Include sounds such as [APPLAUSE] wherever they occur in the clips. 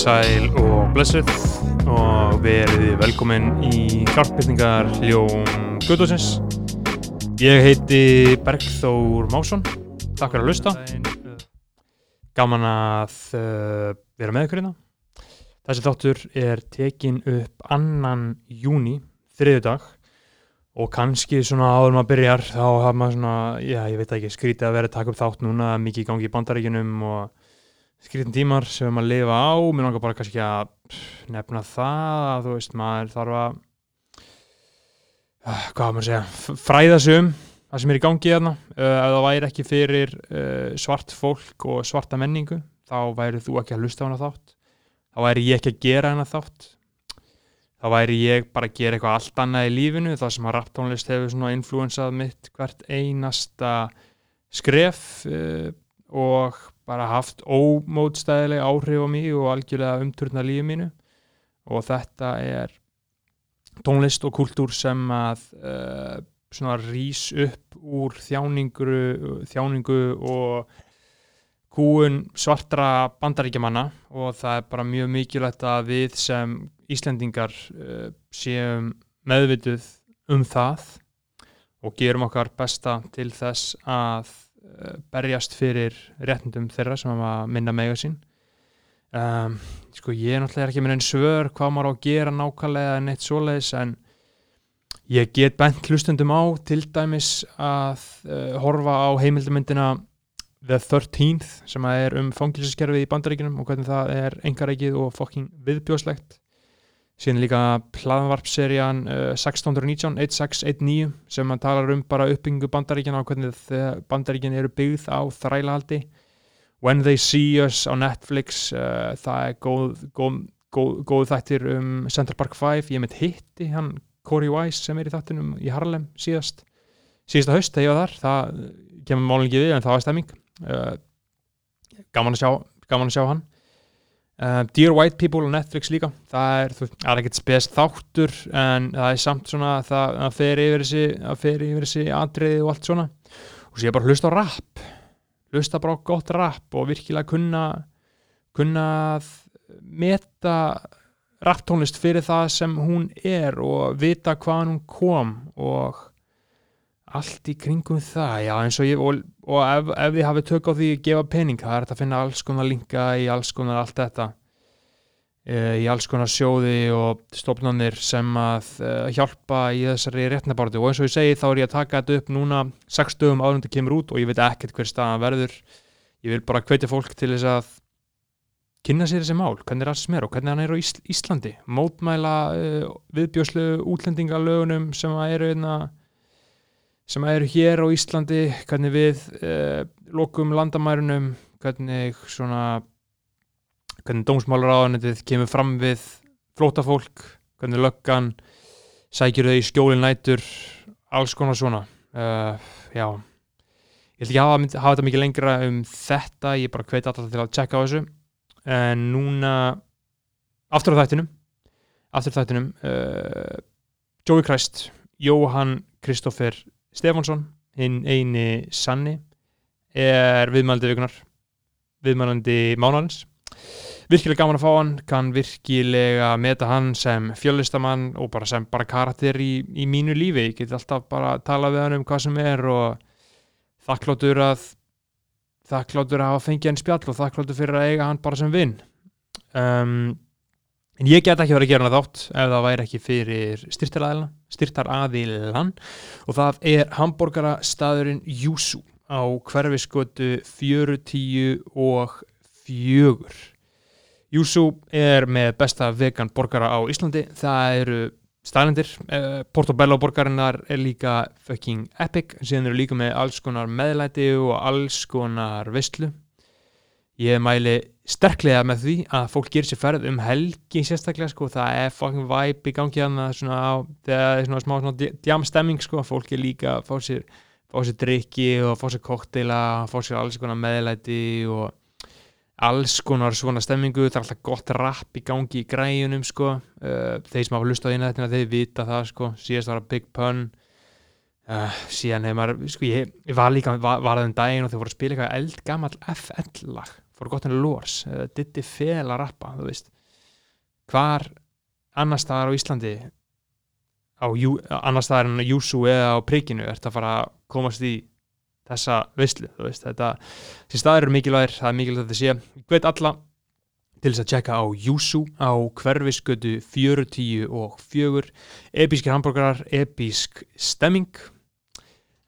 Sæl og blessuð og verið velkomin í klartbyrningar Ljón Guðdósins. Ég heiti Bergþór Másson, takk fyrir að lusta. Gaman að uh, vera með ykkur hérna. Þessi þáttur er tekin upp annan júni, þriðu dag og kannski svona áður maður byrjar þá hafa maður svona, já ég veit ekki, skrítið að vera að taka upp þátt núna, mikið í gangi í bandaríkjunum og skritin tímar sem við erum að lifa á. Mér langar bara kannski að nefna það að þú veist maður þarf að uh, hvað maður að segja fræða sig um það sem er í gangi þarna uh, ef það væri ekki fyrir uh, svart fólk og svarta menningu þá væri þú ekki að hlusta á hana þátt. Þá væri ég ekki að gera hana þátt. Þá væri ég bara að gera eitthvað allt annað í lífinu. Það sem að rapptónlist hefur svona influensað mitt hvert einasta skref uh, og bara haft ómótstæðileg áhrif á mig og algjörlega umturna lífi mínu. Og þetta er tónlist og kultúr sem að uh, svona rís upp úr þjáningu, þjáningu og kúun svartra bandaríkjamanna. Og það er bara mjög mikilvægt að við sem Íslendingar uh, séum meðvituð um það og gerum okkar besta til þess að berjast fyrir réttindum þeirra sem að minna mega sín. Um, sko ég er náttúrulega ekki með einn svör hvað maður á að gera nákvæmlega en eitt svoleiðis en ég get bent hlustundum á til dæmis að uh, horfa á heimildamindina The 13th sem að er um fangilsiskerfið í bandaríkinum og hvernig það er engarækið og fokking viðbjóðslegt síðan líka plaðvarpserían uh, 1619 1619 sem að talar um bara uppbyggingu bandaríkjana og hvernig bandaríkin eru byggð á þrælahaldi. When They See Us á Netflix uh, það er góð, góð, góð, góð þættir um Central Park 5 ég mitt hitti hann Corey Weiss sem er í þættinum í Harlem síðast. Síðasta haust þegar ég var þar það kemur ekki við en það var stemming. Uh, gaman að sjá gaman að sjá hann Uh, Dear White People á Netflix líka. Það er, er ekkert spes þáttur en það er samt svona það, það fer yfir þessi, það fer yfir þessi atriði og allt svona. Og svo ég bara hlusta á rap. Hlusta bara á gott rap og virkilega kunna kunna meta rapptónlist fyrir það sem hún er og vita hvaðan hún kom og allt í kringum það já eins og ég og, og ef, ef þið hafið tök á því að gefa pening það er þetta að finna alls konar linka í alls konar allt þetta. Uh, í alls konar sjóði og stofnanir sem að uh, hjálpa í þessari réttnabartu og eins og ég segi þá er ég að taka þetta upp núna 6 dögum áður en þetta kemur út og ég veit ekkert hver staðan verður. Ég vil bara hvetja fólk til þess að kynna sér þessi mál, hvernig rasism er og hvernig hann er á Ís Íslandi. Mótmæla uh, viðbjóslu útlendingalögunum sem að eru einna sem eru hér á Íslandi hvernig við uh, lokum landamærunum hvernig svona hvernig dómsmálaráðanetið kemur fram við flótafólk hvernig löggan sækjur þau í skjólin nætur alls konar svona. Uh, já. Ég ætla ekki að hafa, hafa þetta mikið lengra um þetta ég bara hveti alltaf til að checka á þessu. En núna aftur á þættinum aftur á þættinum uh, Joey Christ Jóhann Kristoffer Stefánsson hinn eini sanni er viðmælandi vikunar viðmælandi mánarins virkilega gaman að fá hann kann virkilega meta hann sem fjöllistamann og bara sem bara karakter í, í mínu lífi, ég get alltaf bara að tala við hann um hvað sem er og þakkláttur að þakkláttur að hafa fengið hann spjall og þakkláttur fyrir að eiga hann bara sem vinn um, en ég get ekki verið að gera hann þátt ef það væri ekki fyrir styrtaraðilana styrtaraðilan og það er hambúrgara staðurinn Júsú á hverfiskötu 40 og fjögur. Júsú er með besta vegan borgara á Íslandi. Það eru staðlendir uh, Portobello borgarinnar er líka fucking epic, síðan eru líka með alls konar meðlæti og alls konar veistlu ég mæli sterklega með því að fólk gerir sér ferð um helgi sérstaklega sko, það er fucking vibe í gangi þegar það er svona smá djamstemming sko, fólk er líka að fá sér, sér drikki og fá sér kokteila, fá sér alls konar meðlæti og alls konar svona stemmingu, það er alltaf gott rap í gangi í græjunum sko, uh, þeir sem hafa lust á eina þetta þeir vita það sko, síðast var að Big Pun. Uh, síðan hefur maður, sko ég, ég var líka var, var aðeins daginn og þeir voru að spila eitthvað eldgammal FL lag henni lórs, uh, ditti fel að rappa, þú veist. Hvar annar staðar á Íslandi á annar staðar en á Júsú eða á Prikinu ert að fara að komast í þessa veistlu, þú veist. Þetta, þessi staðar eru mikilvægir, það er mikilvægt að þetta sé. Ég veit alla til þess að tjekka á Júsú á hverfiskötu 40 og 4 episkir hambúrgarar, episk stemming.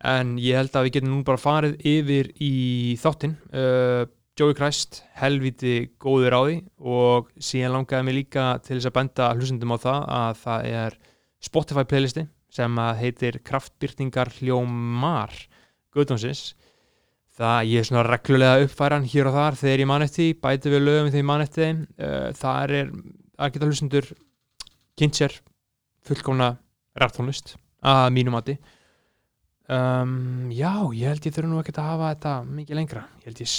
En ég held að við getum nú bara farið yfir í þáttinn. Uh, Joey Christ, helviti góður á því og síðan langaði mig líka til þess að benda hlustundum á það að það er Spotify playlisti sem heitir Kraftbyrtingar hljómar Guðdónsins það ég er svona reglulega uppfæran hér og þar þegar ég mann eftir, bæti við lögum þegar ég mann eftir uh, það er að geta hlustundur kynnt sér fullkomna rættónlist að mínum mati. Um, já, ég held ég þurfa nú ekki að hafa þetta mikið lengra. Ég held ég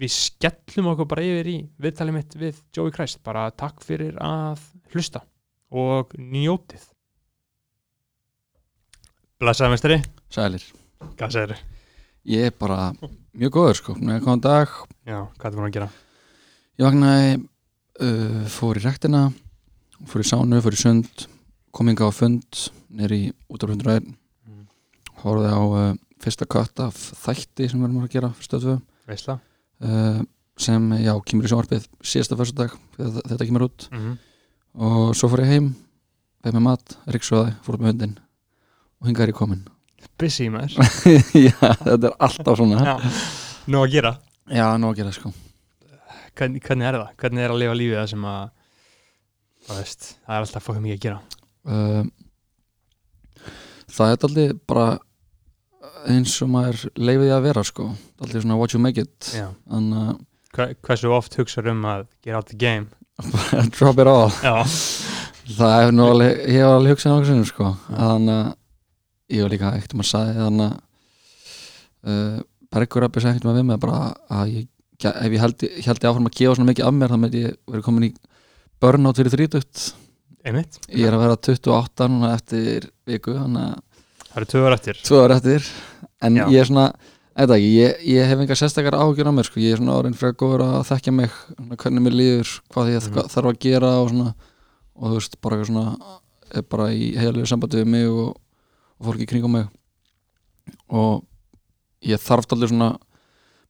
við skellum okkur bara yfir í viðtalið mitt við Joey Christ bara takk fyrir að hlusta og njótið Blessaði mestari Sælir Hvað segir þið? Ég er bara mjög góður sko Góðan dag Já, hvað er það að gera? Ég vaknaði uh, Fór í rektina Fór í sánu, fór í sund Kom inga á fund Neri út á hundræðin Mm. Hóruði á uh, fyrsta kött af þætti sem við erum að gera fyrir stöðfu Veistla? Uh, sem, já, kemur í sjónvarpið síðasta fyrsta dag þegar þetta kemur út. Mm -hmm. og svo fór ég heim veið með mat, ríksóði, fór upp með hundin og hinga er ég komin Busy maður. [LAUGHS] Já, þetta er alltaf svona. Já, nú að gera. Já, nú að gera sko. Hvernig, hvernig er það? Hvernig er að lifa lífið það sem að það, veist, það er alltaf fokkum mikið að gera? Uh, Það er aldrei bara eins og maður leifið því að vera sko. Aldrei svona what you make it. Þannig að Hva, Hversu oft hugsaður um að get out the game? [LAUGHS] Drop it all. Það er nú alveg, ég hef alveg hugsað náttúrulega sinni sko. Þannig að ég var líka ekkert um að sagði þannig að uh, Bergur Abbi sagði ekkert um með bara að ég, ef ég held, ég áfram að gefa svona mikið af mér þá með ég verið komin í burnout fyrir þrítugt. Einmitt. Ég er að vera 28 núna eftir viku þannig að Það eru tvö ára eftir. Tvö ára eftir. En Já. ég er svona, eitthvað ekki, ég, ég hef enga sérstakar áhugjur á mér sko, ég er svona orðin fyrir góður að þekkja mig svona, hvernig mér líður, hvað ég mm. þarf að gera og svona. Og þú veist, bara eitthvað svona er bara í heilu sambandi við mig og, og fólki kringum mig. Og ég þarf allir svona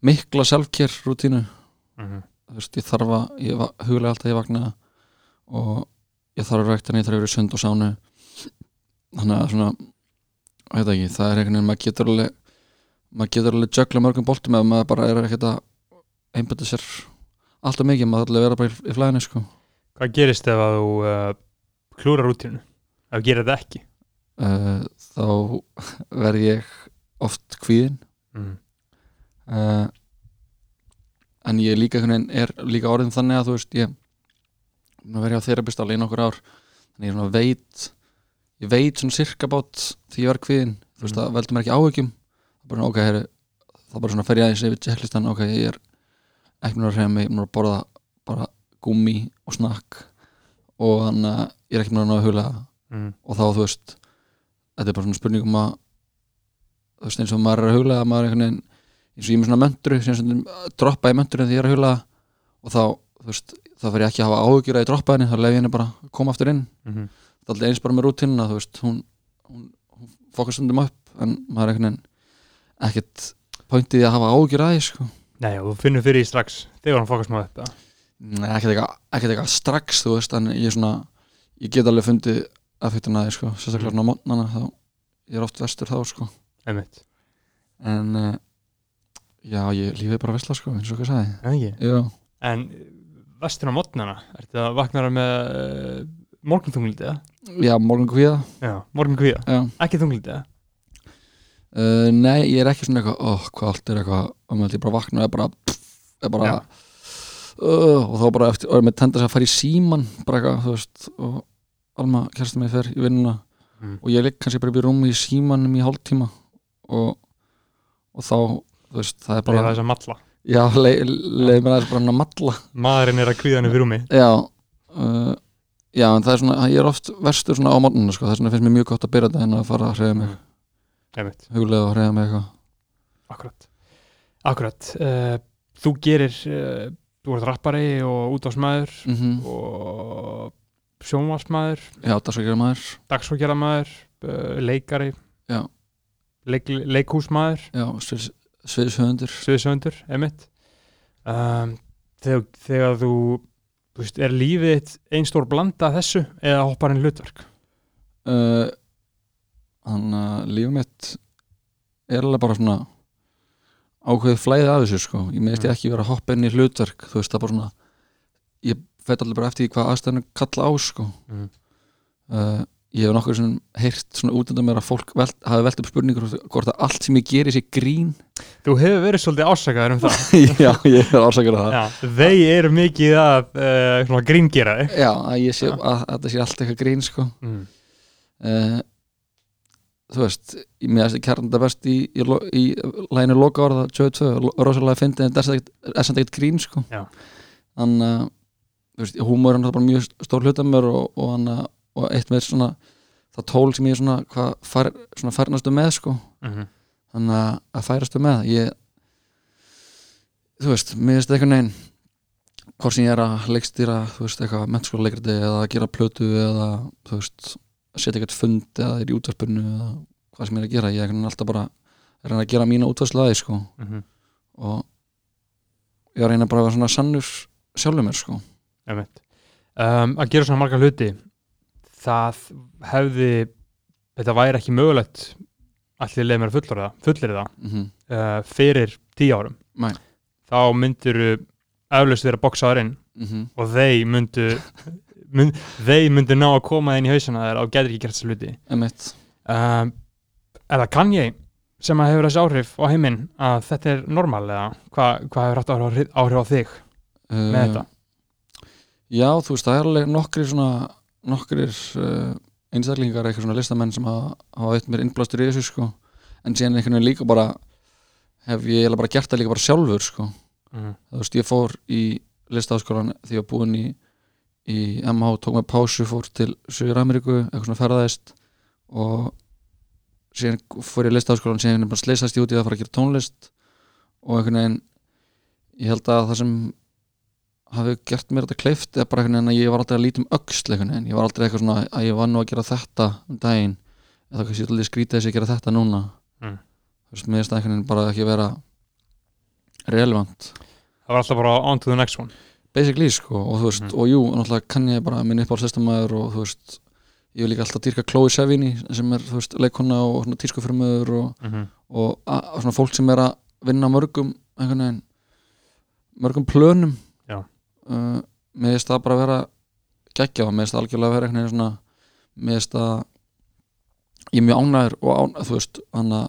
mikla selfcare rútínu mm -hmm. þú veist, ég þarf að, ég huglega alltaf ég vakna og ég þarf að rækta ég þarf að vera sund og sánu þannig að svona veit ekki, það er einhvern veginn, maður getur alveg maður getur alveg jökla mörgum boltum ef maður bara er ekkert að einbæta sér alltaf mikið, maður alveg að vera bara í, flæðinu sko Hvað gerist ef að þú uh, klúrar rútínu? Ef þú gerir þetta ekki? uh, þá verð ég oft kvíðin Mm. uh, en ég líka er líka orðin þannig að þú veist ég er vera á þerapist alveg í nokkur ár þannig ég veit ég veit svona sirka bát því ég verð kviðin þú veist Mhm. það veldur mér ekki er bara ok, heyri, það bara svona fer ég aðeins yfir checklistan, ok, ég er ekki mér að reyna mig, ég er mér að borða bara gúmi og snakk og þannig að ég er ekki mér að ná að hula Mm. og þá þú veist þetta er bara svona spurning um að þú veist eins og maður er að huglega maður er einhvern veginn eins og ég er með svona möndru sem stundum droppa í möndru því ég er að huglega og þá, þú veist, þá fer ég ekki að hafa áhugjur að ég droppa henni, þá lef ég henni bara koma aftur inn Mm -hmm. Er alltaf eins bara með rútinuna, þú veist hún, hún, hún fokast stundum upp en maður er veginn ekkert pointið í að hafa áhugjur að því sko. Nei, og þú finnur fyrir því strax þegar hann fokast maður upp eða? Nei, ekkert eitthvað, ekkert strax þú veist, en ég er svona ég get alveg fundið affektin að því sko, sérstaklega svona á mótnana þá ég er oft vestur þá sko en uh, já, ég lífið bara vesla sko, eins og hvað sagði En En vestur á mótnana, ertu að vakna með uh, morgunþungliti eða? Já morgun kvíða Já, morgun kvíða, já. ekki þungliti eða? Uh, nei, ég er ekki svona eitthvað oh, hvað allt er eitthvað, og maður er bara vakna og er bara, pff, er bara uh, og þá bara eftir, og með tendast að fara í síman bara eitthvað, þú veist og Alma kærstum mig fer í vinnuna Mm. og ég ligg kannski bara upp í rúmi í símanum í hálftíma og, og þá, þú veist, það er bara bara þess að matla já, leið le, mér aðeins bara hann að matla maðurinn er að kvíða henni fyrir rúmi já uh, já, en það er svona, ég er oft verstur svona á morgunina, sko, þess vegna finnst mér mjög gott að byrja þetta en að fara að hreyða mig, Einmitt. huglega að hreyða mig eitthvað. Akkurat. Akkurat. Uh, þú gerir uh, þú ert rappari og útásmaður mm og sjónvarsmaður já, það svo gerir maður dagsfókjaraðmaður uh, leikari. Já. leik, leikhúsmaður. Já, sviðs, sviðshöfundur. Sviðsöndur, emitt um, þegar, þegar þú veist, er lífið þitt ein stór blanda þessu eða hoppar inn hlutverk uh, þannig að lífið mitt er alveg bara svona ákveðið flæðið af þessu sko ég meðist ég Mm. ekki vera að hoppa inn í hlutverk þú veist það bara svona ég fætt allir bara eftir hvað aðstæðinu kalla á sko Mm. uh, ég hef nokkur svona heyrt svona út undan mér að fólk velt, hafi velt upp spurningur hvort að allt sem ég geri sé grín. Þú hefur verið svolítið ásakaður um það. [LAUGHS] Já, ég er ásakar að það. Já, þeir eru mikið að uh, gríngera þig. Já, að ég sé að, að þetta sé allt eitthvað grín sko. Mm. uh, þú veist mér að kærna þetta best í, í, í læginu loka orða 22, rosalega fyndið en það er samt ekkert grín sko. Þannig að veist, húmor er mjög stór hluta mér og, og, hana, og eitt með svona það tól sem ég svona, hvað fær, svona færnastu með sko. Mm þannig að, að færastu með ég þú veist, mér finnst eitthvað neginn hvort sem ég er að leikstýra þú veist, eitthvað mennskóla leikriti eða að gera plötu eða, þú veist að setja eitthvað fund eða er í útvarpinu eða hvað sem ég er að gera, ég er veginn alltaf bara að reyna að gera mína útvarslaði sko. -hmm. og ég er að reyna bara að vera svona sannur sjálfur mér sko. Um, að gera svona marga hluti það hefði þetta væri ekki mögulegt allir leið mér að fullur það, fullir það mm -hmm. uh, fyrir tíu árum. Nei. þá myndir eflaust vera boksaður inn Mm og þeir myndu mynd, þeir myndu ná að koma inn í hausana þér og getur ekki gert þessu hluti. Um, er það Kanye sem að hefur þessi áhrif á heiminn að þetta er normal eða hvað hva hefur haft áhrif, áhrif á þig með þetta? Já, þú veist, það er alveg nokkrir svona nokkrir uh, einstaklingar eitthvað svona listamenn sem hafa, veitt mér innblástur í þessu sko. En síðan einhvern veginn líka bara hef ég bara gert það líka bara sjálfur sko. Mm. þú veist, ég fór í listaháskólan því ég var búinn í í MH, tók mig pásu, fór til Suður Ameríku, eitthvað svona ferðaðist. Og síðan fór ég í listaháskólan, síðan einhvern veginn bara sleisast í það að fara að gera tónlist. Og einhvern veginn ég held að það sem hafi gert mér þetta kleift er bara einhvern veginn að ég var aldrei að líta um öxl einhvern veginn, ég var aldrei eitthvað svona að ég var nú að gera þetta um daginn eða kannski alltaf skrítið þess að gera þetta núna Mm. þú veist, mér finnst það einhvern veginn bara ekki vera relevant það var alltaf bara on to the next one basically sko og þú veist, Mhm. og jú, náttúrulega kann ég bara minn uppáhaldslistamæður og þú veist ég vil líka alltaf dýrka Chloe Sevigny sem er, þú veist, leikona og svona tískufrömmuður og, mm -hmm. og, og svona fólk sem er að vinna á mörgum einhvern veginn mörgum plönum. Uh, með þess það bara vera geggja og með þess það algjörlega vera einhvern veginn svona með þess það ég er mjög ánæður og ánæður, þú veist hann að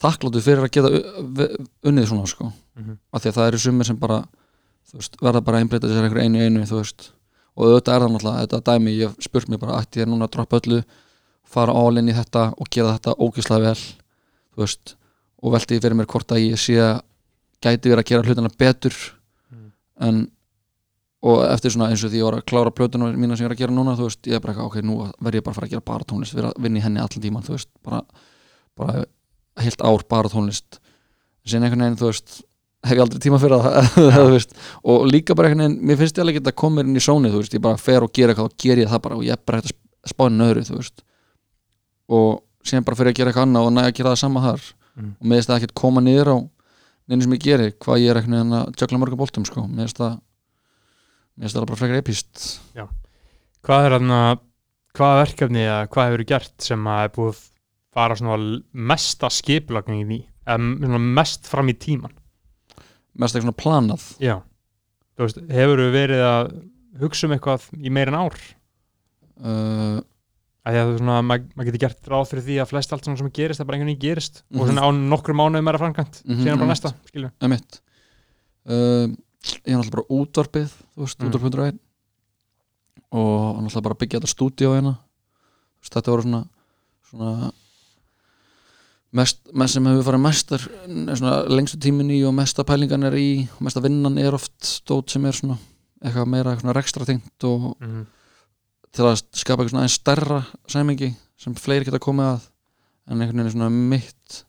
þakkláttu fyrir að geta unnið svona sko Mm -hmm. af því að það eru sumir sem bara þú veist, verða bara að einbreyta sér einhver einu einu þú veist, og auðvitað er það náttúrulega þetta dæmi, ég spurt mér bara, ætti ég núna að droppa öllu, fara in í þetta og gera þetta ógeðslega vel þú veist, og velti ég fyrir mér hvort að ég sé að gæti verið að gera hlutina betur Mm. en og eftir svona eins og því ég var að klára plötuna mína sem ég er að gera núna, þú veist, ég er bara eitthvað, ok, nú verð ég bara að fara að gera bara tónlist, vera að vinna í henni allan tíman, þú veist, bara, bara heilt ár bara tónlist síðan einhvern veginn, þú veist hef ég aldrei tíma fyrir það [LAUGHS] þú veist, og líka bara einhvern veginn, mér finnst ég alveg ekki að koma inn í sónið, þú veist, ég bara fer og gera eitthvað og ger ég það bara og ég er bara hægt að spána nöðru, þú veist. Og síðan bara fyrir að gera eitthvað finnst það hvað er það það bara frekar epist hvað er þarna hvaða verkefni eða hvað hefur gert sem að er búið að fara svona mesta skiplagningin í eða mest fram í tíman mest eitthvað svona planað. Já. Þú veist, hefur verið að hugsa um eitthvað í meir en ár? Uh, að því að þú svona, maður mað getur gert ráð fyrir því að flest allt sem gerist, það bara einhvern veginn gerist. Mhm. og svona á nokkru mánuðum er að framkvæmt. Mhm, síðan bara næsta, skilju emitt uh, ég er náttúrulega bara útvarpið þú veist, Mm. mm. útvarp.1 og náttúrulega bara byggja þetta stúdíó hérna Þú veist, þetta voru svona svona mest, mest sem hefur farið mestar lengstu tímin í og mesta pælingan er í og mesta vinnan er oft stótt sem er svona eitthvað meira svona rekstra tengt og Mhm. til að skapa eitthvað aðeins stærra sæmingi sem fleiri geta komið að en einhvern veginn er svona mitt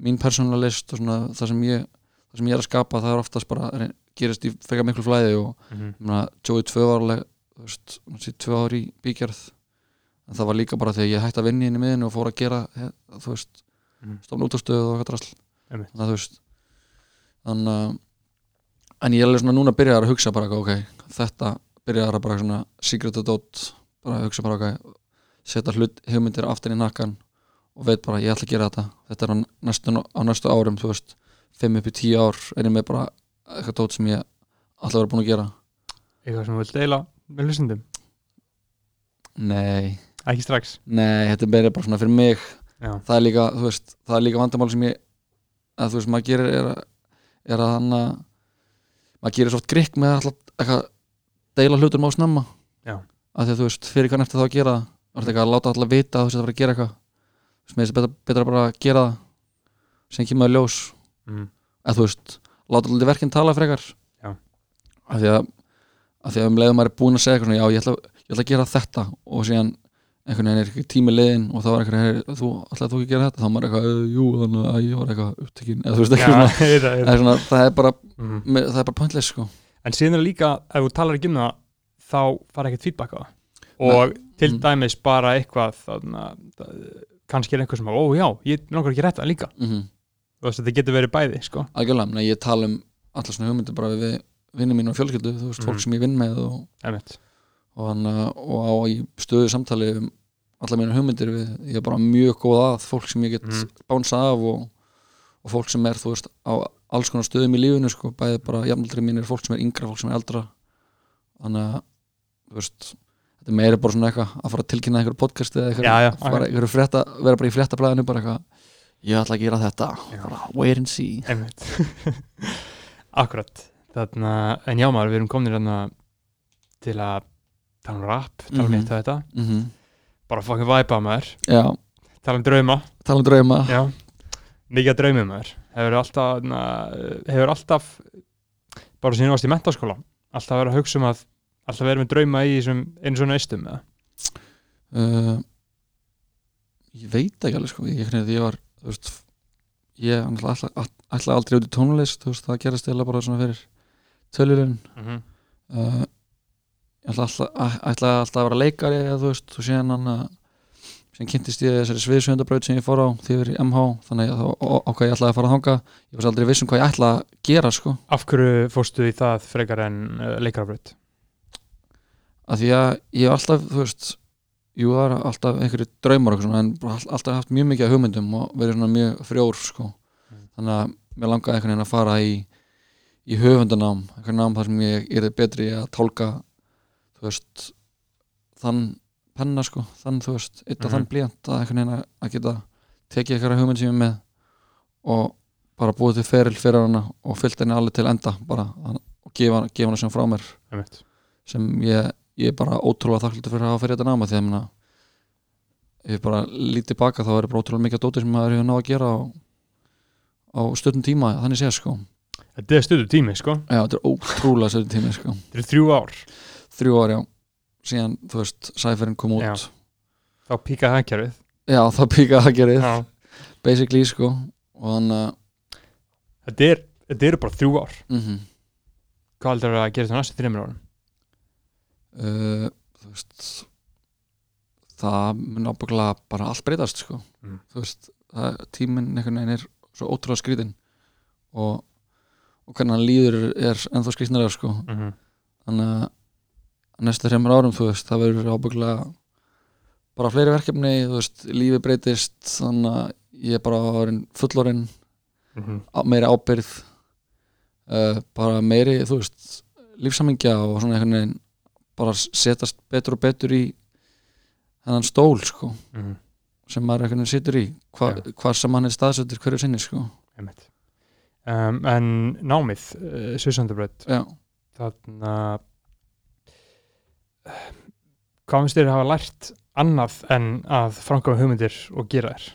mín persónulega list og svona það sem ég það sem ég er að skapa það er oftast bara er, gerist í frekar miklu flæði og ég meina, Joey tvö hann sé tvö ár í bíkjörð en það var líka bara þegar ég hætti að vinna inn í miðinu og fór að gera þú veist, Mhm. stofna útastöðu og eitthvað drasl Einmitt. þannig að þú veist þannig að en ég er alveg svona núna byrjar að hugsa bara ok, þetta byrjar að bara svona secret adult bara að hugsa bara ok, setja hlut hugmyndir aftur í nakkan og veit bara ég ætla að gera þetta þetta er á næstu, á næstu árum þú veist, 5 upp í 10 ár er ég með bara eitthvað dót sem ég að vera búin að gera. Eitthvað sem þú vilt deila með hlustundum nei, ekki strax? Nei, þetta er bara svona fyrir mig. Já, það er líka, þú veist, það er líka vandamál sem ég að þú veist, maður gerir er, er að hann að maður gerir svo oft grikk með alltaf eitthvað deila hlutum á snemma. Já. að því að þú veist, fyrir hvað eftir þá að gera það? Það er eitthvað að láta alltaf vita að þú veist að fara að gera eitthvað? Þú veist, með þess að betra, betra bara að gera það sem kemur að ljós. Mm. að þú veist, láta alltaf verkinn tala frekar. Já. að því að að því að um leiðum maður er búin að segja eitthvað svona, já, ég ætla, ég ætla að gera þetta. Og síðan einhvern veginn er ekki tími leiðin og þá er veginn, þú ætlaði þú ekki að gera þetta? Þá er maður eitthvað, "Uh, jú, þannig að ég var eitthvað upptekinn eða þú veist já, ekki svona, [LAUGHS] ég veit það er svona það er bara, er bara pointless sko. En síðan er líka, ef þú talar ekki um það þá fara ekkert feedback á það. Og til Mm. dæmis bara eitthvað þannig að kannski er eitthvað sem ó já, ég langar ekki rétta líka. Mm þú þetta getur verið bæði, sko algjörlega, Nei, ég tala um allar svona hugmyndir bara við vinnum mín og fjölskyldu, þú veist, Mhm. fólk sem ég vinn með og, og, hann, og á í stöðu samtali um allar mínar hugmyndir við, ég er bara mjög góð að fólk sem ég get Mhm. bánsa af og, og fólk sem er, þú veist, á alls konar stöðum í lífinu, sko, bæði bara jafnaldri mínir, fólk sem er yngra, fólk sem er eldra þannig að, þú veist þetta er meira bara svona eitthvað að fara að tilkynna einhverju podcast eða Já, já, fara, einhverju frétta, vera bara í fréttablaðinu bara eitthvað, ég ætla að gera þetta. Wait and see. [LAUGHS] Akkurat. Þarna, En já maður, við erum komin hérna til að tala um rap, tala um Mhm. hitt og þetta. Mm bara fucking væpa maður, Já, tala um drauma. Tala um drauma. Já, mikið að draumum maður. Hefur alltaf na, hefur alltaf bara síðan varst í mentaskóla alltaf verið að hugsa um að alltaf verið með drauma í einu svona eistum eða? Uh, Ég veit ekki alveg sko. Ég, ég, ég var, þú veist Ég ætla, ætla, aldrei út í tónlist þú veist, Það gerast eða bara svona fyrir Tölurinn mm -hmm. uh, Ég ætla alltaf, ætla alltaf að vera leikari eða þú veist Og síðan hann að Síðan kynntist ég þessari sviðsvöndabraut sem ég fór á Því í MH Þannig að þá ákvað ég ætlaði að fara að þanga Ég var aldrei viss um hvað ég ætla að gera sko Af hverju fórstu í það frekar en uh, leikarafröð? að því að ég alltaf, þú veist jú, það er alltaf einhverju draumar svona, en alltaf haft mjög mikið hugmyndum og verið svona mjög frjór sko. Mm. þannig að mér langaði einhvern veginn að fara í í höfundanám, einhvern nám þar sem ég er betri að tálka þú veist þann penna sko, þann þú veist eitt af Mhm. þann blíjant að einhvern veginn að- geta tekið einhverja hugmynd sem ég er með og bara búið til feril fyrir hana og fyllt henni alveg til enda bara og gefa, gefa hana sem frá mér Einmitt. sem ég, ég er bara ótrúlega þakklútið fyrir að hafa fyrir þetta náma því að minna, ef ég bara lítið baka þá er bara ótrúlega mikið dótið sem maður hefur náð að gera á, á stundum tíma þannig séð sko. Þetta er stöðu tími, sko. Já, þetta er ótrúlega stundum tími sko. Þetta er þrjú ár. Þrjú ár já, síðan þú veist sæferinn kom út Já. já, þá píkaði hagkerfið. Það píkaði að gerið Já. basically sko. Og þannig að Þetta er, eru bara þrjú ár. Mm Hvað heldur að gera þetta næstu þreymur árum? Uh, þú veist það mun ábygglega bara allt breytast sko Mm. þú veist, það, tíminn einhvern veginn er svo ótrúlega skrítinn og, og hvernig hann líður er, ennþá skrítnara sko Mm -hmm. þannig að næstu þreymur árum þú veist, það verður ábygglega bara fleiri verkefni þú veist, lífi breytist þannig að ég er bara fullorinn Mm -hmm. meiri ábyrð uh, bara meiri, þú veist lífsamingja og svona einhvern veginn bara setast betur og betur í þennan stól sko Mm sem maður veginn situr í hva, Já. hvað sem hann er staðsettur hverju sinni sko. Um, en námið uh, Susandabröð já, þarna hvað finnst þér að hafa lært annað en að framkvæma hugmyndir og gera þér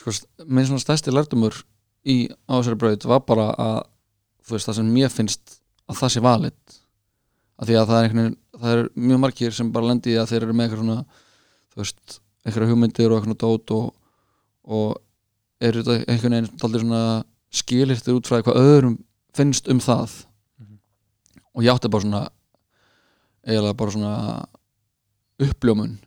sko, minn svona stærsti lærdumur í á þessari braut var bara að þú veist, það sem mér finnst að það sé valið að því að það er einhvern veginn það er mjög margir sem bara lendi í að þeir eru með eitthvað svona þú veist, einhverja hugmyndir og eitthvað dót og, og eru þetta einhvern veginn taldir svona skilirtir út frá því hvað öðrum finnst um það. Mhm. og ég átti bara svona eiginlega bara svona uppljómun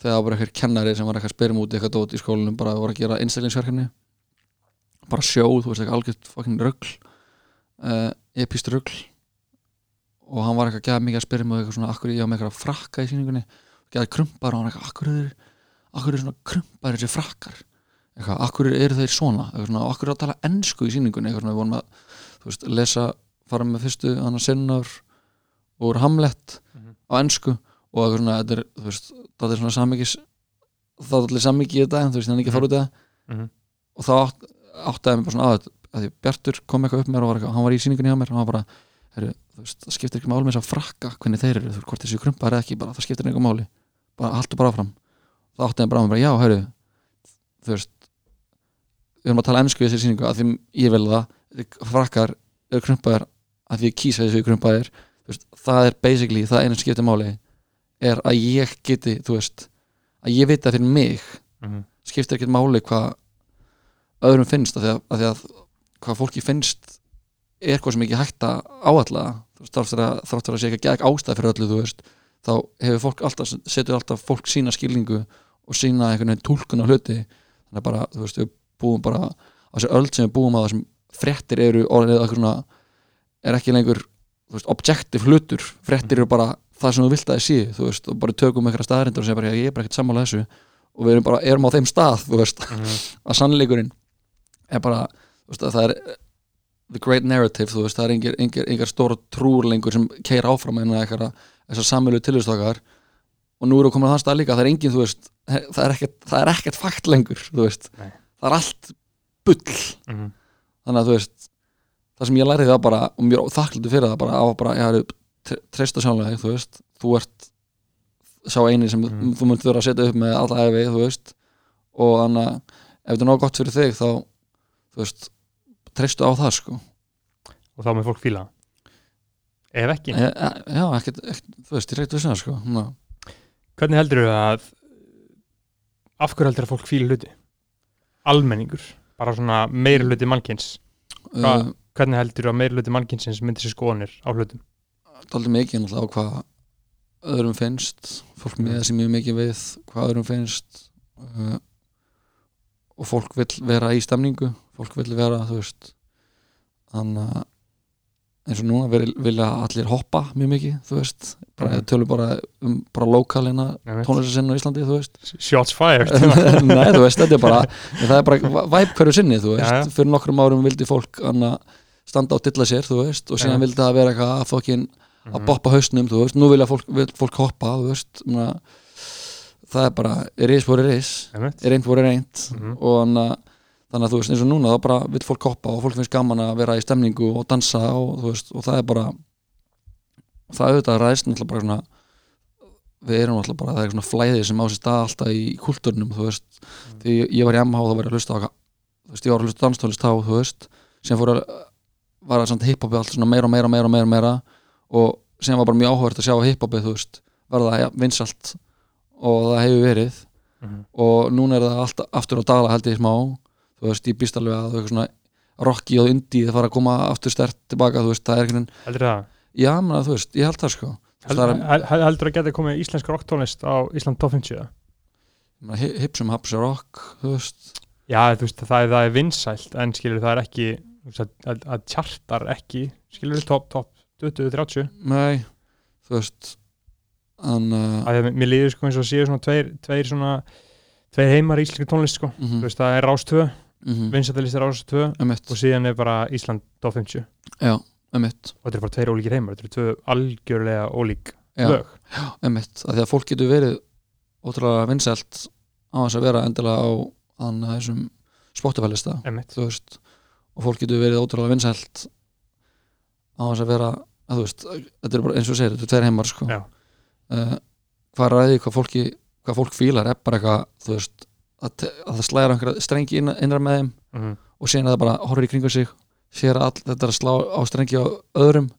þegar það var eitthvað kennari sem var eitthvað að spyrja múti eitthvað dót í skólanum bara voru að gera einstaklingsverkefni. Bara sjóð, þú veist eitthvað algjört fucking rugl uh, epist rugl og hann var eitthvað að geða mikið að spyrja múti eitthvað svona akkur ég á með eitthvað frakka í síningunni geða krumpar og hann eitthvað akkur er, akkur er svona krumpar þessi frakkar? Eitthvað, akkur eru þeir svona? Eitthvað svona, og akkur er að tala ensku í síningunni eitthvað svona, við vorum að, þú veist, lesa fara með fyrstu, hann að sinnar úr Hamlet Mhm. á ensku og eitthvað svona, þetta er, þú veist það er svona samikis það er allir samiki í þetta, en þú veist, hann ekki fara út í það. Mhm. og þá átt, áttaði mig bara svona að, að Bjartur kom eitthvað upp mér og var eitthvað, hann var í síningunni hjá mér og hann var bara, heru, veist, það skiptir ekki máli með þess að frakka hvernig þeir eru, hvort þessi krumpar eða ekki bara, það skiptir einhver máli, bara haltu bara áfram þá áttaði mig bara á mig bara, já, heyrðu þú veist við erum að tala ennsku í þessi síningu að því ég vel það, frakkar eru krumpaðir að því ég kýsa þessu krumpaðir veist, það er basically, það einu skiptir máli er að ég geti, þú veist að ég veit að fyrir mig Mhm. skiptir ekkert máli hvað öðrum finnst af því að, því að hvað fólki finnst er eitthvað sem ekki hægt að áalla þáttur að, þáttur að sé ekki gegn ástæð fyrir öllu, þú veist þá hefur fólk alltaf, setur alltaf fólk sína skilningu og sína einhvern veginn túlkun á hluti. Þannig að bara, þú veist, við búum bara á þessu öll sem við búum að þessum fréttir eru orðið eitthvað svona er ekki lengur, þú veist, objective hlutur. Fréttir eru bara það sem þú vilt að það sé þú veist, og bara tökum eitthvað staðarindur og segja bara, ég er bara ekkert sammála þessu. Og við erum bara, erum á þeim stað, þú veist. Mhm. [LAUGHS] að sannleikurinn er bara þú veist, að það er the great narrative, þú veist, það er engir, engir, engir stóra trúr lengur sem keir áfram en eitthvað þessar samvölu tilvistakar og nú eru komin að það stað líka það er engin, þú veist, það er ekkert, það er ekkert fakt lengur, þú veist Nei. það er allt bull Mhm. þannig að þú veist það sem ég lærið það bara, og mér þakklandi fyrir það bara að bara, ég har treysta sjálflega þú veist, þú ert sá eini sem Mhm. þú munt vera að setja upp með alla æfi, þú veist og þannig að ef þetta er náðu gott fyrir þig þá, þú veist treystu á það sko og þá með fólk fíla ef ekki, e, e, já, ekkert, ekkert, þú veist, ég reyndi við það sko Ná. hvernig heldur þau að af hverju heldur að fólk fíla hluti almenningur, bara svona meiri hluti mannkins, Hvað? uh, hvernig heldur að meiri hluti mannkynsins myndir sér skoðanir á hlutum daldi mikið náttúrulega á hvað öðrum finnst fólk Mm. með þessi mjög mikið við hvað öðrum finnst uh, og fólk vill vera í stemningu fólk vill vera, þú veist þannig að eins og núna vil, vilja allir hoppa mjög mikið, þú veist bara, Mhm. tölum bara um bara lokalina tónlistasinn á Íslandi, þú veist shots fired [LAUGHS] Nei, þú veist, þetta er bara [LAUGHS] það er bara væp hverju sinni, þú veist Já, já. fyrir nokkrum árum vildi fólk anna, standa á dilla sér, þú veist og síðan Já. vildi það vera eitthvað að fokkin að Mhm. boppa hausnum, þú veist, nú vilja fólk, vil fólk hoppa, þú veist mena, það er bara, reis Einmitt. er reynd fóri reynd Mhm. og anna, þannig að þú veist, eins og núna þá bara vil fólk hoppa og fólk finnst gaman að vera í stemningu og dansa og þú veist, og það er bara það auðvitað ræðist náttúrulega bara svona við erum náttúrulega bara, það er svona flæði sem á sér stað alltaf í kulturnum, þú veist. Því ég, var í MH þá var ég að hlusta á þú veist, ég var að hlusta á danstólist þá, þú veist sem fór að, var að hiphopi allt svona meira og meira og meira og meira, og sem var bara mjög áhugavert að sjá hiphopi, þú veist verða ja, vinsalt og það hefur verið. Mhm. og núna er það allt aftur á dala held ég smá. Þú veist, ég býst alveg að eitthvað svona Rocky og Indie það fara að koma aftur stert tilbaka, þú veist, það er einhvern heldur það? Já, menn þú veist, ég held það sko. Veist, það heldur að geta komið íslensk rocktónlist á Ísland top 50 eða? meina, hi- hipsum haps rock, þú veist. Já, þú veist, það, er- það er vinsælt en skilur það er ekki að tjartar ekki skilur top, top 20-30 nei, þú veist en uh, að mér líður sko eins og séu svona tveir, tveir svona tveir heimar í íslenski tónlist sko. Mm þú veist, það er Rás 2, -hmm. vinsættalist er Rás 2 emitt, og síðan er bara Ísland top 50 já, emitt og þetta er bara tveir ólíkir heimar, þetta eru tvö algjörlega ólík já, lög. Emitt, að því að fólk getur verið ótrúlega vinsælt á þess að vera endilega á þannig að þessum Spotify lista Einmitt. þú veist. Og fólk getur verið ótrúlega vinsælt á þess að vera að þú veist, þetta er bara eins og segir þetta er tveir heimar sko. Já. Uh, hvað ræði hvað fólki hvað fólk fílar er bara eitthvað þú veist, að, að það slæðir einhverja strengi inn, innra með þeim Mhm. og síðan að það bara horfir í kringum sig sér all, þetta að slá á strengi á öðrum.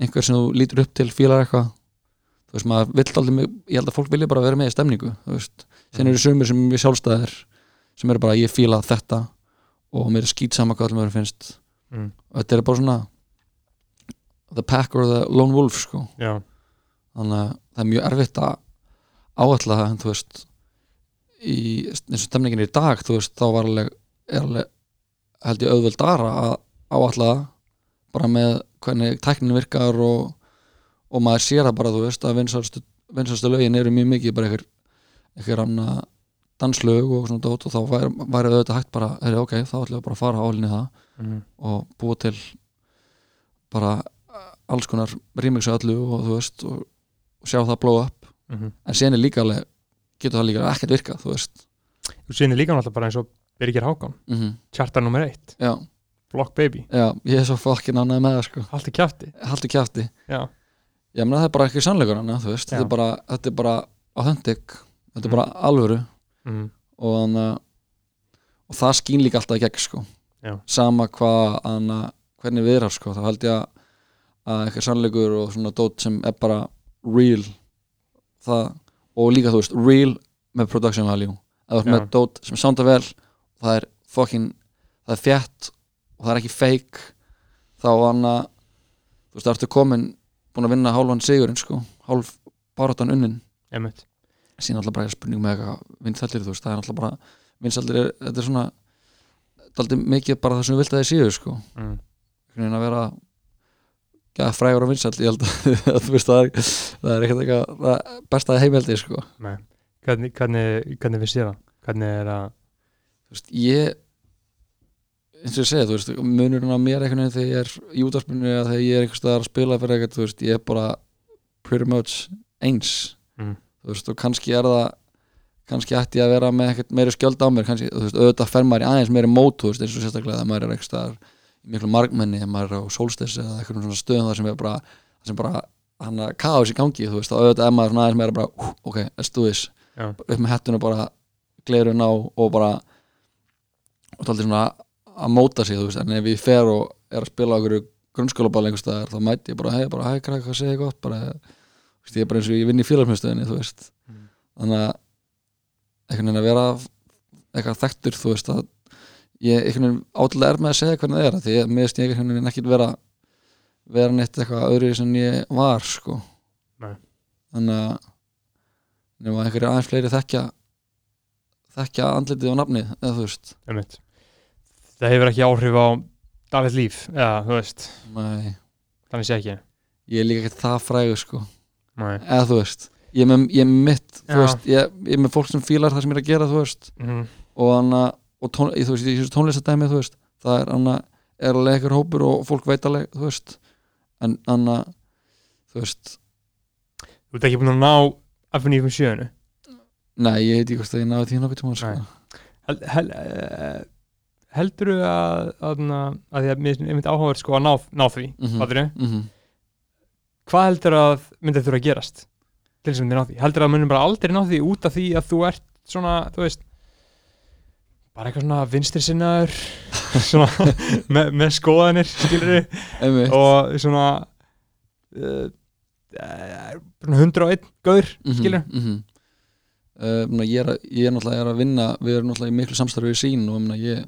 Einhver sem þú lítur upp til fílar eitthvað. Þú veist, maður vill aldrei mig, ég held að fólk vilja bara vera með í stemningu þú veist, síðan eru sumir sem við sjálfstæðir sem eru bara ég fíla þetta og mér er skýt sama hvað allir mér finnst. Mm. og þetta er bara svona the pack or the lone wolf sko. Já, þannig að það er mjög erfitt að áætla það en þú veist í eins og stemningin í dag þú veist þá var alveg, alveg held ég auðveldara að áætla það bara með hvernig tæknin virkar og, og maður sér það bara þú veist að vinsalstu lögin eru mjög mikið bara einhver einhver anna danslög og svona dót og þá væri, væri auðvitað hægt bara, er ok, þá ætlum við bara að fara álinni það Mhm. og búa til bara alls konar remixu öllu og þú veist og, og sjá það blow up. Mhm. en sen er líka alveg getur það líka ekkert virkað þú veist. Þú sinni líka náttúrulega bara eins og Birgir Hákon. Mm Charta nummer eitt, já, Block Baby. Já, ég er svo fokkin ánægð með það sko, í kjafti. Haldi kjafti. Já, ég meina það er bara ekki sannleikur hana, þú veist. Þetta er bara, þetta er bara authentic. Þetta er Mm. bara alvöru. Mm. og, hana, og það skín líka alltaf gegn sko. Já. sama hvað hana, hvernig við erum sko. þá held ég að, að eitthvað sannleikur og svona dót sem er bara real það, og líka þú veist real með production value ert Já. með dót sem soundar vel það er fucking, það er þjætt og það er ekki fake þá hann að þú veist, það ertu komin búin að vinna hálfan sigurinn sko, hálf baráttan unnin síðan alltaf bara er spurning með eitthvað vinsældir, þú veist, það er alltaf bara vinsældir, er, þetta er svona daldið mikið bara það sem við vilt að þið séu sko, mm. að vera ja, frægur og vinsæld ég held [LAUGHS] að þú veist, það er, það er ekkert eitthvað það besta heimildi sko Hvernig, hvernig, hvernig finnst þér það? Hvernig er að þú veist, ég eins og ég segi, þú veist, munurinn á mér einhvern veginn þegar ég er í útvarpinu eða þegar ég er einhvers staðar að spila fyrir eitthvað, þú veist, ég er bara pretty much eins Mm. þú veist, og kannski er það kannski ætti ég að vera með eitthvað meiri skjöld á mér kannski, þú veist, auðvitað fer maður í aðeins meiri mót, þú veist, eins og sérstaklega þegar maður er einhvers staðar miklu margmenni, þegar maður er á sólstes eða eitthvað svona stöðum þar sem er bara sem bara, hann að kaos í gangi, þú veist, og auðvitað er maður svona aðeins meira bara, uh, ok, let's do this Já. upp með hettuna bara glerun á og bara og það svona að móta sig þú veist, en ef ég fer og er að spila okkur grunnskólaball einhvers staðar þá mæti ég bara, hei, bara, hei, krakk, hvað segir gott bara, þú veist, ég er bara eins og ég vinn í félagsmyndstöðinni þú veist, Mm. þannig að einhvern veginn að vera eitthvað þekktur, þú veist, að ég einhvern veginn átilega er með að segja hvernig það er því að veist ég einhvern veginn ekkit vera vera neitt eitthvað öðru sem ég var, sko. Nei. þannig að nema einhverju aðeins fleiri þekkja þekkja andlitið og nafnið eða þú veist. Emmett Það hefur ekki áhrif á David Líf eða, þú veist, Nei, þannig sé ekki. Ég er líka ekkert það frægur sko. Nei. Eða þú veist, ég er með, mitt Já. veist, ég, ég er með fólk sem fílar það sem ég er að gera þú veist. Mm. og hann og tón, ég, þú veist, þessu tónlistadæmi veist, það er hann er alveg einhver hópur og fólk veit alveg þú veist, en hann þú veist, Þú ert ekki búin að ná F957 nei, ég heit ekki að ég náði því nokkuð tíma sko. Hel, hel, uh, Heldur þú að, að, því að mér er mynd áhugaður sko að ná, ná því mm mm. -hmm. Hvað heldur að myndi þurfa að gerast til þess að myndi ná því? Heldur að myndi bara aldrei ná því út af því að þú ert svona, þú veist bara eitthvað svona vinstri sinnaður [LAUGHS] svona með, með skoðanir skilur einmitt og svona uh, uh, 101 gaur skilur mm -hmm. uh, mena, ég, er ég er náttúrulega er að vinna við erum náttúrulega í miklu samstarfi við sín og mena, ég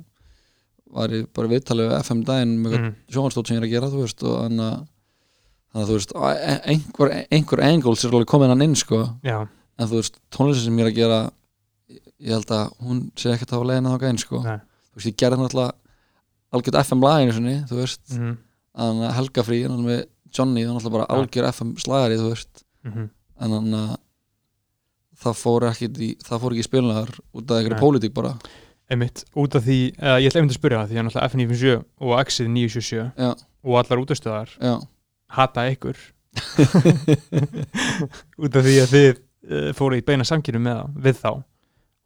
var í bara viðtalið við FM daginn með mm. mm. sjónvarstótt sem ég er að gera veist, og þannig að, þannig að veist e- einhver, einhver angles er alveg komin hann inn sko, Já, en þú veist tónlistin sem ég er að gera ég held að hún sé ekkert á leiðina þá gæn sko. Þú veist, ég gerði náttúrulega algjört FM laginu sinni, þú veist. Mm. að helgafrí, þannig með Johnny það er náttúrulega bara Ja. algjör FM slagari, þú veist. Mm en þannig að það fór ekki í, það fór ekki í spilnaðar út af einhverju pólitík bara. Einmitt, út af því uh, ég ætla einmitt að spyrja það, því að náttúrulega F957 og Exit 977 Já. og allar útastöðar hata ykkur. [LAUGHS] Út af því að þið uh, fóru í beina samkynum með það, við þá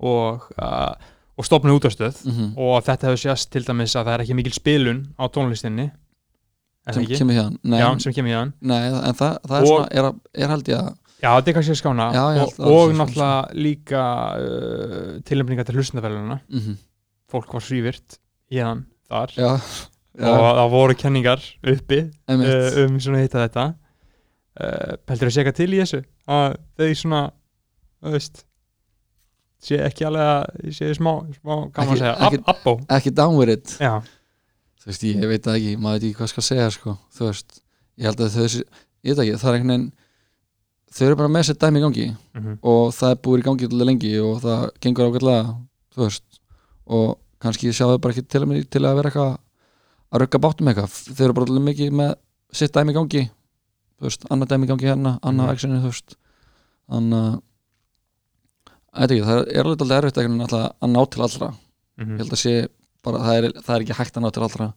og, uh, og stopnaði útastöð mm og þetta hefur sést til dæmis að það er ekki mikil spilun á tónlistinni. Sem kemur hérna nei, Já, sem kemur hérna nei, en það, það er, Og- svona, er, er held ég að Já, þetta er kannski að skána. Já, og, og náttúrulega líka uh, tilnefninga til hlustendafæluna mm fólk var svívirt hérna þar. Já, og það voru kenningar uppi uh, um svona hitta þetta. Uh, heldur að segja til í þessu? Að þau svona þú veist sé ekki alveg að sé smá, smá Ekki- að segja, ekki- Ab- abbó ekki down with it. Já, þú veist, ég veit það ekki, maður veit ekki hvað skal segja sko, þú veist, ég held að þau ég veit ekki, það er einhvern veginn þau eru bara með sér dæmi í gangi mm og það er búið í gangi til lengi og það gengur ágætlega, þú veist. Og kannski sjáðu bara ekki til að, til að vera eitthvað að rugga bátum eitthvað, þau eru bara alveg mikið með sitt dæmi í gangi þú veist, annað dæmi í gangi hérna, annað Mhm. mm. actionu, þú veist. Þannig ekki, það er alveg alveg erfitt að ná til allra. Mhm. ég held að sé bara, það er, það er ekki hægt að ná til allra.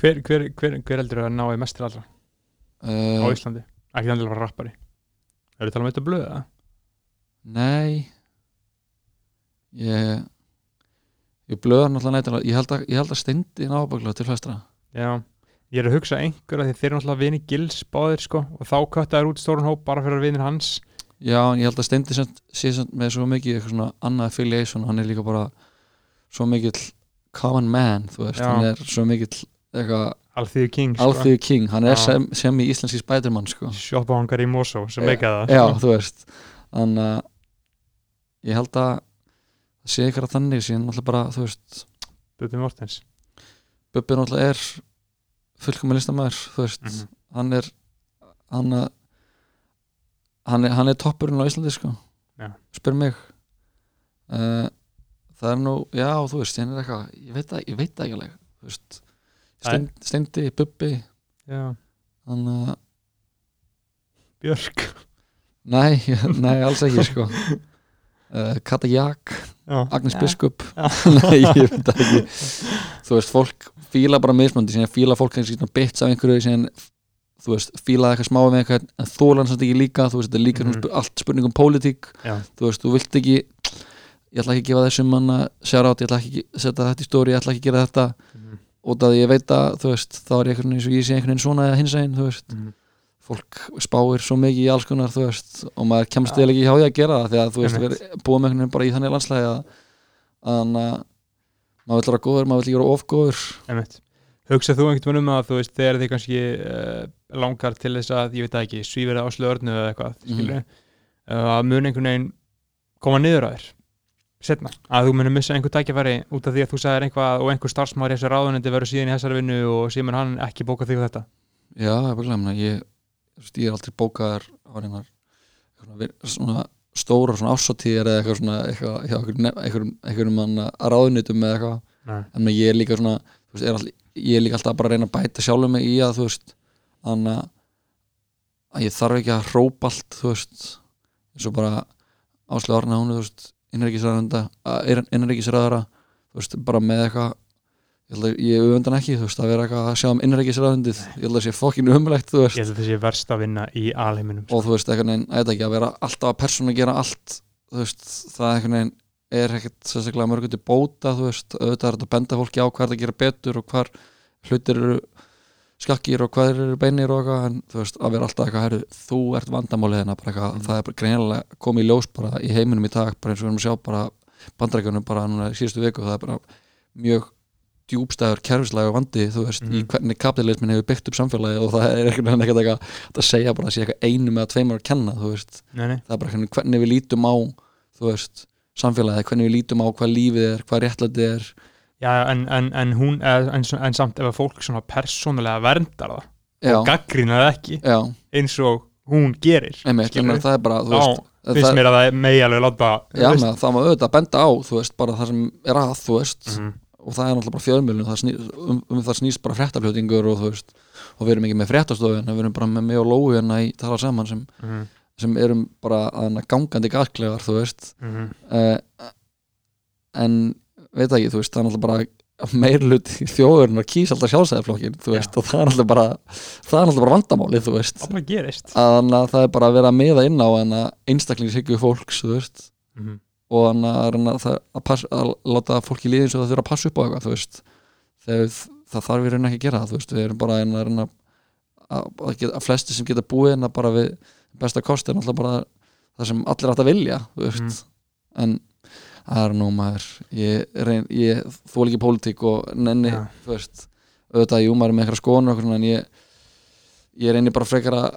Hver, hver, hver, hver heldur að ná í mest til allra? Á uh, Íslandi? Ekki þannig að vera rappari er það talað um þetta blöð eða? Nei. Ég Ég blöða náttúrulega nættilega Ég held að, ég held að steindi nábaklega til flestra. Já, ég er að hugsa einhverja því þeir eru náttúrulega vini gils báðir sko og þá köttaður út stórun hóp bara fyrir að vinir hans Já, en ég held að steindi sé með svo mikið eitthvað svona annað affiliation hann er líka bara svo mikill common man, þú veist, Já. hann er svo mikill eitthvað Alþýðu King sko. alþýðu king, hann er Já. sem, sem í íslenski spædermann sko. shoppahangar í Mosó sem Já, leikaði það Já, þú veist þannig að ég held að það sé eitthvað þannig síðan náttúrulega bara, þú veist Bubbi Mortens Bubbi náttúrulega er fullkomin listamæður þú veist, Mhm. hann er hann að hann er, hann er toppurinn á Íslandi sko. Já. spyr mig. Uh, það er nú, já þú veist hann er eitthvað, ég veit það, ég veit það ekki alveg þú veist, Steind, Steindi, Bubbi. Já, hann að, Björk. Nei, [LAUGHS] nei alls ekki sko. Uh, Kata Jak, já. Agnes Já. Biskup. Já. [LAUGHS] nei, ég veit það ekki. Þú veist, fólk fíla bara mismöndi fíla fólk kannski svona bits af einhverju síðan, þú veist, fíla eitthvað smá með eitthvað en þólan samt ekki líka, þú veist, þetta er líka mm allt spurning um pólitík, Já. þú veist, þú vilt ekki ég ætla ekki að gefa þessum manna sér átt, ég ætla ekki að setja þetta í stóri ég ætla ekki að gera þetta, Mhm. út af því ég veit að þú veist, þá er ég einhvern veginn eins og ég sé einhvern veginn svona eða hins einn, þú veist Mhm. fólk spáir svo mikið í alls konar, þú veist og maður kemst Ja. eða ekki hjá því að gera það að þú veist, við erum búið með einhvern veginn bara í þannig landslægi að að maður vill vera góður, maður vill ekki vera ofgóður. Hugsað þú einhvern veginn um að þú veist þegar þið kannski uh, langar til þess að, ég veit það ekki, svífir það á slöðurnu eða eitthvað, Mhm. skilur uh, að mun einhvern veginn koma niður á þér setna, að þú munir missa einhver tækifæri út af því að þú sagðir einhvað og einhver starfsmáður í þessu ráðunendi verður síðan í þessari vinnu og síðan hann ekki bóka þig á þetta Já, ég, ég, ég, þú veist, ég er aldrei bókaðar á einar svona stóra svona ásóttíðir eða eitthvað svona eitthvað, hjá einhverjum- einhverjum einhverjum manna ráðunitum eða eitthvað Nei. en ég er líka svona þú veist, er all, ég er líka alltaf bara að reyna að bæta sjálfum mig í að þú veist þannig að- ég þarf ekki að hrópa allt þú veist eins og bara áslega orna hún þú veist innrækisræðara þú veist bara með eitthvað ég auðvendan ekki þú veist að vera eitthvað að sjá um innrækisræðundið ég held að það sé fokkin umulegt þú veist. Ég held að þetta sé verst að vinna í alheiminum og þú veist eitthvað neginn, eitthvað ekki að vera alltaf að persónu gera allt þú veist, það eitthvað neginn er ekkert sérstaklega mörgum til bóta þú veist, auðvitað er þetta að benda fólki á hvað er að gera betur og hvar hlutir eru skakkir og hvað eru beinir og eitthvað, en þú veist, að vera alltaf eitthvað herru, þú ert vandamálið hérna bara eitthvað, Mm. það er bara greinilega komið í ljós bara í heiminum í dag, bara eins og við erum að sjá bara bandrækjunum bara núna í síðustu viku það er bara mjög djúbstæður kerfislega vandi, þú veist, í Mhm. hvernig kapitalismin hefur byggt upp samfélagi og það er ekkert ekkert eitthvað að segja bara að sé eitthvað einu með að tveimur að kenna, þú veist Nei, nei, það er bara hvernig við lítum á þú veist, samfélagið, hvernig við lítum á hvað lífið er, hvað réttlætið er. Já, en, en, en hún en, en, samt ef að fólk svona persónulega verndar það já, og gaggrýna það ekki já, eins og hún gerir einmitt, það er bara, þú veist finnst það, mér að það megi alveg láta já, með, það má auðvitað að benda á, þú veist, bara það sem er að, þú veist, Mhm. og það er náttúrulega bara fjölmjölun, um, um það snýst bara fréttafljótingur og þú veist, og við erum ekki með fréttastofu en við erum bara með mig og Lói hérna í tala saman sem, Mhm. Sem erum bara að gangandi gasklegar, þú veist Mhm. uh, en veit ekki, þú veist, það er náttúrulega bara meirlut í þjóðurinn og kýs alltaf sjálfsæðarflokkin, þú Já. veist, og það er náttúrulega bara það er náttúrulega bara vandamálið, þú veist að þannig að það er bara að vera að miða inn á en að einstaklingshyggju fólks, þú veist Mhm. og þannig að, það, að, pass, að láta fólki líði eins og það þurfa að passa upp á eitthvað þú veist þegar það þarf við reyna ekki að gera það þú veist, við erum bara að að, að, að, að flesti sem geta búið en að bara við besta kost er náttúrulega bara það sem allir átt að vilja Mm. en það er nú maður ég, reyn, ég þól ekki pólitík og nenni, þú veist auðvitað, jú, maður er með eitthvað eitthvað svona, en ég ég reynir bara frekar að,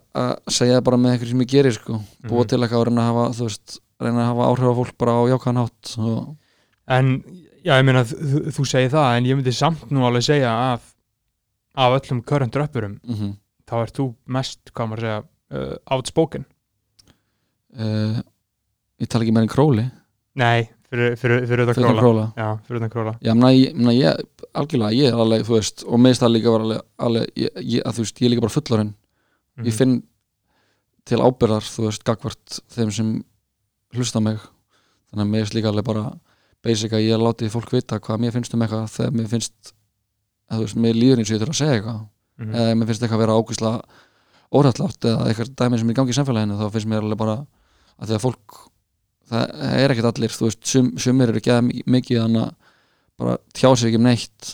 segja bara með eitthvað sem ég gerir sko, búa Mhm. til eitthvað og reyna að hafa, þú veist reyna að hafa áhrif á fólk bara á jákvæðan hátt og, En, já, ég meina, þú, þú segir það, en ég myndi samt nú alveg segja að af öllum current rappurum, mm þá ert þú mest, hvað maður að segja, uh, outspoken. uh, ég tala ekki með enn króli Nei, fyrir, fyrir, fyrir fyrir króla. króla Já, fyrir þetta króla. Já, mena, ég, mena, ég, algjörlega, ég er alveg, þú veist og meðist það líka var alveg, alveg ég, ég, að, veist, ég er líka bara fullorinn Mhm. ég finn til ábyrðar þú veist, gagvart þeim sem hlusta mig þannig að mér finnst líka alveg bara basic að ég láti fólk vita hvað mér finnst um eitthvað þegar mér finnst þú veist, mér líður eins og ég þurfa að segja eitthvað Mhm. eða ef mér finnst eitthvað að vera ákvísla órættlátt eða eitthvað dæmi sem er í gangi í samfélaginu þá finnst mér alveg bara að því að fólk það er ekkert allir, þú veist, sum, sumir eru ekki að mikið þannig að bara tjá sig ekki um neitt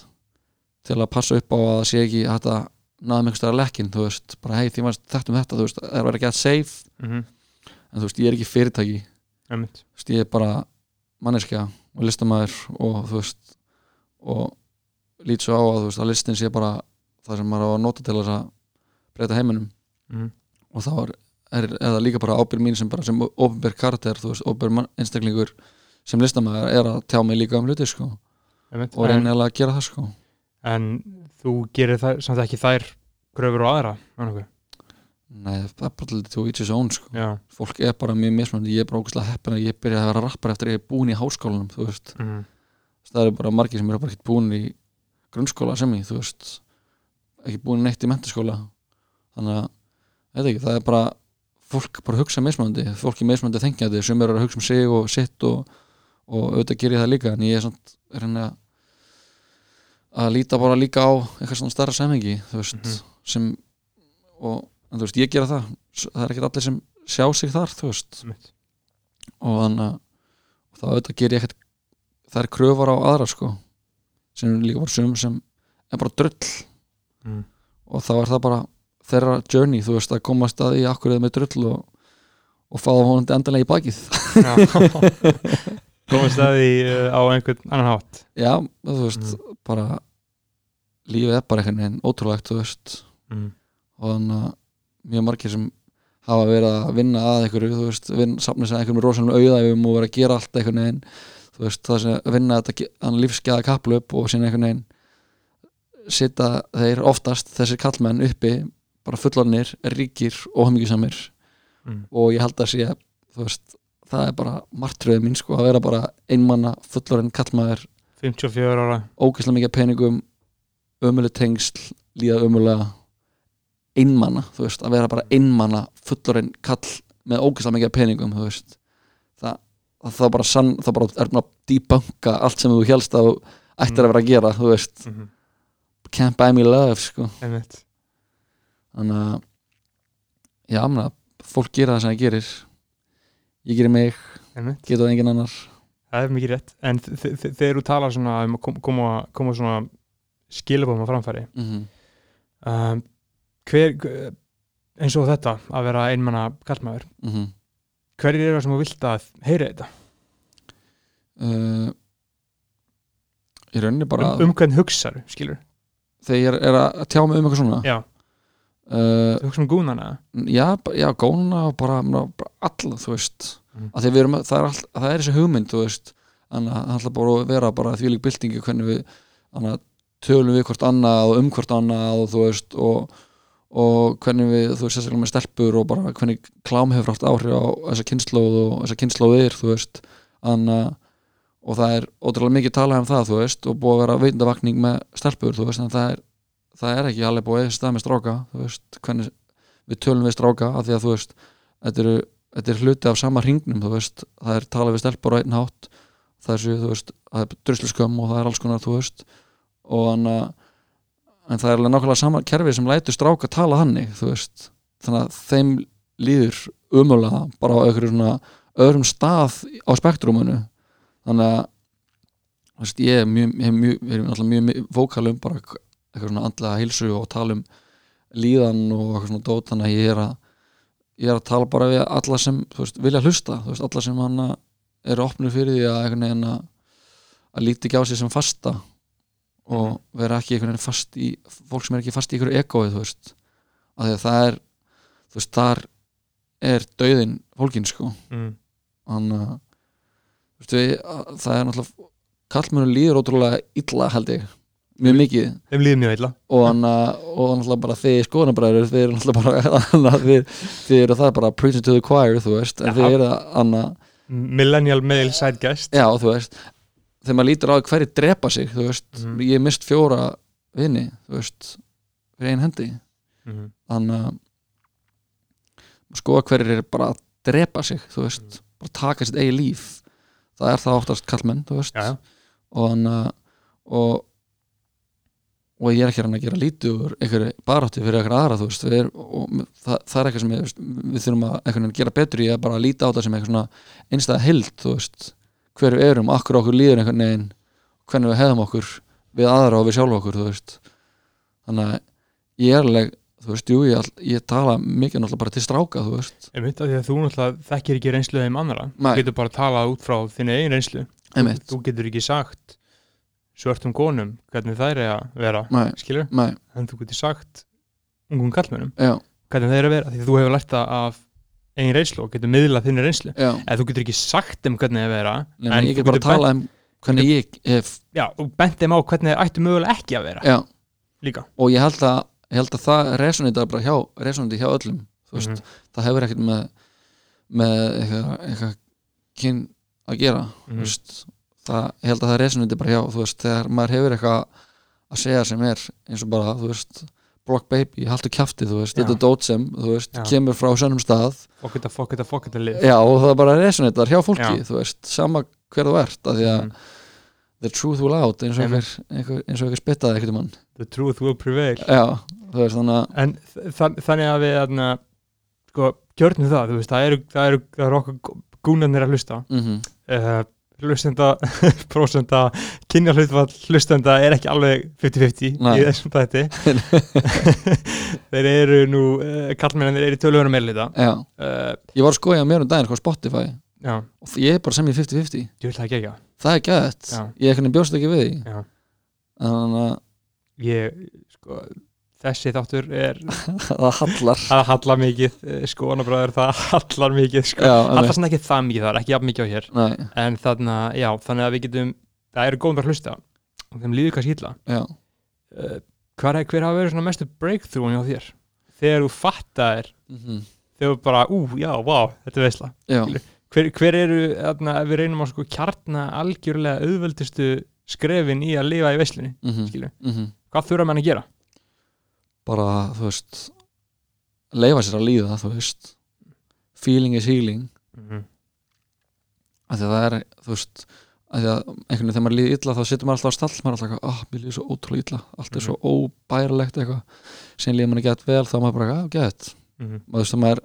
til að passa upp á að það sé ekki hægt að náðum einhvers staðar lekkin, þú veist, bara hei því maður þetta um þetta, þú veist, það er verið að safe Mhm. en þú veist, ég er ekki fyrirtæki Einmitt. þú veist, ég er bara manneskja og listamæður og þú veist og lít svo á að þú veist að listin sé bara það sem maður á að nota til þess að breyta heiminum Mhm. og þá er, er, það líka bara ábyrg mín sem bara sem ofinberg karakter, þú veist, ofinberg einstaklingur sem listamæður er að tjá mig líka um hluti sko Einmitt. og En, reyna eiginlega að gera það sko en þú gerir það, samt ekki þær kröfur og aðra, nokkuð? Nei, það er bara lítið to each his own sko Já. fólk er bara mjög mismunandi, ég er bara ógæslega heppin að ég byrja að vera rappar eftir að ég er búin í háskólanum þú veist, Mhm. það eru bara margir sem eru bara ekki búin í grunnskóla sem ég, þú veist ekki búin neitt í mentaskóla þannig að, ekki, það er bara fólk bara hugsa mismunandi fólk er mismunandi þengjandi, sem eru að hugsa um sig og sitt og, og auðvitað ger ég það líka en ég er svona að að líta bara líka á eitthvað svona starra samhengi, þú veist Mhm. sem og, en þú veist, ég gera það það er ekki allir sem sjá sig þar, þú veist Einmitt. og þannig að þá auðvitað ger ég ekkert það er kröfar á aðra sko sem líka var sum sem er bara drull Mhm. og þá er það bara þeirra journey, þú veist, að komast að því akkur eða með drull og, og fá honandi endanlega í bakið. [LAUGHS] Komast það í uh, á einhvern annan hátt. já, þú veist, bara lífið er bara einhvern veginn ótrúlegt, þú veist Mhm. og þannig að mjög margir sem hafa verið að vinna að einhverju þú veist, sig að einhverjum rosalega auðæfum og vera að gera allt einhvern veginn þú veist, það sem að vinna þetta hann lífsgæða kaplöp og sína einhvern veginn sita þeir oftast þessir kallmenn uppi bara fullornir, ríkir og hafmyggjusamir Mhm. og ég held að sé þú veist, það er bara martröðið mín sko að vera bara einmanna fullorinn kallmaður 54 ára. ógeðslega mikið peningum ömuleg tengsl, líða ömulega einmanna, þú veist, að vera bara einmanna fullorinn kall með ógeðslega mikið peningum, þú veist það, það, bara sann, það bara er bara að debunka allt sem þú helst að ættir að vera að gera, þú veist Mhm. can't buy me love, sko Einmitt. Þannig að já, menna, fólk gera það sem það gerir ég gerir mig, geta það engin annar Það er mikið rétt. En þegar þú talar svona um að kom- koma, koma svona skilabóðum á framfæri, mm -hmm. um, hver, eins og þetta, að vera einmanna kallmaður, Mm hverjir eru það sem þú vilt að heyra þetta? uh, í rauninni bara Um, um hvern hugsaðu, skilur? þegar ég er að tjá mig um eitthvað svona Já, uh, þú hugsa um gúnana. já, já, gónuna og bara, bara, alla, þú veist. Við erum, það er, all, það er þessi hugmynd þú veist, þannig að það ætla bara að vera bara því lík byltingi hvernig við að tölum við hvort annað og um hvort annað og þú veist og, og hvernig við, þú veist, sérstaklega með stelpur og bara hvernig klám hefur haft áhrif á þessa kynnslóð og þessa kynnslóðir, þú veist. Þannig að og það er ótrúlega mikið talað um það, þú veist og búið að vera veitundavakning með stelpur, þú veist en það er, það er ekki alveg búið stað með stráka, veist hvernig við tölum við stráka, af því að þú veist þetta, eru, þetta er hluti af sama hringnum, veist, það er talað við stelpur á einn hátt, það er svo, veist það er drusluskömm og það er alls konar, að en það er alveg nákvæmlega sama kerfi sem lætur stráka tala veist þannig að þeim líður umulega bara á öðrum stað á spektrumunu þannig að ég er mjög, mjög, alltaf mjög vókal um bara eitthvað svona andlega hilsu og tala um líðan og eitthvað svona dót þannig að ég er að ég er að tala bara við alla sem veist, vilja hlusta, veist, alla sem hann eru opnir fyrir því að að, að líti ekki á sig sem fasta og vera ekki einhvern veginn fast í fólk sem er ekki fast í einhverju ekoi þú veist, af því að það er þú veist, þar er dauðin fólkin sko. Mm. þannig að það er náttúrulega kallmönu líður ótrúlega illa held ég mjög mikið. þeim líður mjög illa. Og náttúrulega bara þið skoðanabræður þið eru náttúrulega bara [LAUGHS] þið, þið eru það bara preaching to the choir þú veist, en þið eru anna millennial male sideguest já þú veist, þegar maður lítur á hverju drepa sig þú veist, Mhm. ég mist fjóra vini, þú veist fyrir einn hendi, mm. þannig að skoða hverjir eru bara að drepa sig þú veist, bara taka sitt eigi líf. Það er það oftast kallmenn þú veist, já, já. og hann og og ég er ekki hann að gera lítið úr einhverju baráttu fyrir einhverja aðra þú veist, er, og það, það er eitthvað sem við, við þurfum að gera betur í að bara líta á það sem eitthvað einstæða hild þú veist, hver við erum, akkur okkur líður einhvern veginn, hvernig við hefðum okkur við aðra og við sjálf okkur þú veist. Þannig að ég er alveg þú veist, jú, ég, ég tala mikið náttúrulega bara til stráka, þú veist. Einmitt, af því að þú náttúrulega þekkir ekki reynslu þeim annara Nei. þú getur bara að tala út frá þinni eigin reynslu. Einmitt, þú getur ekki sagt svörtum konum hvernig þær er að vera nei, skilur, nei, en þú getur sagt ungum kallmönnum já, hvernig þeir eru að vera, því þú hefur lært það af eigin reynslu og getur miðlað þinni reynslu. Eða þú getur ekki sagt þeim hvernig þeir vera Nei, en ég þú get bara að getur tala um hvernig ég hef, já, og bent þeim á hvernig þeir ættu mögulega ekki að vera. Já, líka. Og ég held að, ég held að það resonita bara hjá, resonita hjá öllum veist, Mhm. það hefur ekkert með með eitthvað, eitthvað kyn að gera Mhm. þú veist, það, ég held að það resonita bara hjá þú veist, þegar maður hefur eitthvað að segja sem er eins og bara, þú veist block baby, haltu kjafti, þú veist, þetta er dót sem þú veist, Já. kemur frá sönnum stað. Fokkita, fokkita, fokkita lið já, og það bara resonatar hjá fólki, Já. þú veist, sama hver þú ert, af því að Mhm. the truth will out, eins og einhver spittaði ekkert um hann the truth will prevail. Já, þú veist, þannig að en þa- þannig að við þarna, sko, gjörnum það þú veist, það eru, það eru, það eru okkur gúnarnir að hlusta. Mm uh, hlustenda [LAUGHS] prósenda kynja hlutfall hlustenda er ekki alveg 50-50 Nei. í þessum þætti. [LAUGHS] Þeir eru nú uh, kallmennir eru í tölugunum meðlita uh, ég var að skoja mér um daginn sko Spotify. Já, og ég er bara sem ég 50-50 ég vil það er gætt, Já. ég er ekki bjóst ekki við því. Þannig að ég, sko þessi þáttur er [LAUGHS] það hallar. Það hallar mikið, eh, sko, bræður, það hallar mikið, sko, já, hallar svona ekki það mikið þar, ekki jafn mikið á hér. Nei, en þarna, já, þannig að við getum það eru góðum að hlusta. Og þeim líður kannski já, uh, hver, hver hafa verið svona mestu breakthrough hjá þér? Þegar þú fattar mm þegar þú bara, ú, já, vá, þetta er veisla. Já, hver, hver eru, þarna, við reynum að sko kjarna algjörlega auðveldustu skrefin í að lifa í veislunni mm skilur, -hmm. hvað þurfa menn að gera? Bara, þú veist leifa sér að líða, þú veist. Feeling is healing. Mm -hmm. af því að það er, þú veist af því að einhvern veginn þegar maður líður illa þá situr maður alltaf á stall, maður er alltaf eitthvað, ah, mér líður svo ótrúlega illa allt er svo óbærilegt eitthvað. Sem líður manni gett vel, þá maður bara, ah, gett. Mm -hmm. maður veist að maður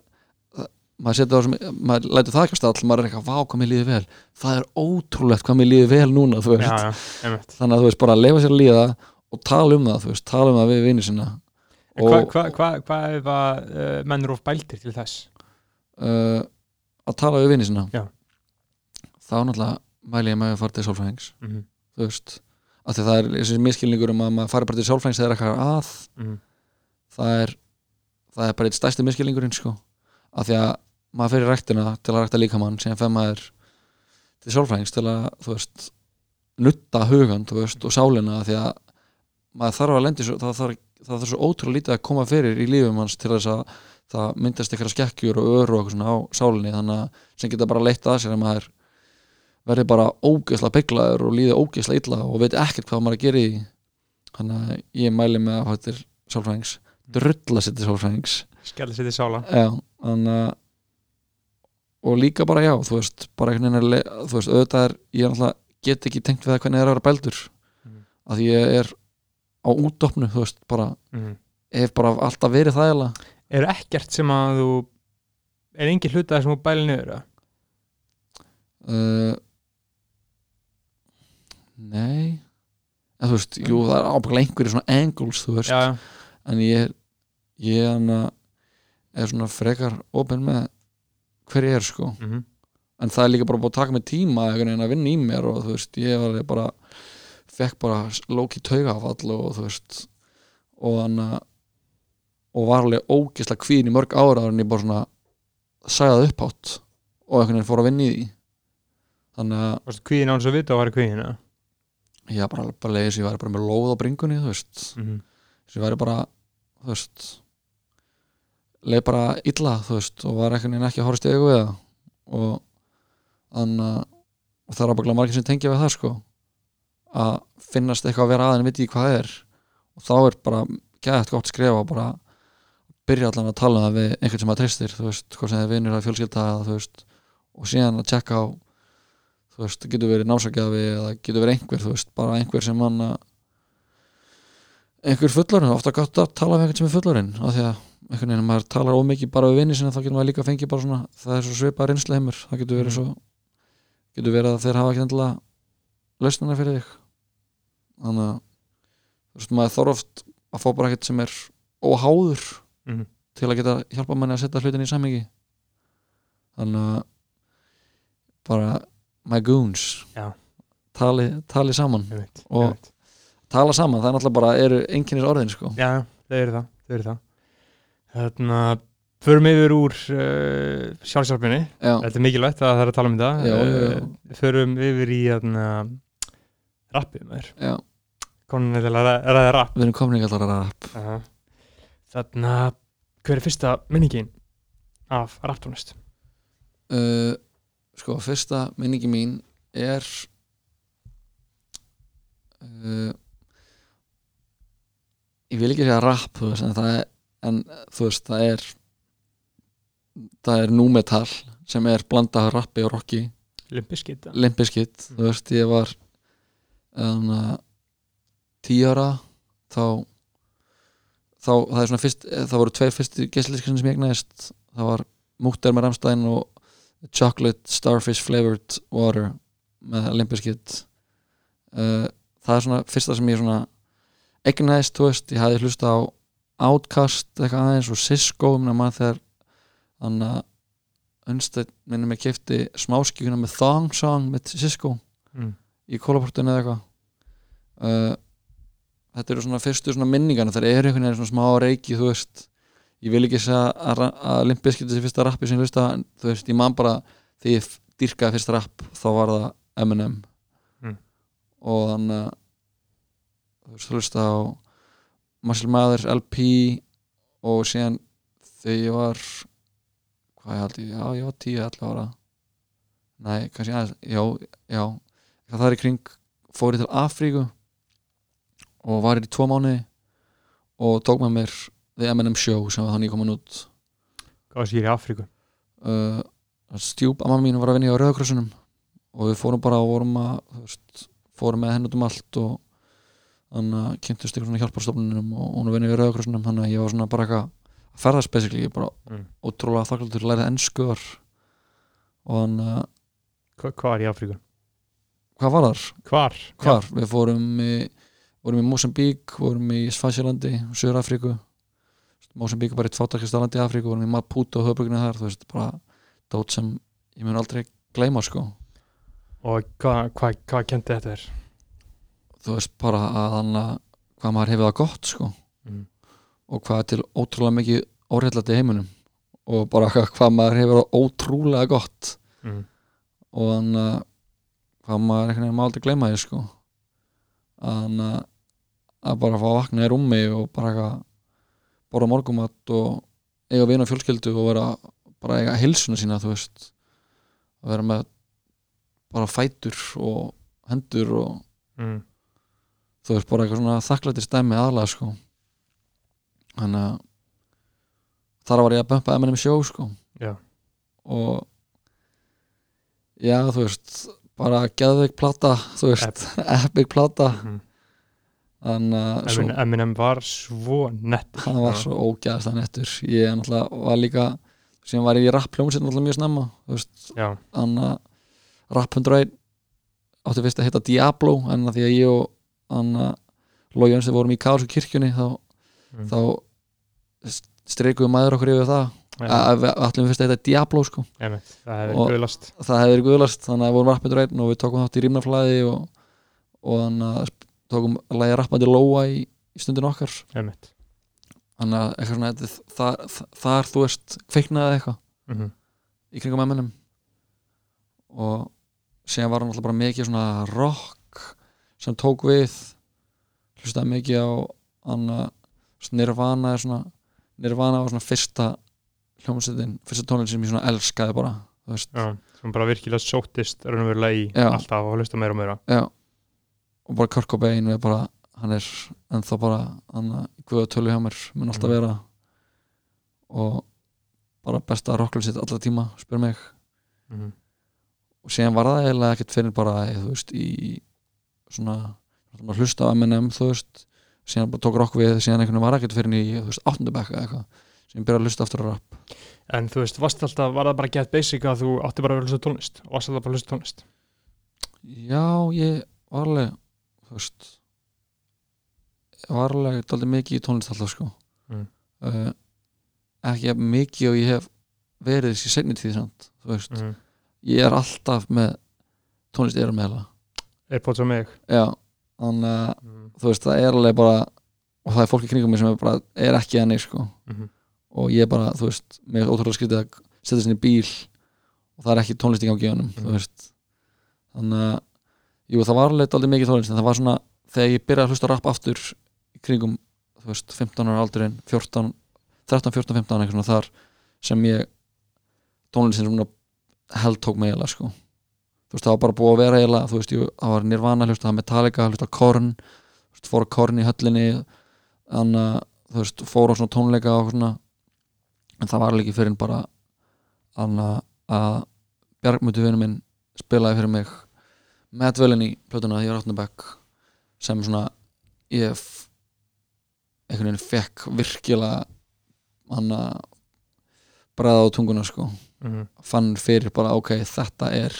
maður setur á sem, maður lætur það ekki á stall maður er eitthvað, vá hvað mér líður vel. Það er ótrúlegt hvað mér líður vel núna þú veist, já, já, þannig að þú veist bara leifa sér að líða og tala um það, þú veist, tala um það við vinni sinna Hvað hva, hva, hva ef að uh, menn eru of bæltir til þess? uh, að tala við vinni sinna Já. þá náttúrulega mæli ég með að fara til sálfræðings Mm -hmm. þú veist, af því að það er þessi miskilningur um að maður fari bara til sálfræðings þegar eitthvað er að Mm það er það er bara eitt stærsti miskilningurinn sko af því að maður fyrir ræktina til að rækta líkamann sem fer maður til sálfræðings til að þú veist nutta hugan þú veist og sálina af því að maður þarf að lendi það þarf, það þarf svo ótrúlega lítið að koma fyrir í lífum hans til þess að það myndast eitthvað skekkjur og öru og eitthvað svona á sálinni þannig að sem geta bara leitt að sér að maður verði bara ógeðsla bygglaður og líði ógeðsla illa og veit ekkert hvað maður að gera í þannig að ég mæli með að til sálfræðings. Drulla sér til sálfræðings. Til sála. Já, þannig að og líka bara já, þú veist bara einhvern veginn þú veist, auðvitað er ég er náttúrulega get ekki tengt við það hvernig það er að vera bældur. Mhm. að ég er á útdopnu, þú veist, bara mm. hef bara alltaf verið það eiginlega. Er ekkert sem að þú er engin hluta sem þú bælir niður eða? uh, nei. En þú veist, jú það er ábygglega einhverju svona angles þú veist, já, en ég ég hana, er svona frekar opinn með hver ég er sko. Mhm, en það er líka bara búið að taka mig tíma að vinna í mér og þú veist, ég var bara fekk bara lóki taugafall og þú veist og hann og var alveg ógislega kvíðin í mörg ára en ég bara svona sagði það upphátt og einhvern veginn fór að vinna í því. Þannig að varstu kvíðin án svo vita að vera kvíðin eða? ég bara, bara leiði sem ég væri bara með lóð á bringunni þú veist, Mhm, sem ég væri bara þú veist leið bara illa, þú veist og var einhvern veginn ekki að horfast í augu við það. Og þannig að það er ábygglega margir sem tengja við það sko að finnast eitthvað að vera aðeins viti í hvað er. Og þá er bara gæðið gott skrifa og bara byrja allan að tala um við einhvern sem að treystir þú veist, hvað sem þið vinnur að fjölskylda veist, og síðan að tjekka á þú veist, það getur verið námsakjafi eða getur verið einhver, þú veist, bara einhver sem hann að einhver fullorinn, ofta gott að tala við einhvern sem er fullorinn af því að einhvern veginn maður talar ómikið bara við vinni sinna þá getur maður líka fengið bara svona það er svo svipað reynsleimur, það getur verið Mhm. svo getur verið að þeir hafa ekki endilega lausnana fyrir þig þannig að þú veist, maður þarf oft að fá bara ekkert sem er óháður Mhm. til að geta hjálpa manni að setja hlutin í samhengi. Þannig að bara my goons. Tali, tali saman einmitt, Og- einmitt. tala saman, það er náttúrulega bara eru einkennis orðin sko. Já, þau eru það, þau eru það. Þarna förum yfir úr uh, sjálfsjálfinni já, þetta er mikilvægt að það er að tala um þetta. Já, já, já. Eh, förum yfir í þarna rappið með þér já, konin til að ræða- ræða rapp við erum komin allar að rap. Uh þarna hver er fyrsta minningin af rapptónlist uh, sko, fyrsta minningi mín er uh, ég vil ekki segja rap þú veist, en það er en veist, það er það er númetal sem er blandað rappi og rocki. Limpiskit limpiskitt, Mm. þú veist, ég var um, tíu ára þá þá, það er svona fyrst það voru tveir fyrstu gæsliskinn sem ég egnaðist það var Múkter með Ramstein og Chocolate Starfish Flavored Water með limpiskitt uh, það er svona fyrsta sem ég svona egnaðist, þú veist, ég hafði hlusta á Outcast eitthvað aðeins og Cisco, minna maður þegar þannig að Unstedt minnum ég kefti smáskíkuna með Thong Song með Cisco mm. í kólaportinu eða eitthvað. Uh, þetta eru svona fyrstu svona minningarna það eru einhvern veginn svona smá reiki þú veist, ég vil ekki segja að, að Limpiskit þessi fyrsta rappi sem ég hlusta þú veist, ég man bara þegar ég dýrkaði fyrsta rapp þá var það Eminem. Mm. og þannig að þú veist, hlusta á Muscle Mathers LP og síðan þegar ég var hvað ég haldi, já ég var 10-11 ára. Nei, kannski aðeins já, já, það er í kring fór ég til Afríku og var í tvo mánuði og tók með mér The M&M Show sem var þannig komin út hvað sér í Afríku uh, stjúp amma mín var að vinna á Rauðakrossunum og við fórum bara og vorum að veist, fórum með henn út um allt og þannig að kynntust ykkur svona hjálparstofnunum og hún var að vinna í Rauðakrossunum þannig að ég var svona bara eitthvað að ferðast basically, ég bara mm. ótrúlega þakkláttur að læra ennsku þar og þannig að Hva, hvað er í Afríku? hvað var þar? hvar? Hvar? Við fórum í vorum í Mosambík, vorum í Svasjalandi Söður Afríku Mosambík er bara eitt fátakist landi í Afríku vorum í Maputo og höfbrugnir þar, þú veist, bara dót sem ég mun aldrei gleyma sko og hvað hva, hva kendi þetta er? þú veist, bara að hann að hvað maður hefur það gott sko Mm. og hvað til ótrúlega mikið óreillandi í heiminum og bara [LAUGHS] hvað, maður hefur það ótrúlega gott Mm. og hann að hvað maður einhvern veginn má aldrei gleyma því sko hann að að bara fá að vakna í rúmi og bara borða morgumat og eiga vina fjölskyldu og vera bara eiga hilsuna sína þú veist að vera með bara fætur og hendur og Mm. þú veist bara eitthvað svona þakklæti stæmi aðlega sko þannig að þar var ég að bumpa M&M show sko Já. og já þú veist bara geðveik plata þú veist, epic [LAUGHS] plata Mm. Þannig svo, Eminem, var svo nett hann var svo ógæðast að nettur. Ég náttúrulega var líka sem var ég í rappljómsinn náttúrulega mjög snemma þannig að Rap 101 átti fyrst að heita Diablo en því að ég og hann Lói Jönsson vorum í Kásu kirkjunni þá, Mm. þá streikuðum maður okkur yfir það. Að við ætlum fyrst að heita Diablo sko. Einmitt, það hefur guðlast það verið guðlast þannig að við vorum einn og við tókum þátt í rýmnaflæði og, og þannig að tókum að lægja rappandi lóa í, í stundin okkar. Einmitt. Þannig að eitthvað svona þar, þar, þar þú veist kveiknaði eitthvað Mhm. í kringum emminum og síðan var hann alltaf bara mikið svona rock sem tók við hlustaði mikið á hann að Nirvana svona Nirvana var svona fyrsta hljómsveitin, fyrsta tónlinn sem ég svona elskaði bara þú veist, Já, sem bara virkilega sóttist raunverulega í Já. alltaf og hlusta meira og meira. Já og bara Kurt Cobain er bara hann er ennþá bara hann að guða tölu hjá mér mun alltaf Mhm. vera. Og bara besta rockljómsveit allra tíma, spyr mig. Mhm. og síðan var það eiginlega ekkert fyrir bara þú veist í svona að hlusta á M&M þú veist. Síðan bara tók rock við síðan einhvern veginn var ekkert fyrir í þú veist áttundabekka eða eitthvað. Sem byrjaði að hlusta aftur á rap. En þú veist, varst alltaf, var það bara get basic að þú átti bara að vera að hlusta tónlist? Og varst alltaf bara að hlusta tónlist? Já ég var alveg veist ég var alveg daldið mikið í tónlist alltaf sko Mm. uh, ekki mikið og ég hef verið þessi seinni tíð samt mm. ég er alltaf með tónlist erum með það Airpods á mig já þannig að mm. þú veist, það er alveg bara og það er fólk í kringum mig sem er bara er ekki ennig sko Mhm. og ég bara, þú veist, mér er ótrúlega skrítið að setja sinni bíl og það er ekki tónlist í gangi í honum, þú Mhm. veist þannig að, jú, það var alveg aldrei mikið tónlist, en það var svona þegar ég byrjaði að hlusta á rap aftur kringum þú veist, 15 ára aldurinn 14, 13, 14, 15 eitthvað svona þar sem ég tónlistin svona held tók mig eiginlega sko. Þú veist, það var bara búið að vera eiginlega þú veist, jú, það var Nirvana, hlusta Metallica hlusta Korn, veist, fór Korn í höllinni þannig þú veist, fór á svona tónleika og svona en það var ekki fyrir bara að Bjargmutu vinur minn spilaði fyrir mig Madvellin í plötuna því ég var áttunabæk sem svona ég einhvern veginn fekk virkilega hann að bræða á tunguna sko Mhm. fann fyrir bara ok, þetta er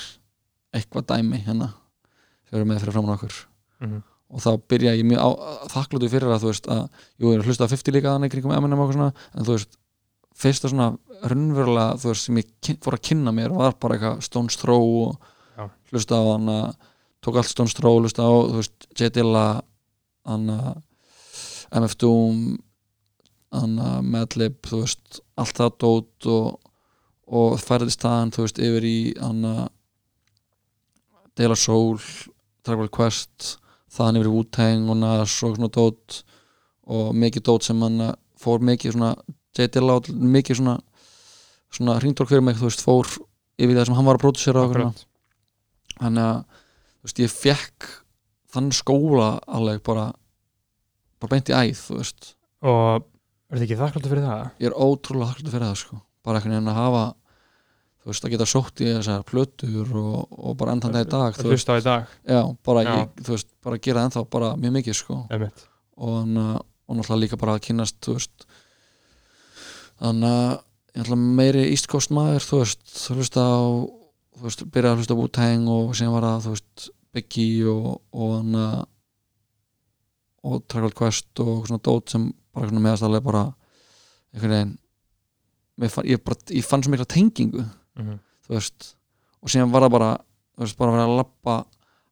eitthvað dæmi hérna sem við erum með fyrir framan okkur Mhm. og þá byrja ég mjög á, þakklútu fyrir að þú veist að, jú, ég er að hlusta að 50 líka þannig kringum M&M og svona, en þú veist fyrsta svona raunverulega þú veist, sem ég fór að kynna mér var bara eitthvað Stones Throw og. Hlusta á hann að tók allt Stones Throw, hlusta á, J. Dilla hann að MF Doom hann að Madlib, þú veist allt það dót og, og færði staðan, þú veist, yfir í hann að Deila Soul, Tribal Quest þaðan yfir Wu-Tang og Nas og svona dót og mikið dót sem hann fór mikið svona J. Dilla mikið svona svona hringdork fyrir mig, þú veist, fór yfir það sem hann var að pródusera og. Þannig að þú veist, ég fekk þann skóla alveg bara bara beint í æð, þú veist. Og er þið ekki þakkláttu fyrir það? ég er ótrúlega þakkláttur fyrir það sko. Bara einhvern veginn að hafa þú veist, að geta sótt í þessar plötur og, og bara endan það í dag Að þú veist, hlusta á í dag, já, bara, Já. Ég, þú veist, bara gera ennþá bara mjög mikið sko. Og, og náttúrulega líka bara að kynast þú veist. Þannig að meiri East Coast maður þú veist, hlusta á þú veist, byrja að hlusta Wu-Tang og síðan var það þú veist, Biggie og og hann að og Tribal Quest og svona dót sem bara svona meðastallega bara einhvern veginn fann, ég, bara, ég fann svo mikla tengingu Mhm. þú veist og síðan var það bara, þú veist, bara að vera að lappa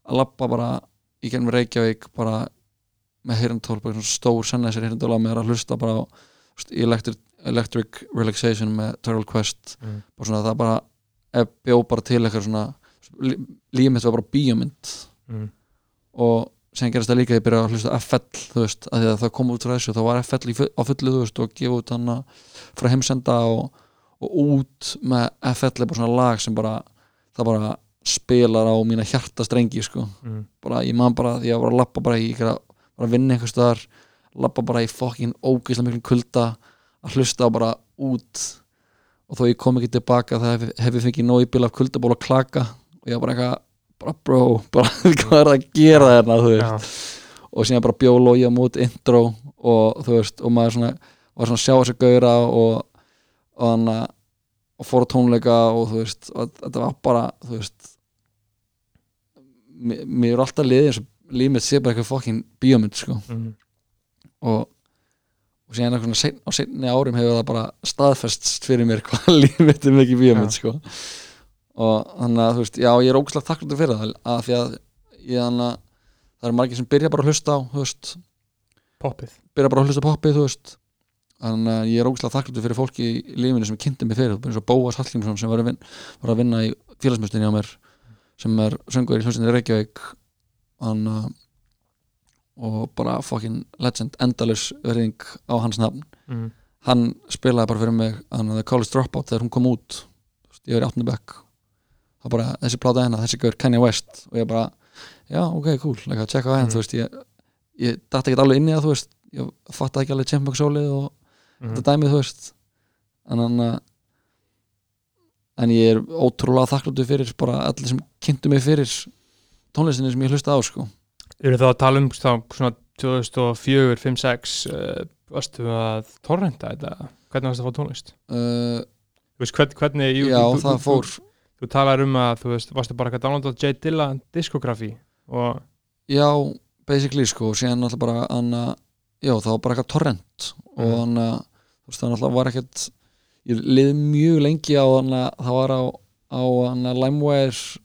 að lappa bara í gennum Reykjavík bara með heyrndól, bara svona stór sennæsir heyrndól á mér að hlusta bara á þú veist, electric, electric Relaxation með Turtle Quest Mhm. og svona það bara bjó bara til eitthvað svona lí- lífið mitt var bara bíómynd Mhm. og sem gerist það líka að ég byrja að hlusta FL þú veist, að því að það kom út frá þessu þá var FL á fullu, þú veist, og gefa út hana frá heimsenda og, og út með FL er bara svona lag sem bara, það bara spilar á mína hjartastrengi, sko Mhm. bara, ég man bara, því að bara lappa bara í bara vinna einhvers staðar lappa bara í fokkin ógeðslega miklum kulda að hlusta á bara út og þó ég kom ekki tilbaka það hef, hef ég fengið nóg í bíl af kuldaból og klaka. Og ég var bara eitthvað bara bro, [LAUGHS] bara hvað er það að gera þarna þú veist, Já, og síðan bara bjóla og ég á mót intro og þú veist, og maður svona var svona að sjá þessi gauðra og og hann að og fór tónleika og þú veist, og þetta var bara þú veist, mér er alltaf liðið eins og líf mitt sé bara eitthvað fokkin bíómynd sko. Mm. og, og síðan eitthvað sein, á seinni árum hefur það bara staðfest fyrir mér hvað [LAUGHS] líf mitt er mikið bíómynd sko. Og þannig að þú veist, já ég er ógæslega þakkláttur fyrir það að því að ég þannig að það eru margir sem byrja bara að hlusta á veist, poppið. Byrja bara að hlusta á poppið þú veist. Þannig að ég er ógæslega þakkláttur fyrir fólki í lífinu sem kynnti mig fyrir, eins og Bóas Hallgrímsson sem var að, vin, var að vinna í félagsmyndstinni á mér sem er söngur í hljómsveitinni Reykjavík. Hann uh, og bara fucking legend endalus verðing á hans nafn mm. hann spilaði bara fyrir mig The College Dropout þegar hún kom út ég var í 8. bekk það bara þessi pláta hennar, þessi gaur Kanye West og ég bara, já ok, cool like, að checka á henn, Mm. þú veist, ég, ég datt ekki alveg inn í það, þú veist, ég fatt ekki alveg Chipmunk sólið og Mm. þetta dæmið, þú veist en hann að en ég er ótrúlega þakkláttu fyrir bara allir sem kynntu mig fyrir tónlistinni sem ég hlusta á, sko Eru þá að tala um þá, svona 2004, 5, 6 uh, varstu að torrenta þetta? Hvernig varstu að fá tónlist? uh, veist, hvern, hvernig jú, já, þú, það fór Þú, þú talar um að þú veist, varstu bara að downloada J Dilla diskografi og Já, basically sko og síðan alltaf bara anna, já, það var bara eitthvað torrent og Mhm. hann þú veist, það alltaf var ekkert ég liði mjög lengi á hann það var á, á LimeWire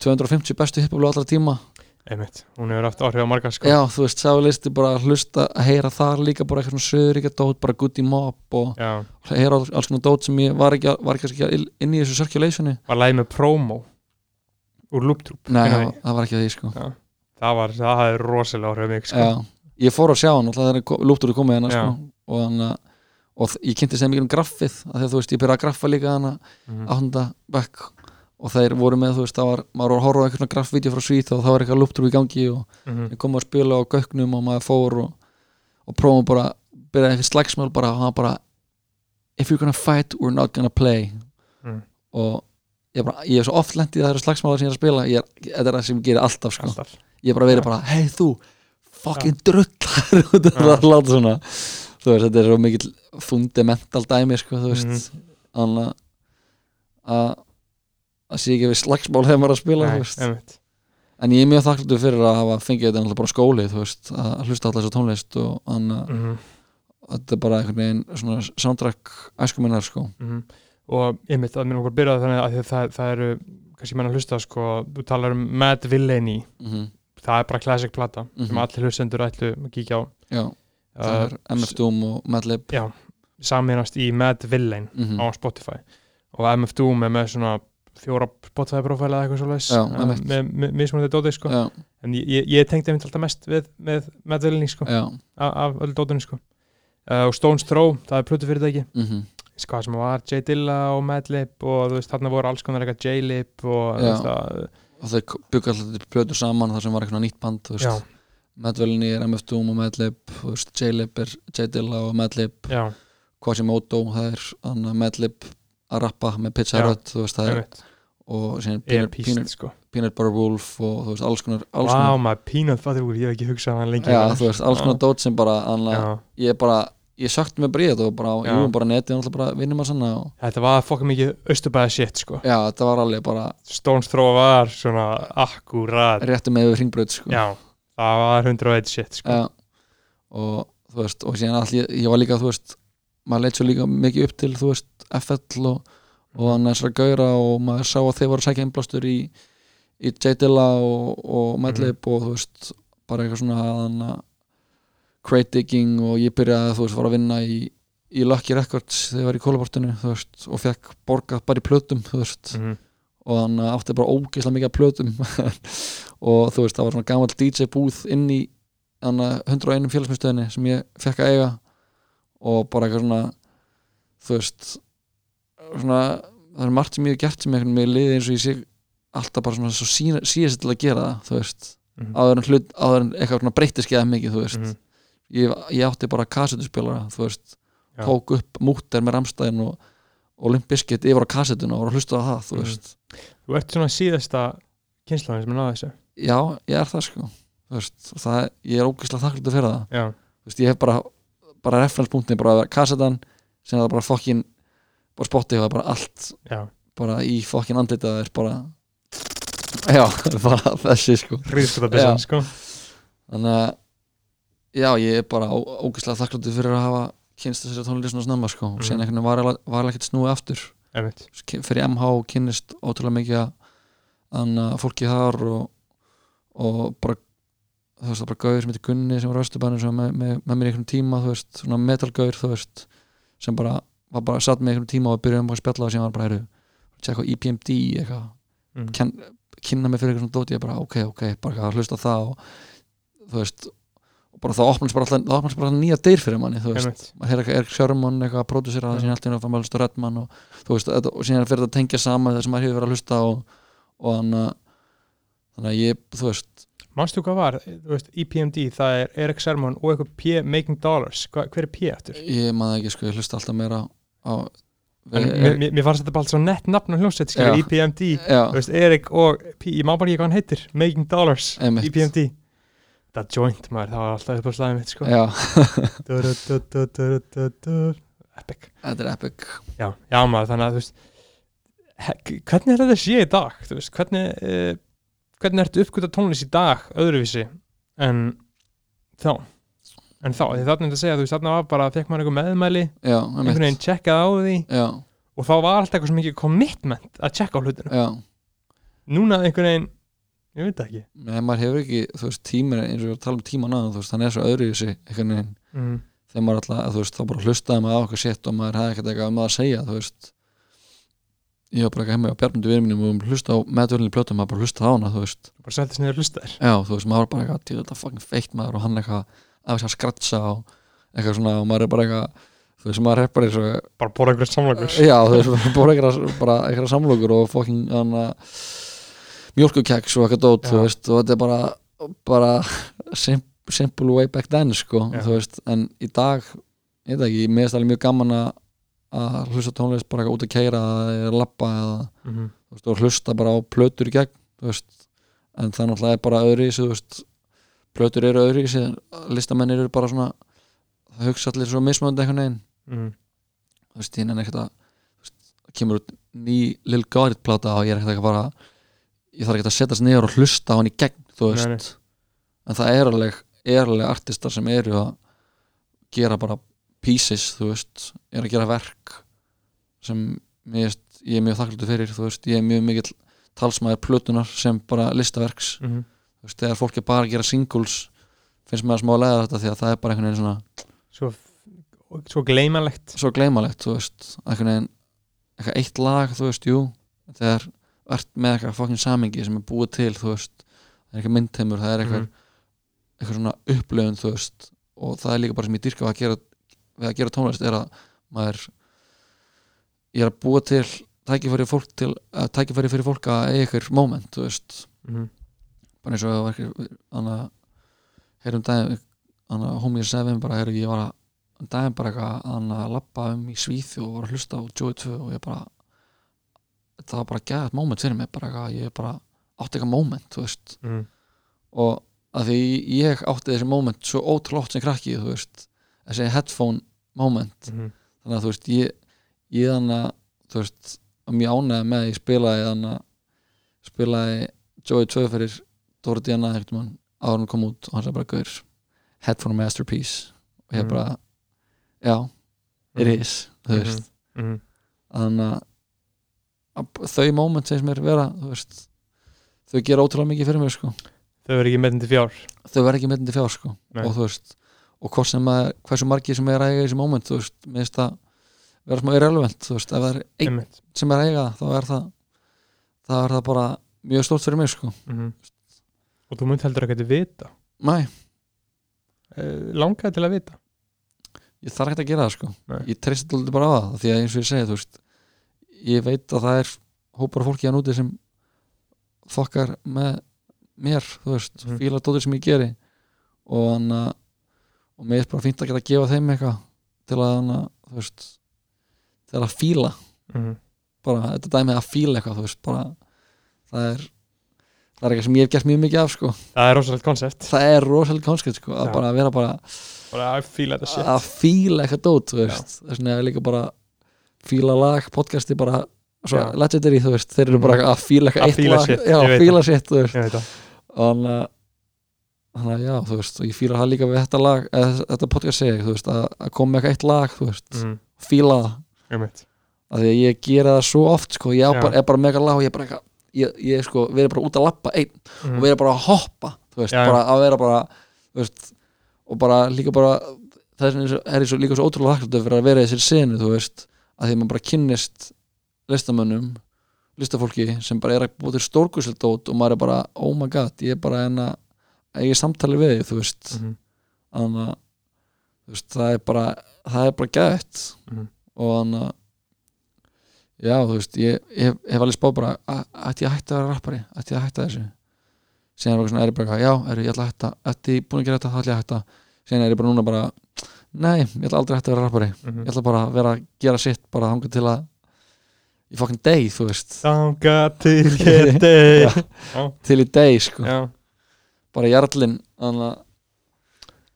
250 bestu hiphop allra tíma einmitt, hún hefur haft áhrif á marga sko. Já, þú veist, sá listi bara að hlusta að heyra þar líka bara eitthvað svona söðuríka dót bara Goody Mob og Já, heyra alls konar dót sem ég var ekki, var ekki, inn í þessu circulationi. Var lægi með promo úr Looptroop Nei, það, það var ekki því sko. Það var, það hafði rosalega áhrif mig sko. Já, ég fór að sjá hann alltaf þegar lúptur komið Já. sko, og, hann, uh, og ég kynnti sem mikið um graffið af því að þú veist, ég byrjaði að graffa líka hana Mhm. áttunda bekk og þeir voru með, þú veist, það var, maður var að horfa eitthvað graffvídeó frá Svít og það var eitthvað lúptur í gangi og Mhm. ég kom að spila á göknum og maður fór og, og prófum bara, byrjaði eitthvað slagsmál bara, og hann bara if you're gonna fight, we're not gonna play Mm. og ég, bara, ég er svo oft lendið að það eru slagsmálar sem ég er að spila ég er, þetta er það sem gerir alltaf sko alltaf ég hef bara verið Já. bara, hei þú fucking drullar [LAUGHS] út af Já. það láta svona þú veist, þetta er svo mikill fundamental dæmi, sko, þú veist Mhm. þannig að að að sé ekki við slagsmál þegar maður er að spila, Nei, en ég er mjög þakklútur fyrir að hafa fengið þetta náttúrulega bara skóli, veist, að hlusta alltaf þessu tónlist og þannig að Mhm. þetta er bara einhvern veginn svona soundtrack æsku minnar, sko. Mhm. og einmitt að mér okkur byrjaði þannig að það, það eru kannski menn að hlusta sko, þú talar um Mad Villainy. Mm það er bara classic plata sem Mhm. allir hlustendur ætlu að kíkja á. Já, það uh, er MF Doom og Madlib já, saminast í Mad Villain mm á Spotify. Og MF Doom er með svona fjóra Spotify profæla eða eitthvað svo leis Já, einmitt. með mismunandi dóti sko. En ég, ég, tengdi einmitt alltaf mest við, með Villainy sko. Af, öllu dótinu sko. Uh, og Stones Throw, það er plötu fyrirtæki mhm hvað sem var J Dilla og Madlib og þú veist þarna voru alls konar eitthvað J-Lib og þú Já. veist að og þeir byggja alltaf plötur saman þar sem var eitthvað nýtt band Madvelinni er MF Doom og Madlib J-Lib er J-Dilla og Madlib Quasimodo, það er Madlib að rappa með Pitch veist, það er, og Peanut, Peanut, sko. Peanut Butter Wolf og þú veist, alls konar alls Vá konar, maður, peanut butter úr, ég hef ekki hugsað hann lengi. Já, þú veist, alls konar dót sem bara, anna, Já. ég bara ég sökti mig þetta og bara, Já. jú, bara netið og alltaf bara vinnum að sanna og, Þetta var fokka mikið austurbæða shit sko. Já, þetta var alveg bara Stones Throw var svona akkurat rétti með við hringbröð, sko. Já, það var 101 shit sko. Já, og þú veist og síðan all, ég, ég var líka, þú veist maður leitt svo líka mikið upp til, þú veist FL og, og hann þessara gauðra og maður sá að þeir voru að sækja einblástur í, í J-Dilla og, og Madlib og þú veist, bara eitthvað svona að crate digging og ég byrjaði, þú veist, var að vinna í í Lucky Records þegar ég var í kólaportinu þú veist, og fekk borgað bara í plötum þú veist, Mhm. og hann átti bara ógeðslega mikið af plötum. [LAUGHS] Og þú veist, það var svona gammal DJ búð inn í hann 101 félagsmyndstöðinni sem ég fekk að eiga. Og bara eitthvað svona þú veist svona, það er margt sem ég hef gert sem einhvern veginn liði eins og ég sé alltaf bara svona svo síðast til að gera það þú veist, Mhm. áður en hlut áður en eitthvað svona breytti skeiða mikið þú veist Mhm. ég, ég átti bara kassetuspilara þú veist, Já. tók upp múter með Ramstæðin og, og Limp Bizkit yfir á kassetuna og var að hlusta á það þú Mhm. veist, Þú ert svona síðasta kynslaðin sem er náða þessu já, ég er það sko veist, það, ég er ógeðslega þakklútið fyrir það veist, ég hef bara, bara referenspunktin bara að vera kassetan, sem það bara fokkin bara spotti og það er bara allt já. bara í fokkin andlitað er bara já, [LAUGHS] bara þessi sko. Hríðskotabissan Já. sko. Þannig að já, ég er bara ógeðslega þakkláttur fyrir að hafa kynst þessari tónlist svona snemma sko. Og Mhm. síðan einhvern veginn var eiginlega ekkert snúið aftur. Fyrir MH og kynnist ótrúlega mikið að fólki þar og, og bara þú veist, það var bara gauður sem heitir Gunni sem var Östurbænum sem var með, með, með mér í einhvern tíma þú veist, svona metalgauður þú veist sem bara, var bara satt með einhvern tíma og byrjuðum að spjalla og sem var bara, heyrðu tjekka á EPMD eitthvað mm. kynna mig fyrir eitthvað svona dóti ég bara ok, ok, bara að hlusta það og þú veist og bara það opnast bara alltaf, það opnast bara alltaf nýja dyr fyrir manni þú veist, maður heyrði eitthvað Erik Sörmann eitthvað að pródusera það Já. síðan allt í einu að fara maður að hlusta Redman og þú veist, þetta, og síðan fyrir þetta að tengja saman það sem maður hefur verið að hlusta á og þannig að þannig að ég, þú veist manstu hvað var, þú veist, EPMD það er Erik Sermon og eitthvað P Making Dollars, Hva, hver er P eftir? ég maður ekki, sko, ég hlusta alltaf meira við- mér, mér- mér fannst þetta bara allt svo nett nafn og hljómsveit, skilur, Já. EPMD veist, Erik og ég má bara ekki hvað hann heitir Making Dollars, Einmitt. EPMD það joint maður, það var alltaf upp á slæðið mitt sko. já, [LAUGHS] Du- du- du- du- du- du- du- epic. Þetta er epic. Já, já maður, þannig að þú veist hvernig er þetta sé í dag þú veist, hvernig uh, hvernig ertu uppgöta tónlist í dag öðruvísi en þá en þá, þarna er þetta að segja, þú veist, þarna var bara fekk maður einhver meðmæli, já, einhvern veginn checkað á því já, og þá var alltaf eitthvað svo mikið commitment að checka á hlutinu já, núna einhvern veginn, ég veit það ekki. Nei, maður hefur ekki, þú veist, tímir eins og við erum að tala um tíman aðan, þú veist, hann er svo öðru í sig einhvern veginn, mm. þegar maður alltaf, þú veist, þá bara hlustaði maður á eitthvað sitt og maður hefði ekkert eitthvað um það að segja, þú veist. Ég var bara ekki heima á Bjarmundu við mínum og hlusta á meðvörlinni plötum, maður bara hlusta á hana, þú veist. Bara seldist niður hlustaðir já, þú veist, maður var bara eitthvað, þetta fucking feitt maður og hann eitthvað, að skratsa og eitthvað svona, og maður er bara eitthvað þú veist, maður er bara eins og bara bóra einhverjum samlagur já, þú veist, bara eitthvað samlokur og fucking hana, mjölkukeks og eitthvað dót, Já. þú veist, og þetta er bara bara sim, simple way back then, sko, þú veist en í dag, ég veit ekki, mér er það mjög gaman að að hlusta á tónlist bara út að keira eða lappa eða mm -hmm. þú veist, hlusta bara á plötur í gegn þú veist, en það náttúrulega er bara sig, þú veist, plötur eru öðru í sig, listamennir eru bara svona það hugsa allir svo mismöndi einhvern veginn Mm. þú veist, ég nenni ekkert að það kemur út ný Lil Gorit plata og ég er ekkert ekki bara ég þarf ekkert að setjast niður og hlusta á hann í gegn þú veist, Nei, nei. en það er alveg er alveg artistar sem eru að gera bara pieces þú veist, er að gera verk sem veist, ég er mjög þakkláttur fyrir, þú veist, ég er mjög mikill talsmaður plötunar sem bara listaverks Mm -hmm. Þú veist, þegar fólk er bara að gera singles finnst mér að smá að lega þetta því að það er bara einhvern veginn svona svo, svo gleymanlegt svo gleymalegt, þú veist einhvern veginn, eitthvað eitt lag, þú veist, jú þegar ert með eitthvað fokkin samingi sem er búið til, þú veist það er eitthvað myndheimur, það er eitthvað Mhm. eitthvað svona upplöfun, þú veist og það er líka bara sem ég dyrka að gera við að gera tónlist er að maður ég er að búa til tækifæri til, tækifæri fyrir fólk að eiga ykkur moment, þú veist mm. Bara eins og þannig að heyrum daginn þannig að homið mig bara heyru, ég var að daginn bara eitthvað þannig að lappa um í Svíþjóð og var að hlusta á Joey 2 og ég bara það var bara gæðat moment fyrir mig bara eitthvað, ég bara átti eitthvað moment, þú veist. Mm. og að því ég átti þessi moment svo ótrúlega oft sem krakki, þú veist þessi headphone moment. Mm þannig að þú veist, ég, ég þannig að þú veist, var mjög ánægð með að ég spilaði þannig að spilaði Joey 2 fyrir Dóri Díana ekkert mann áður hún kom út og hann sagði bara gaur, headphone masterpiece. Og ég Mhm. bara já, it Mhm. is þú veist, Mhm. þannig að þau moment sem mér vera veist, þau gera ótrúlega mikið fyrir mig sko. Þau verður ekki metin til fjár. Þau verða ekki metandi fjár sko. Og þú veist, og hvort sem að hversu margir sem er að eiga í þessi moment þú veist, mér finnst það vera smá irrelevant þú veist, ef það er einn sem er að eiga þá er það þá er það bara mjög stórt fyrir mig sko. Mhm. Og þú munt heldur að vita Næ, uh, langaði til að vita ég þarf ekki að gera það sko Nei. ég treysti alltaf bara á það, því að eins og ég segi þú veist, ég veit að það er hópar fólki að núti sem fokkar með mér, þú veist, Mhm. fíla dóttir sem ég geri og hann að og mér er bara fínt að geta að gefa þeim eitthvað til að hann að, þú veist til að fíla, mm. bara þetta dæmi að fíla eitthvað, þú veist, bara það er það er eitthvað sem ég hef gert mjög mikið af sko. Það er rosalegt koncept. Það er rosalega konskript sko, að bara vera bara að fíla eitthvað dót þess vegna er líka bara fíla lag, podcasti bara legendary, þú veist, þeir eru bara að fíla eitthvað Að eitt lag, shit, já, veit fíla sitt, þannig að þannig að já, þú veist, og ég fíla það líka við þetta lag, eða þetta podcast segi, þú veist að, að koma með eitthvað eitt lag, þú veist. Mm, fíla það, af því að ég gera það svo oft, sko, ég bara, er bara mega lag og ég er bara eitthvað, ég, ég sko, verið bara út að lappa einn mm, og verið bara að hoppa, veist, Já, já. bara að vera bara, veist, og bara líka bara, það er, er svo, líka svo ótrúlega þakkláttur fyrir að vera í þessari senu, þú veist, að því að maður bara kynnist listamönnum, listafólki sem bara er að búið til stórkursildót og maður er bara, oh my god, ég er bara en að ég er samtali við þig, þú veist mm, þannig að það er bara, það er bara gætt Mhm. og þannig að já, þú veist, ég, ég hef, hef alveg spáð bara, að- ætti ég að hætta að vera rappari? Ætti ég að hætta þessu? Síðan er, svona, er ég bara, já, er ég ætla að hætta. Ætti ég búin að gera þetta, þá ætla ég að hætta. Síðan er ég bara núna bara, nei, ég ætla aldrei að hætta að vera rappari. Mm, ég ætla bara að vera að gera sitt bara þangað til að í fucking day, þú veist. Þanga til [LAUGHS] geti Já. til í day, sko, Já, bara jarlinn þannig að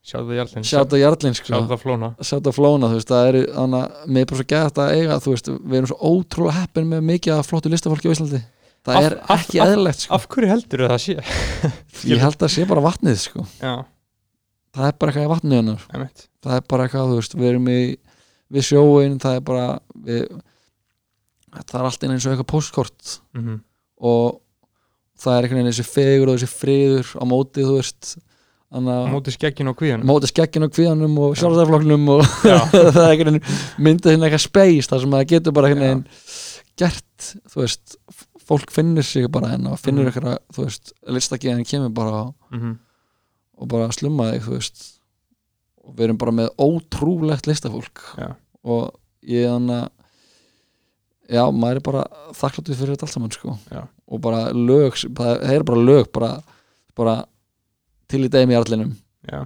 sjáðu það Jarlinn sjáta jarlinn, sko. Sjáðu það Flóna. Sjátt að flóna, þú veist, það eru þannig að mér er bara svo gætt að eiga, þú veist við erum svo ótrúlega heppin með mikið af flottu listafólki á Íslandi, það Af- er ekki eðlilegt, sko, Af hverju heldur það sé? [LAUGHS] ég held að sé bara vatnið, sko, Já, það er bara eitthvað í vatnið hennar, einmitt. Það er bara eitthvað, þú veist við erum í, við sjóin það er bara, við það er allt eins og eitthvað postkort mm, og það er einhvern veginn þessi fegur og þessi friður á móti, þú veist móti skeggin og kvíðan móti skeggin og kvíðanum og sjálfstæðarflokknum og [LAUGHS] það er einhvern veginn myndið hérna eitthvað space þar sem það getur bara einhvern veginn gert, þú veist fólk finnur sig bara hérna og finnur Mhm. eitthvað, þú veist, listakiðan kemur bara mm, og bara slumma þig, þú veist. Og við erum bara með ótrúlegt listafólk. Já. og ég þannig að já, maður er bara þakkláttur fyrir þetta allt saman sko. Já. og bara lög, það er bara lög bara, bara til í degum í arlinum Já,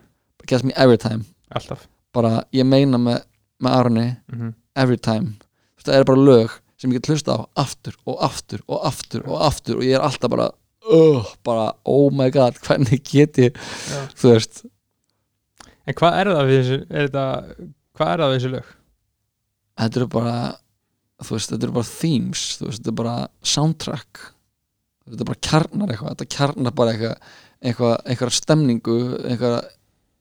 gets me every time. Alltaf. Bara ég meina með, með Arni mm, every time. Það er bara lög sem ég get hlusta á aftur og aftur og aftur og aftur og ég er alltaf bara uh, bara oh my god [LAUGHS] hvernig get ég Já. þú veist. En hvað er það við þessu er þetta, Hvað er það við þessu lög? þetta eru bara þú veist þetta eru bara themes þú veist þetta er bara soundtrack. Þetta er bara kjarnar eitthvað þetta kjarnar bara eitthvað eitthvað, eitthvað stemningu eitthvað,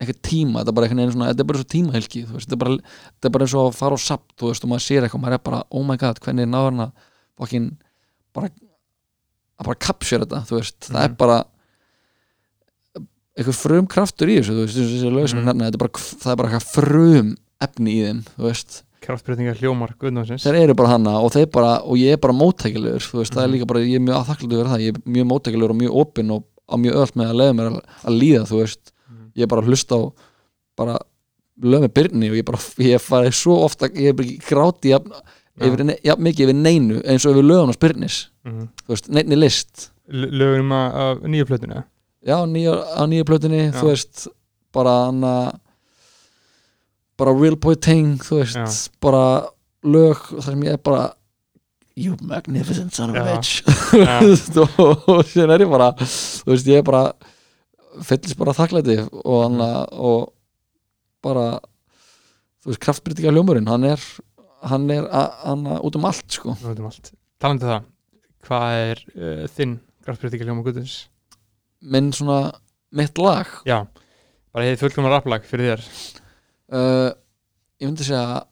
eitthvað tíma þetta er bara eitthvað svona þetta er bara svo tímahelgi veist þetta er bara, þetta er bara eins og að fara á sapt þú veist og maður sér eitthvað maður er bara oh my god hvernig er náður hann að fokkin bara að bara capture þetta þú veist það er bara eitthvað frum kraftur í þessu þú veist þessi lög sem mm. nefna þetta er bara, það er bara eitthvað frum efni í þeim þú veist Kraftbreytingar hljómar þeir eru bara hana og bara og ég er bara móttækilegur þú veist, það er Mhm. líka bara, ég er mjög aðþakklandi fyrir það, ég er mjög móttækilegur og mjög opinn og á mjög öll með að leiða mér að, líða, þú veist Mhm. ég er bara að hlusta á bara lög með byrni og ég bara, ég er farið svo ofta, ég er bara gráti jafn, yfir, jafn mikið yfir neinu eins og yfir lögun og spyrnis Mhm. þú veist, neinni list L- Lögunum af- af nýju plötuna já, nýja, á nýju plötunni, Já. þú veist bara hana bara real boy thing, þú veist Já. bara lög þar sem ég er bara you magnificent son of a bitch. Og, [LAUGHS] síðan er ég bara þú veist, ég er bara fyllist bara þakklæti og hann og bara þú veist, kraftbyrtinga hljómurinn hann er, hann er hann út um allt sko. Nú veitum allt. Talandi um það, hvað er uh, þinn kraftbreytingar hljómar Guðnánsins? minn svona, mitt lag? Já, bara hefði fullkomna rapplag fyrir þér. Uh, ég myndi segja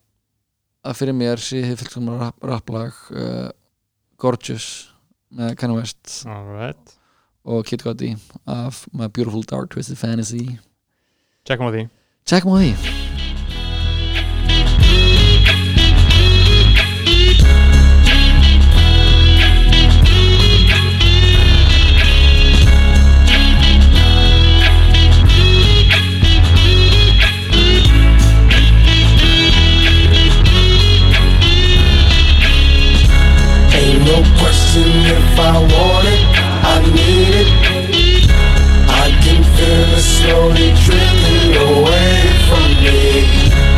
að fyrir mér sé þið rap, rapplag uh, Gorgeous með Kanye West. Alright. Og Kid Cudi af My Beautiful Dark Twisted Fantasy. Tjekkum á því. Tjekkum á því if I want it, I need it. I can feel it slowly drifting away from me.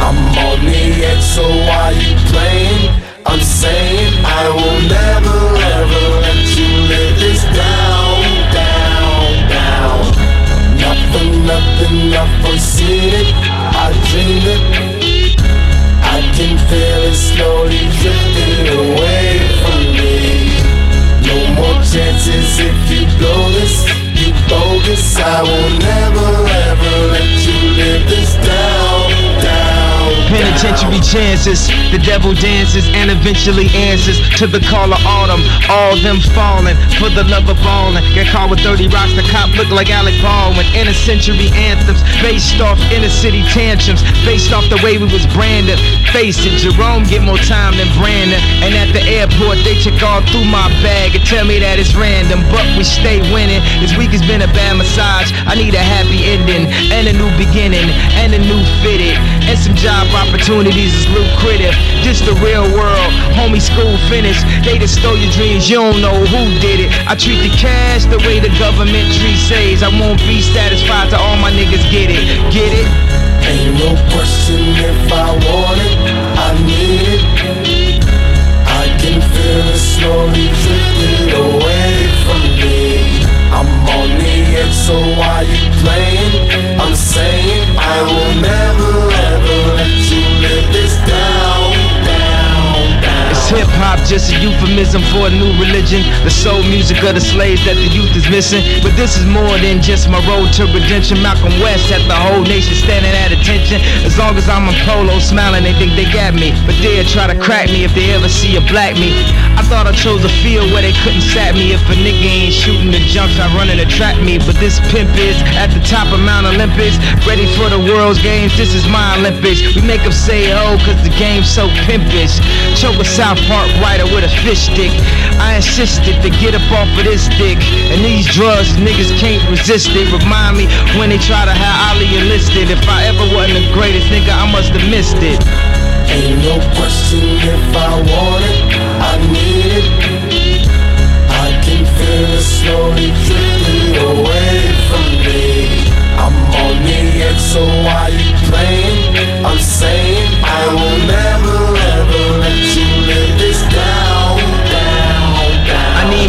I'm on the edge, so why you playing? I'm saying I will never ever let you live this down, down, down. Not for nothing, I've it. I dreamed it. I can feel it slowly drifting away chances if you blow this. You bogus, I will never ever let you live this down. Penitentiary chances, the devil dances and eventually answers to the call of autumn. All them falling for the love of ballin'. Get caught with 30 rocks, the cop look like Alec Baldwin. Inner century anthems based off inner city tantrums, based off the way we was branded. Face it, Jerome get more time than Brandon. And at the airport, they check all through my bag and tell me that it's random, but we stay winning. This week has been a bad massage. I need a happy ending and a new beginning and a new fitted and some job opportunities is lucrative. Just the real world, homie. School finished. They just stole your dreams. You don't know who did it. I treat the cash the way the government treats says. I won't be satisfied till all my niggas get it. Get it? Ain't no question if I want it, I need it. I can feel it slowly drifting away from me. I'm on the edge, so why you playing? I'm saying I will never hip hop just a euphemism for a new religion? The soul music of the slaves that the youth is missing. But this is more than just my road to redemption. Malcolm West had the whole nation standing at attention. As long as I'm in polo smiling, they think they got me. But they'll try to crack me if they ever see a black me. I thought I chose a field where they couldn't sap me. If a nigga ain't shooting the jumps, I running to trap me. But this pimp is at the top of Mount Olympus, ready for the world's games. This is my Olympics. We make them say oh, cause the game's so pimpish. Choke a South Park writer with a fish stick. I insisted to get up off of this dick. And these drugs, niggas can't resist it. Remind me when they try to have Ali enlisted. If I ever wasn't the greatest nigga, I must have missed it. Ain't no question if I want it, I need it. I can feel it slowly drifting away from me. I'm on so why you playing? I'm saying I will never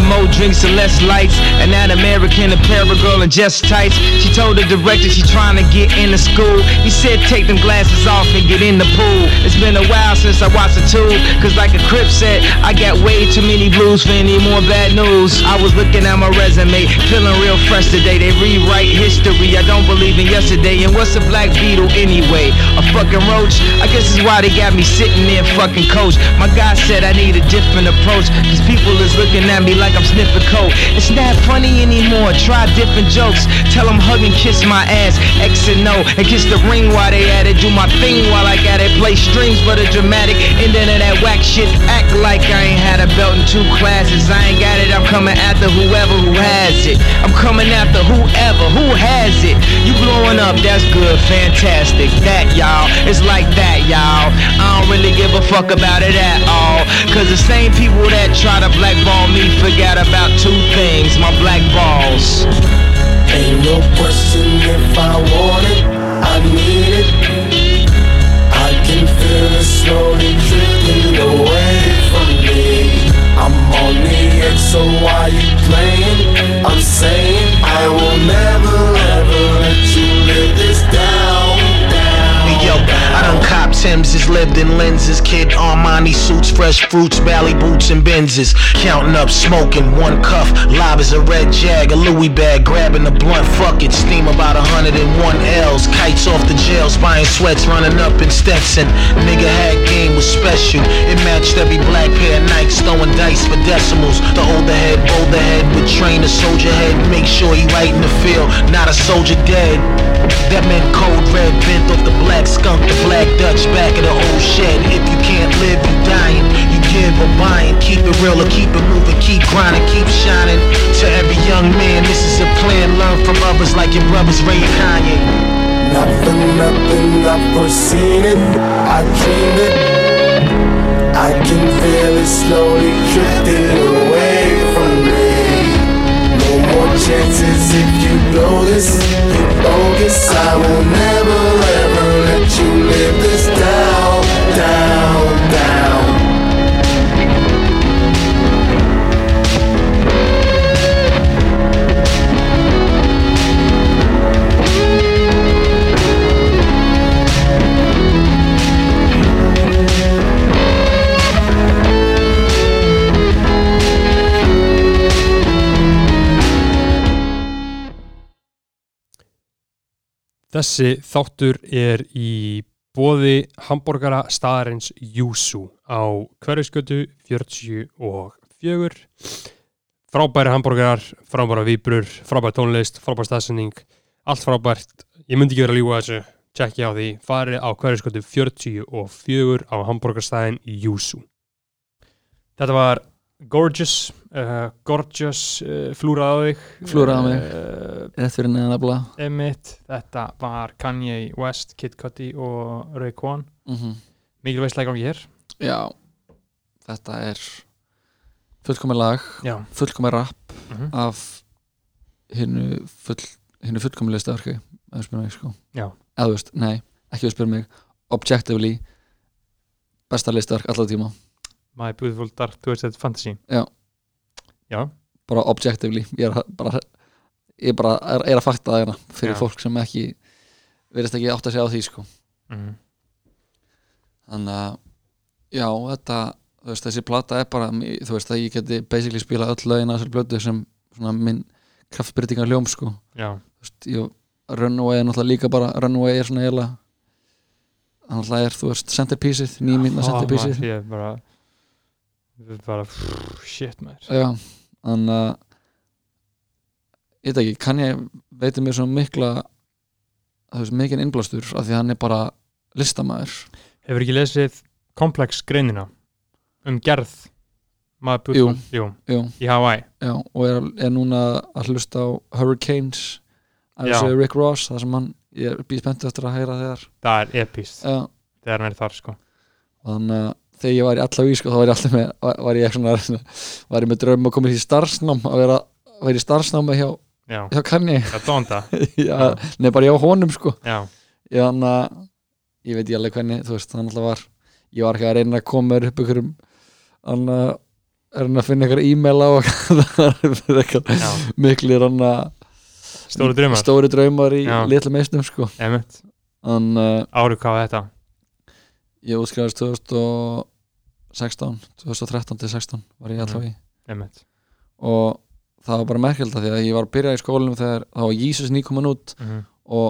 more drinks and less lights. And that American apparel girl in just tights. She told the director she trying to get into school. He said take them glasses off and get in the pool. It's been a while since I watched the two. Cause like a crip said, I got way too many blues for any more bad news. I was looking at my resume, feeling real fresh today. They rewrite history. I don't believe in yesterday. And what's a black beetle anyway? A fucking roach? I guess is why they got me sitting there fucking coach. My guy said I need a different approach. Cause people is looking at me like I'm sniffing coke. It's not funny anymore. Try different jokes. Tell them hug and kiss my ass. X and O. And kiss the ring while they at it. Do my thing while I got it. Play strings for the dramatic. Then of that whack shit. Act like I ain't had a belt in two classes. I ain't got it. I'm coming after whoever who has it. I'm coming after whoever who has it. You blowing up. That's good. Fantastic. That y'all. It's like that y'all. I don't really give a fuck about it at all. Cause the same people that try to blackball me about two things. My black balls. Ain't no question if I want it, I need it. I can feel it slowly drifting away from me. I'm on the edge, so why you playing? I'm saying I will never done cop Tim's, has lived in lenses. Kid Armani suits, fresh fruits, Bally boots, and Benzes. Counting up, smoking, one cuff. Live as a red jag, a Louis bag, grabbing the blunt. Fuck it, steam about 101 L's. Kites off the jails, buying sweats, running up in Stetson. Nigga had game was special. It matched every black pair of Nikes, throwing dice for decimals. The older head, bolder head, would train a soldier head. Make sure he right in the field, not a soldier dead. That meant cold red bent off the black skunk, the black Dutch back of the old shed. If you can't live, you dying. You give or buying. Keep it real or keep it moving. Keep grinding, keep shining. To every young man, this is a plan. Learn from others like your brothers Ray and Kanye. Nothing, nothing, I've foreseen it, I dreamed it. I can feel it slowly drifting away more chances if you blow this, you bogus. I will never ever let you live this down, down, Þessi þáttur er í bóði hambúrgara staðarins Júsú á hverjusgötu 44 frábæri hambúrgarar, frábæra víbrur frábæri tónlist, frábæri staðsending allt frábært, ég myndi ekki vera að ljúga þessu tjekki á því, farið á hverjusgötu 44 á hambúrgarstæðin Júsú Þetta var Gorgeous uh, Gorgeous uh, flúrað á þig. Flúrað á mig. uh, Emmett, þetta var Kanye West, Kid Cudi og Raekwon mm mikil veistlega gangi hér. Já, þetta er fullkomið lag fullkomið rap Mhm. af hinnu full, hinnu fullkomið listaverki eða spyrir mig sko. Já. eða þú veist, nei, ekki að spyrir mig objectively besta listaverk alltaf tíma My Beautiful Dark Twisted Fantasy Já. Já, bara objectively ég er bara, ég bara er, er að fakta það hérna fyrir Já. fólk sem ekki verðist ekki átt að segja á því sko mm. þannig að já, þetta, veist, þessi plata er bara, þú veist, að ég geti basically spila öll lögin að þessari blötu sem svona minn kraftbyrtingar ljóm sko veist, ég, Runaway er náttúrulega líka bara Runaway er svona eiginlega hann náttúrulega er, þú veist, centerpieceið nýmynda centerpieceið er bara er shit maður. Já, þannig að ég veit ekki, kann ég veitir mér svo mikla þú veist, mikinn innblástur af því að hann er bara listamæður Hefur ekki lesið Complex greinina um gerð Beautiful, jú, jú, í Hawaii. Já, og er, er núna að hlusta á Hurricanes Rick Ross, það sem hann ég er býð spennt eftir að heyra þegar. Það er epist, þegar hann er þar sko. Og þannig að þegar ég var í allaveg sko, þá var ég alltaf með var, ég svona, var ég með draum að koma í starfsnám að vera, vera í starfsnámi hjá, Já, hjá [LAUGHS] já, neð bara hjá honum sko. Ég, þannig að ég veit ég alveg hvernig þú veist, þannig að var ég var ekki að reyna að koma upp ykkur þannig að er hann að finna ykkur e-maila og [LAUGHS] það er hann að stóru drömmar stóri draumar í litla meistum sko. Þannig að árið hvað var þetta ég útskrifast 2016 2013 til 16 var ég allavega í. Emmett og það var bara merkjöld því að ég var að byrja í skólanum þegar það var Jesus nýkomin út mm og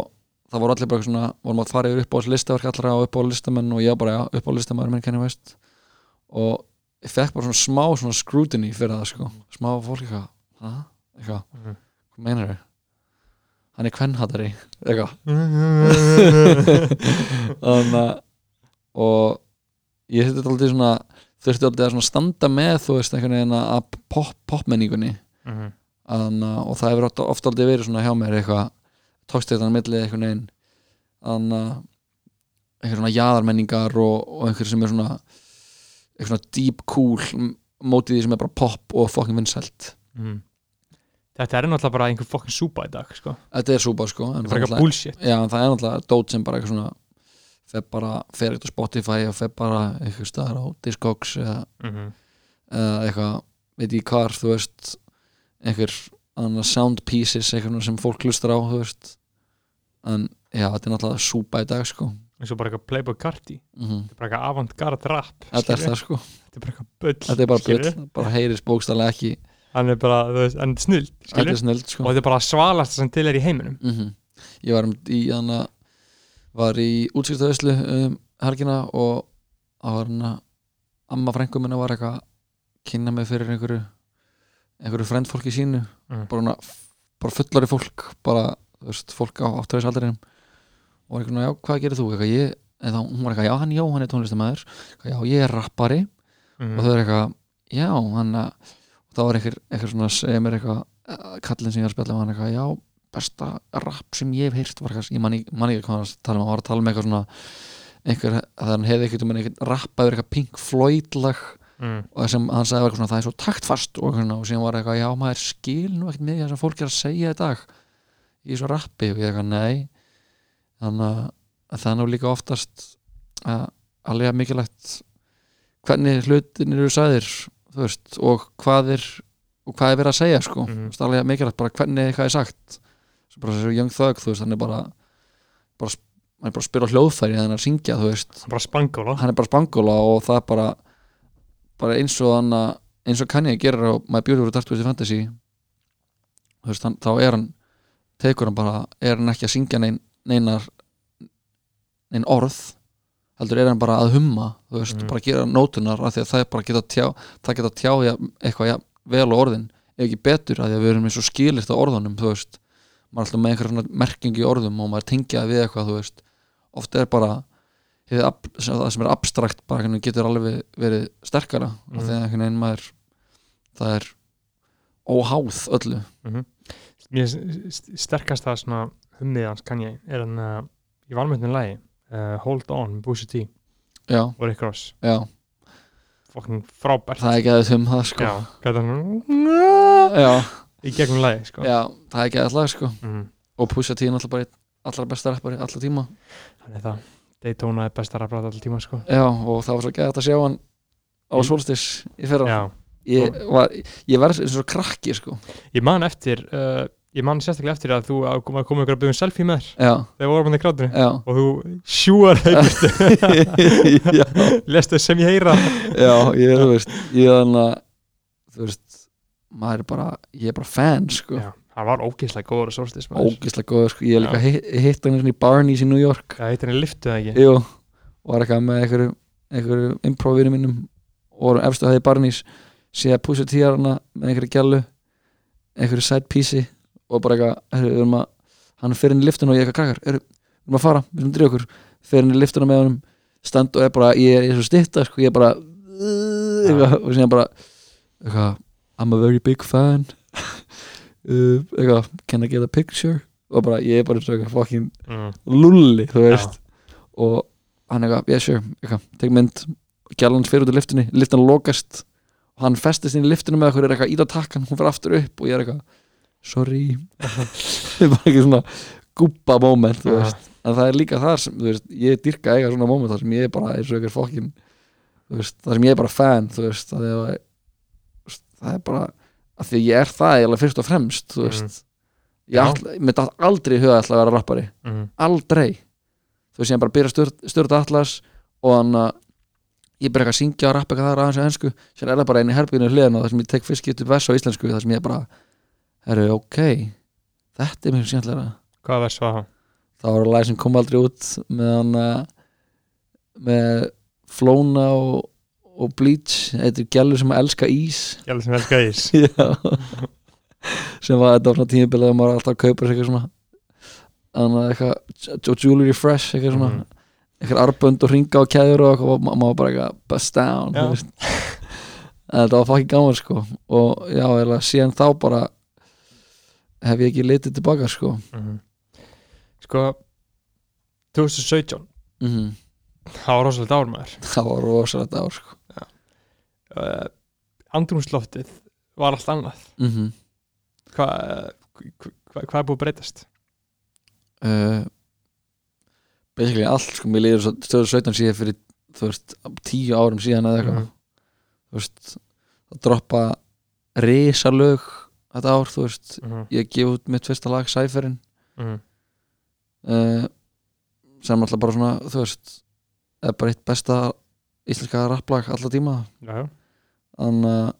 það voru allir bara svona vorum að fara yfir upp á listaverk allra og upp á listamenn og ég var bara já, upp á listamæður minn kenni veist og ég fekk bara svona smá svona scrutiny fyrir það sko. Smá fólk eitthvað "Ha? eitthvað, Mhm. hvað meinar þau? Hann er kvennhattari eitthvað. [LAUGHS] Þannig að og ég þurfti alltaf svona þurfti alltaf að standa með þú veist einhvern veginn að pop, popmenningunni. Mhm. Þannig, að- og það hefur oft, oft aldrei verið svona hjá mér eitthvað tókst þetta á milli einhvern veginn. Þannig að einhver svona jaðarmenningar og, og einhver sem er svona einhver svona deep cool mótið því sem er bara pop og fucking vinsælt. Mhm. Þetta er náttúrulega bara einhver fokkin súpa í dag sko. Þetta er súpa sko Það er eitthvað bullshit. Já, en það er náttúrulega dót sem bara eitthvað svona fer bara, fer eitthvað á Spotify og fer bara eitthvað staðar á Discogs eða, Mhm. eða eitthvað, veit ég hvar þú veist, einhver annað sound pieces, eitthvað sem fólk hlustar á þú veist. En já, þetta er náttúrulega súpa í dag sko. Eins og bara eitthvað Playboy Carti. Mm Þetta er bara eitthvað avantgarde rap þetta er það sko, Þetta er bara eitthvað bull þetta er bara bull bara heyrist bókstallega ekki, Hann er bara, þú veist, hann er snill þetta er snild sko. Og þetta er bara svalast sem til er í heiminum. Mm ég var einmitt í hana, var í útskiptaðuslu um helgina og það var hana amma frængu minna var eitthvað að kynna mig fyrir einhverju einhverju frendfólki sínu Mm. bara, hana, bara fullari fólk bara, veist, fólk á áttuðisaldrinum og var eitthvað, já, hvað gerir þú? Eitthvað, ég, en þá, hún var eitthvað, já, hann Jóhann er tónlistamæður já, ég er rappari Mhm. og þau er eitthvað, já, hann að og þá var einhver, einhver svona að segja mér eitthvað eh, kallinn sem ég var að spjalla með hann eitthvað, já, besta rap sem ég hef heyrt var eitthvað, ég man ekki hvað hann var tala um, hann var að tala um eitthvað svona einhver, að hann hefði eitthvað um einhver rappa yfir eitthvað Pink Floyd lag mm. og sem hann sagði eitthvað svona, það er svo taktfast og, og síðan var eitthvað, já, maður skil nú ekkert með það sem fólk er að segja í dag í svo rappi og ég eitthvað, nei þannig að- að það er nú líka oftast að alveg mikilvægt hvernig hlutin eru sagðir þú veist, og hvað er og hvað er verið að segja sko mm. það er alveg mikilvægt bara hvernig eitthvað er sagt svo bara þessu Young Thug, þú veist, hann er bara bara, hann er bara að spila hljóðfæri hann er að syngja, þú veist. Hann er bara spangóla hann er bara spangóla og það er bara bara eins og hann að- eins og Kanye gerir á My Beautiful Dark Twisted Fantasy. Þú veist, hann, þá er hann tekur hann bara, er hann ekki að syngja nein, neinar nein orð heldur er hann bara að humma þú veist, Mhm. bara gera nótunar af því að það er bara geta tjá það geta tjá eitthvað ja, vel á orðin ef ekki betur af því að við erum eins og skilir á orðunum þú veist, maður er alltaf með einhver svona merking í orðum og maður tengja við eitthvað ofta er bara það sem er abstrakt bara getur alveg verið sterkara því að einhvern veginn maður það er óháð öllu. Mér st- sterkasta svona hummið hans kann ég er hann uh, í valmöndin lagi uh, Hold On, Bushy T. Og Rick Ross, frábært. Það er ekki aðeins um það sko. Já, er hann já, í gegnum lagi sko. já, það er ekki aðeins lag sko. Mm. og Pusha T er náttúrulega bara allra besta rappari allra tíma. Hann er það. Daytona er besta rafræð alltaf tíma sko. já, og það var svo gæðið að sjá hann á Mm. Solstis í fyrra. Já, ég, ég verð eins og krakki sko. Ég man eftir uh, ég man sérstaklega eftir að þú að koma, koma ykkur að byggja um selfie með þér. Þegar við vorum hann í já. Og þú sjúar heimist [LAUGHS] já, [LAUGHS] lestu sem ég heyra. Já, ég þú veist ég þannig að þú veist, maður er bara ég er bara fan sko. Já, hann var ógeðslega góður að sólstis maður ógislega góð sko, ég er líka hitt, hitt hann í Barneys í New York. Það heitir henni liftu það ekki? Jú, og var eitthvað með einhverju, einhverju improvirum mínum. Og vorum efstu í Barneys sé að Pusha T er hana með einhverju gælu einhverju side piece og bara eitthvað, erum að hann fyrir inn í liftinu og ég eitthvað krakkar við erum að fara, við erum að drífa okkur. Fyrir inn í liftinu með honum stand og er bara, ég er, ég er svo stitta sko, ég er bara eitthvað, og síðan bara eitthvað, I'm a very big fan. [LAUGHS] Uh, eitthvað, can I get a picture? Og bara, ég er bara svo eitthvað fucking mm. lulli, þú veist. Og hann eitthvað, yeah sure eitthvað, tek mynd, gælan hans fyrir út í liftinni liftin lokast. Og hann festist inn í liftinu með okkur, er eitthvað ít að takkan hún fyrir aftur upp og ég er eitthvað sorry. Það [LAUGHS] er bara ekki svona gúbba moment, þú veist. En það er líka þar sem, þú veist, ég dyrka eiga svona moment þar sem ég er bara eins og eitthvað fokkin þú veist, þar sem ég er bara fan þú veist, að ég, þú veist, það er bara að því ég er það eiginlega fyrst og fremst, þú Mhm. veist ég, Já. all, datt aldrei í huga ætla að vera rappari Mm. aldrei þú veist ég bara byrja stört, stört atlas og hann að ég byrja að syngja og rappa eitthvað þar aðeins á ensku sér er bara einn í herbygginu hliðin og það sem ég tek fyrst getur vers á íslensku þar sem ég bara herru ok þetta er mjög skemmtilega hvað vers var það? það var lag sem kom aldrei út með hann að með Flóna og, og Bleach þetta er gælur sem að elska ís. Gjálf sem elska ís. [LAUGHS] Sem var þetta var svona tímibilið að maður alltaf kaupir sér eitthvað svona þannig að eitthvað og jewelry fresh eitthvað svona Mhm. eitthvað arbönd og ringa og kæður og og ma- maður bara eitthvað bust down þetta var fucking gaman sko. Og já, eða síðan þá bara hef ég ekki litið tilbaka sko. Mm. sko 2017 mm það var rosalega ár maður. Það var rosalega ár sko uh, andrumsloftið var allt annað mm hvað hva, hva, er búið að breytast? uh, basically allt sko, mér líður svo 2017 síðan fyrir þú veist, tíu árum síðan eða eitthvað Mhm. þú veist, að droppa risalög þetta ár, þú veist, Mm. ég gef út mitt fyrsta lag, Cypherin Mm. uh, sem alltaf bara svona, þú veist er bara eitt besta íslenska rapplag alltaf tíma já, já. Þann, uh,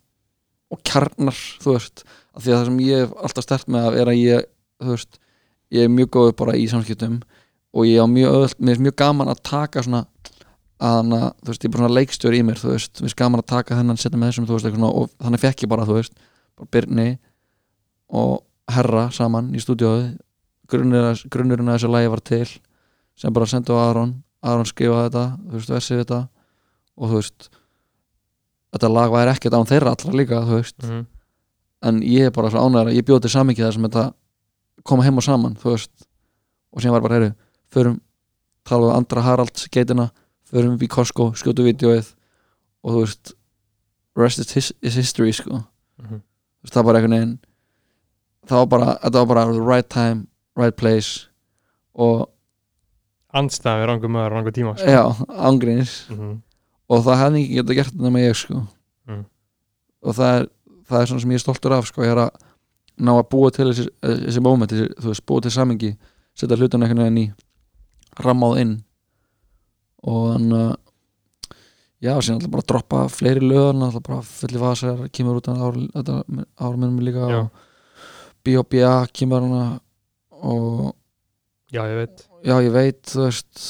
og kjarnar, þú veist af því að það sem ég hef alltaf stert með að er að ég, þú veist ég er mjög góð bara í samskiptum og ég á mjög öll, mér er mjög gaman að taka svona að þú veist, ég er bara svona leikstjóri í mér, þú veist, mér er gaman að taka þennan setja með þessum, þú veist, svona, og þannig fekk ég bara, þú veist, bara Birni og Herra saman í grunnur, grunnurinn að þessu lagi var til sem bara sendi á Aron. Aron skrifaði þetta, þú veist, versið þetta og þú veist þetta lag væri ekkert án þeirra allra líka, þú veist Mm. en ég er bara svo ánægður að ég bjóti samingið þar sem þetta koma heim og saman þú veist, og síðan var bara heyru förum, tala við Andra Haralds geitina, förum við Costco skjótu vídeoið og þú veist rest is, his, is history sko Mm. Þú veist, það var bara einhvern veginn það var bara, þetta var bara the right time, right place og andstæði rangum maður, rangum tíma sko. já, ángrínis mm. Og það hefði ekki getað gert þetta með ég sko Mm. og það er, það er svona sem ég er stoltur af sko, ég er að ná að búa til þessi, þessi moment, þessi, þú veist, búa til samingi setja hlutan einhvern veginn í rammáð inn og hann uh, já, síðan alltaf bara að droppa fleiri löðan alltaf bara fulli vasar, kemur út ára minnum líka Já. og B.O.B.A. kemur hana og já, ég veit, já ég veit, þú veist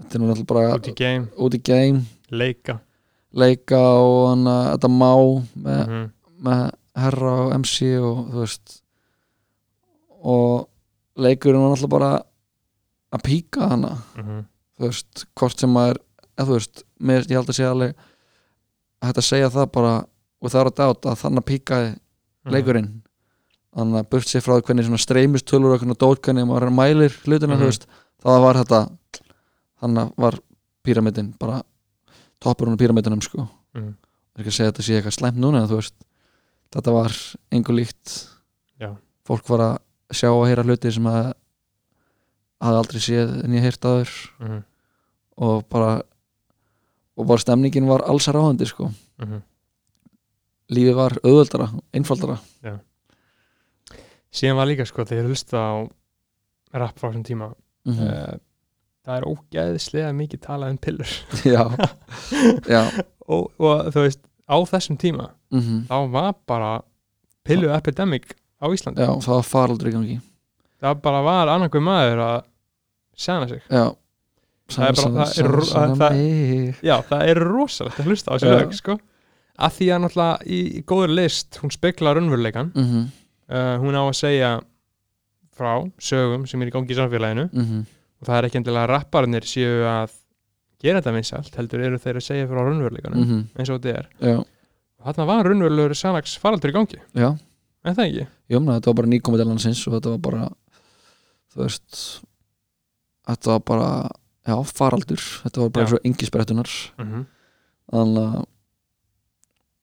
þetta er alltaf bara út í game, út í game leika leika og hann að þetta má með, mm með herra og MC og þú veist og leikurinn var alltaf bara að píka hana -hmm. þú veist, hvort sem maður eða veist, mér, ég held að segja alveg að þetta segja það bara og það er að dáta að þannig píkaði Mhm. leikurinn þannig að burt sér frá hvernig streymistölur og hvernig dót hvernig maður mælir hlutina Mhm. þú veist, það var þetta þannig að var píramidin bara toppurinn á píramidinum sko Mhm. er ekki að segja að þetta sé eitthvað slæmt núna en þú veist, þetta var engu líkt Já. fólk var að sjá og heyra hluti sem að hafði aldrei séð en ég heyrt aður Mhm. og bara og bara stemningin var alls að ráðandi sko Mhm. lífið var auðveldara, einfaldara síðan var líka sko þegar ég hlusta á rap frá þessum tíma mm uh, það er ógeðslega mikið talað um pillur. [LAUGHS] Já, já. [LAUGHS] Og, og þú veist, á þessum tíma mm þá var bara pillu epidemic á Íslandi. Já, það var faraldur í gangi. Það bara var annarkuð maður að segna sig. Já. Það er bara- það er- það- það já, það er rosalegt að hlusta á þessu lög sko. að því að náttúrulega í, í góður list hún speklar raunveruleikan mhm, uh, hún á að segja frá sögum sem er í gangi í samfélaginu. Mhm, og það er ekki endilega rapparnir séu að gera þetta vinsalt, heldur eru þeir að segja frá raunveruleikanum mhm, eins og þetta er. Já, og þarna var raunverulegur sannaks faraldur í gangi. Já. En það ekki? Jú, mena, þetta var bara landsins og þetta var bara þú veist þetta var bara já, faraldur, þetta var bara eins og engisbrettunar mm -hmm. þannig að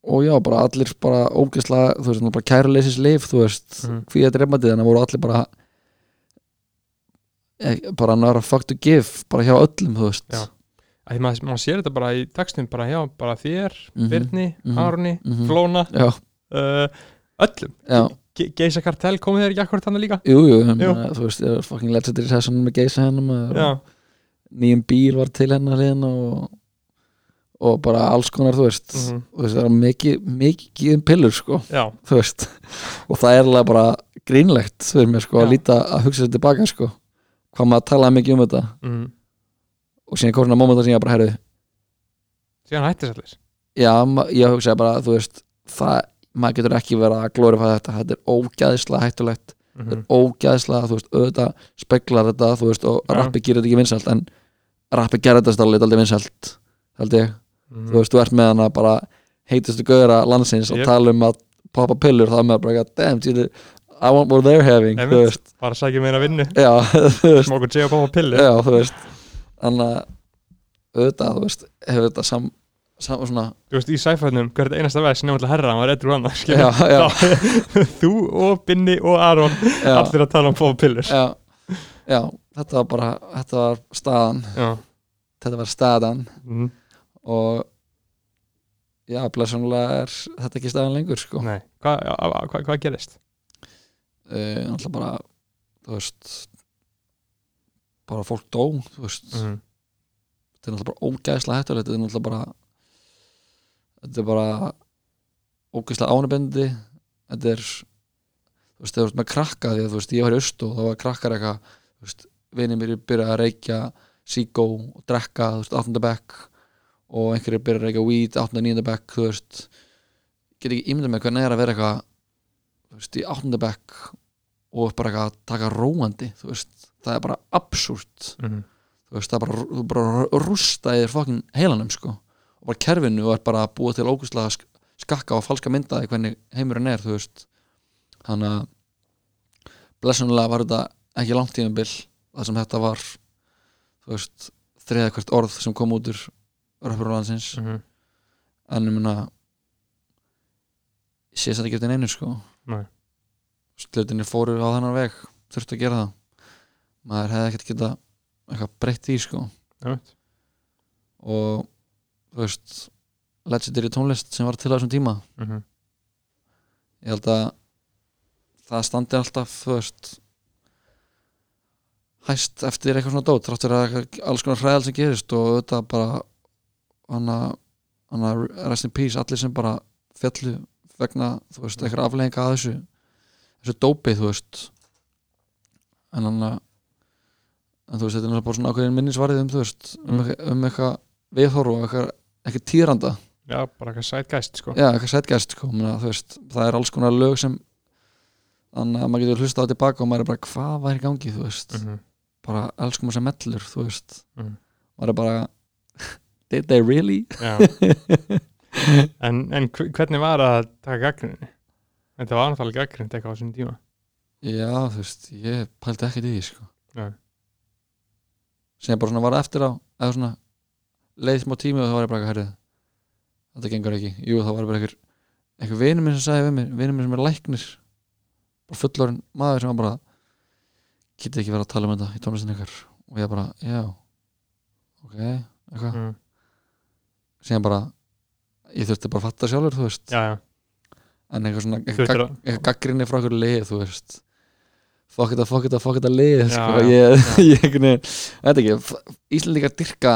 og já, bara allir bara ógeðslega, þú veist, bara kæruleysis lif, þú veist, Mhm. hví að drefmatið þannig voru allir bara eh, bara nára fuck to give bara hjá öllum, þú veist. Að því maður, maður sér þetta bara í textum bara hjá, bara þér, Mhm, Birni, mhm, Arni, mhm. Flóna já, uh, öllum. Já, Ge Geisa Kartell komið þeir ekki akkurat þannig líka? Jú, jú, meina, þú veist, ég er fucking legendary session með geisa hennum já, nýjum bíl var til hennar hliðina og, og bara alls konar, þú veist. Mhm. þú veist, það var mikið, mikið um pillur, sko, og það er alveg bara grínlegt mér, sko, að líta að hugsa þetta tilbaka, sko hvað maður talaði mikið um þetta mm. og síðan kom svona mómenta sem ég bara herði síðan hætti þess allir já, ég hugsaði bara, þú veist það, maður getur ekki verið að glorifæða þetta þetta er ógæðislega hættulegt mm þetta er ógæðislega, þú veist, auðvitað speklar þetta, þú veist, og Já. rappi gerir þetta ekki vinsælt en rappi gerir þetta stálega aldrei vinsælt held ég, mm. þú veist, þú ert með hana bara heitustu gauðra landsins og Yep. tala um að poppa pillur, það er með bara, damn, I want what they're having, bara að sækja [LAUGHS] já, þú veist, smókur að pápa pilli þannig að auðvitað, hefur þetta sam, sam svona, þú veist, í sæfæðnum, hver er þetta einasta veð sem nefnilega herra, hann var eitthvað já, [LAUGHS] þú og Binni og Aron allir að tala um pápa pillur. Já, já þetta var bara, þetta var staðan. Já. þetta var staðan. Mm. og já, blessunlega er þetta ekki staðan lengur sko. Nei, hvað hva, hva, hva gerist? Uh, náttúrulega bara þú veist bara fólk dó þú veist, Mm. þetta er náttúrulega bara ógæðslega hættulegt þetta er náttúrulega bara þetta er bara ógæðslega ánabendi þetta er þú veist, þú veist með krakka því að þú veist, ég var í aust og þá var krakkar eitthvað þú veist, vinið mér byrja að reykja síkó og drekka, þú veist, 8. bekk og einhverjir byrja að reykja weed 8. og 9. bekk, þú veist get ekki ímyndað með hvernig er að vera eitthvað veist, í 8. bekk og bara að taka róandi þú veist, það er bara absúrt Mm. þú veist, það er bara, bara rústa í þér fokkin heilanum sko og bara kerfinu er bara að búa til ógustlega sk skakka og falska myndaði hvernig heimurinn er, þú veist þannig að blessunlega var þetta ekki langt tímabil það sem þetta var þú veist, þriða hvert orð sem kom út úr röpurlandsins Mm. en ég meina ég sé þetta ekki eftir neinu sko. Slutinir fóru á þennan veg þurftu að gera það maður hefði ekkert geta eitthvað breytt í sko Einmitt. og þú veist legendary tónlist sem var til þessum tíma Mhm. ég held að það standi alltaf þú veist hæst eftir eitthvað svona dót þráttur að alls konar hræðal sem gerist og auðvitað bara hana, hana rest in peace allir sem bara fjallu vegna þú veist eitthvað afleðinga að þessu þessu dópi þú veist en hann að en þú veist, þetta er náttúrulega bara svona ákveðin minnisvarið um, þú veist, um, Mm. um eitthvað viðhorf og eitthvað, eitthvað týranda já, bara eitthvað sætgæst sko. já, eitthvað setgæst, sko, Menna, þú veist það er alls konar lög sem þannig að maður getur hlusta á tilbaka og maður er bara hvað var í gangi, þú veist Mhm. bara elskum þessar mellur, þú veist Mhm. maður er bara [LAUGHS] did they really? Já. [LAUGHS] [LAUGHS] en, en hv- hvernig var að taka gaggrinni þetta var náttúrulega gaggrind eitthvað á þessum tíma. Já, þú veist, ég pældi ekkert í því, sko. Nei. sem bara svona var eftir á eða svona leið smá tími og þá var ég bara eitthvað herrið þetta gengur ekki, jú þá var bara einhver einhver vinur minn sem sagði við mér vinur minn sem er læknir bara fullorinn maður sem var bara getið ekki verið að tala um þetta í tónlistin ykkar. Og ég bara, já ok, eitthvað. Mm. síðan bara, ég þurfti bara að fatta sjálfur þú veist, já, já, en eitthvað svona eitthvað, eitthvað gaggrinni frá einhverju lið þú veist. Fokk þetta, fokk þetta, fokk þetta Já, sko, ég, [LAUGHS] ég veginn, veit ekki Íslendingar dyrka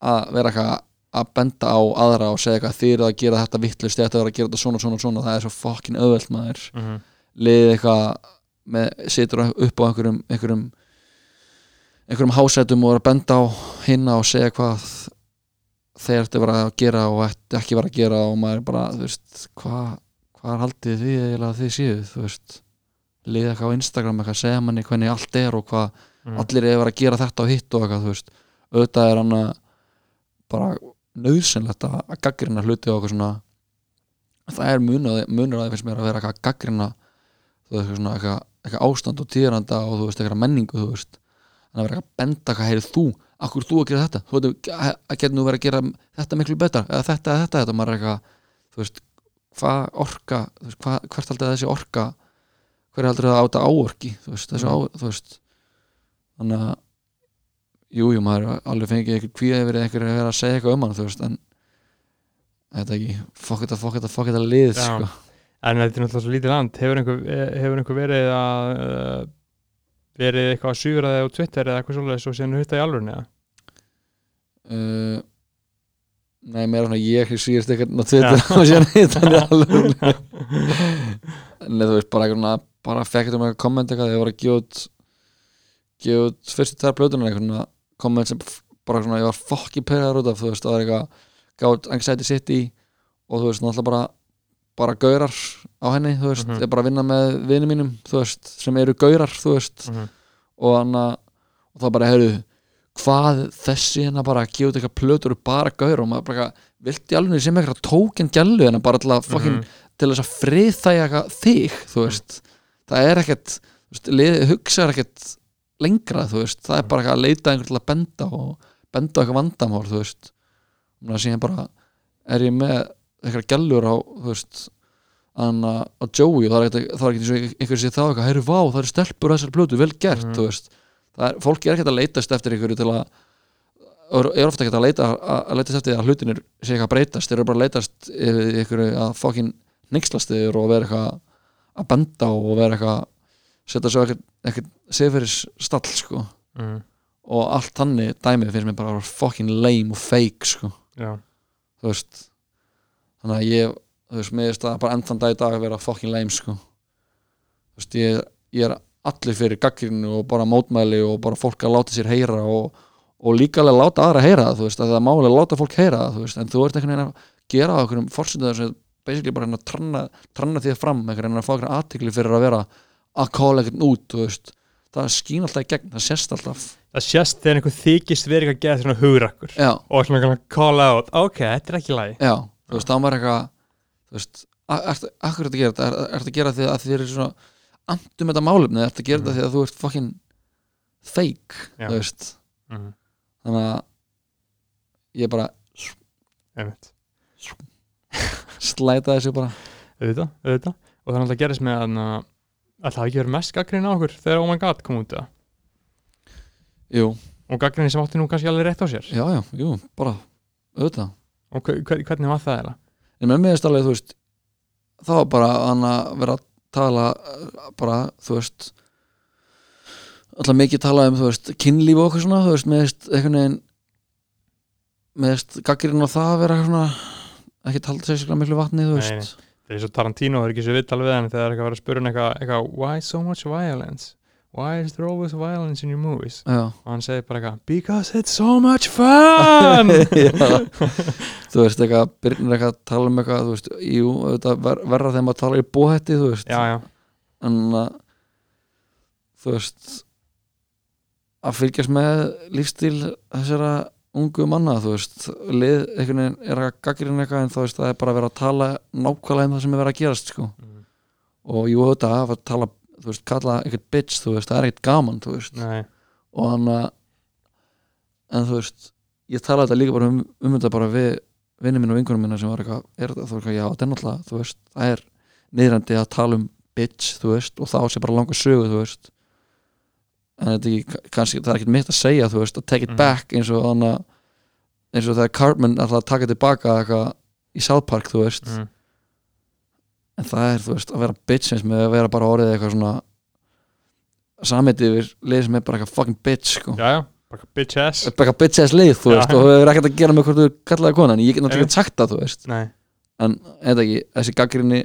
að vera eitthvað að benda á aðra og segja eitthvað þið eru að gera þetta vittlust, þetta er að gera þetta svona, svona, svona. Það er svo fokkin auðvelt maður. Mm liðið eitthvað með, situr upp á einhverjum einhverjum, einhverjum hásætum og er að benda á hinna og segja hvað þeir ætti að vera að gera og ætti ekki vera að gera og maður er bara, þú veist, hvað hvað er haldið því að þið séu þú veist, liðið eitthvað á Instagram eitthvað, segja manni hvernig allt er og hvað mm. allir er að vera að gera þetta og hitt og eitthvað, þú veist, auðvitað er hann að bara nöðsynlegt að að gaggrina hluti og eitthvað svona það er munur, munur að finnst mér að vera eitthvað að gaggrina þú veist, eitthvað eitthvað, ástand og týranda og þú veist, eitthvað menningu, þú veist? En að vera eitthvað að benda hvað heyrið þú akkur þú að gera þetta, þú veit að geta nú verið að gera þetta miklu betra? Eða þetta eða þetta, þetta? Maður er eitthvað þú veist, hvað orka þú veist, hvað, hvert aldrei þessi orka hver er aldrei að áta áorki? Þú veist, þessi á, þú veist þannig að jú, jú, maður alveg fengið eitthvað kvíða yfir eitthvað að vera að segja eitthvað um hann þú veist, en þetta ekki, fokk þetta, fokk þetta, fokk þetta lið Já. sko. en þetta er náttúrulega svo lítið land. Hefur einhver, eh, hefur einhver verið að uh, verið eitthvað að sugra þig á Twitter eða eitthvað svolítið svo síðan hutta í alvörni eða? uh, nei, meira svona ég sýrst eitthvað á Twitter og sér hitt hann í alveg [LAUGHS] en þú veist, bara eitthvað bara fekk þetta um eitthvað komment eitthvað þegar ég var að gefa út gefa út fyrstu tvær blöðunar eitthvað svona komment sem bara svona ég var fokki perraður út af þú veist, það var eitthvað gátt anxiety city og þú veist, náttúrulega bara bara gaurar á henni, þú veist, Mhm. ég er bara að vinna með vinum mínum, þú veist, sem eru gaurar, þú veist, Mhm. og hann að og þá bara, heyrðu, hvað þessi hérna bara að gefa út eitthvað plötur og bara gaur og maður bara, vilti alveg sem eitthvað tókinn gælu hérna bara að, fokkin, Mhm. til þess að eitthvað þig, þú veist? Það er ekkert, þú veist, liðið hugsa ekkert lengra, þú veist. Það er bara eitthvað að leita einhver til að benda og benda eitthvað vandamál, þú veist. Og það síðan bara er ég með eitthvað gælur á, Anna, á Joey og það er ekkert, það er eins og einhver sér þá eitthvað, heyrðu, vá, það eru stelpur þessar plötu, vel gert, veist. Það er, fólk er ekkert að leitast eftir einhverju til að er ofta ekkert að leita að, að leitast eftir að hlutinir sé eitthvað að breytast, þeir eru bara að leitast einhverju að fokkin nixlast yfir og vera eitthvað að benda og vera eitthvað setja svo ekkert, seferis stall sko. Mhm. og allt þannig dæmið finnst mér bara fokkin lame og fake sko. Já, þú veist þannig að ég, þú veist, mér finnst það bara enn þann dag í dag að vera fokkin lame sko. Þú veist, ég, ég er allir fyrir gaggrinu og bara mótmæli og bara fólk að láta sér heyra og, og líka alveg láta aðra heyra það, þú veist, að það er máli að láta fólk heyra það, þú veist, en þú ert einhvern veginn að gera á einhverjum forsendum sem basically bara hérna að tranna, tranna því fram einhvern veginn að fá einhvern aðtikli fyrir að vera að kóla einhvern út, þú veist. Það skín alltaf í gegn, það sést alltaf. Það sést þegar einhver þykist verið að gera svona hugrakkur og svona kannar call out. Ok, þetta er ekki lægi Já, þú veist, þá var eitthvað þú veist, akkur er þetta að gera þetta? Er, þetta að gera því að þið er svona andum þetta málefni, er þetta að gera þetta því að þú ert fucking fake, Já. þú veist. Mm. þannig að ég bara slæta þessu bara. Auðvitað, auðvitað. Og það er alltaf að gerist með að að það hafi ekki verið mest gaggrinni á okkur þegar Oh My God kom út? Jú, og gaggrinni sem átti nú kannski alveg rétt á sér. Já, já, jú, bara auðvitað, og hver, hver- hvernig var það eða? en með mig er alveg, þú veist þá var bara hann að vera að tala uh, bara, þú veist alltaf mikið tala um, þú veist, kynlíf og okkur svona, þú veist, með veist, einhvern veginn með veist, gaggirinn á það að vera svona ekki talað sérstaklega miklu vatni, þú Nei, veist. það er svo Tarantino, það er ekki svo viðtal við hann þegar það er eitthvað að vera að spura hann eitthvað, eitthvað why so much violence why is there always violence in your movies? Já, og hann segir bara eitthvað because it's so much fun! [LAUGHS] Þú veist eitthvað, byrnir eitthvað að tala um eitthvað þú veist, jú, þetta ver, verra þegar maður tala í bóhætti, þú veist. Já, já, en að þú veist að fylgjast með lífstíl þessara ungu manna þú veist, lið einhvern veginn er að gaggrinn eitthvað en þú veist, það er bara að vera að tala nákvæmlega um það sem er verið að gerast sko. Mm. og jú, þetta að tala þú veist, kalla eitthvað bitch, þú veist, það er ekkert gaman þú veist, nei, og hann að en þú veist, ég tala þetta líka bara um, um þetta bara við vinni mín og vingunum minna sem var eitthvað, er þetta, þú veist, já, þetta er náttúrulega þú veist, það er niðrandi að tala um bitch, þú veist, og þá sé bara langa sögu, þú veist en þetta er ekki, kannski, það er ekkert mitt að segja þú veist, að take it Mhm. back eins og hann að eins og þegar Cartman að taka tilbaka eitthvað í South Park, þú veist mm. En það er, þú veist, að vera bitch með að vera bara orðið eitthvað svona samið yfir lið sem er bara eitthvað fucking bitch, sko. Já, já, bara bitch ass. Bara eitthvað bitch ass lið, þú Já. veist og það hefur ekkert að gera með hvort þú kallaði konan. Ég get náttúrulega ekki sagt það, þú veist. Nei, en eða ekki, þessi gaggrinni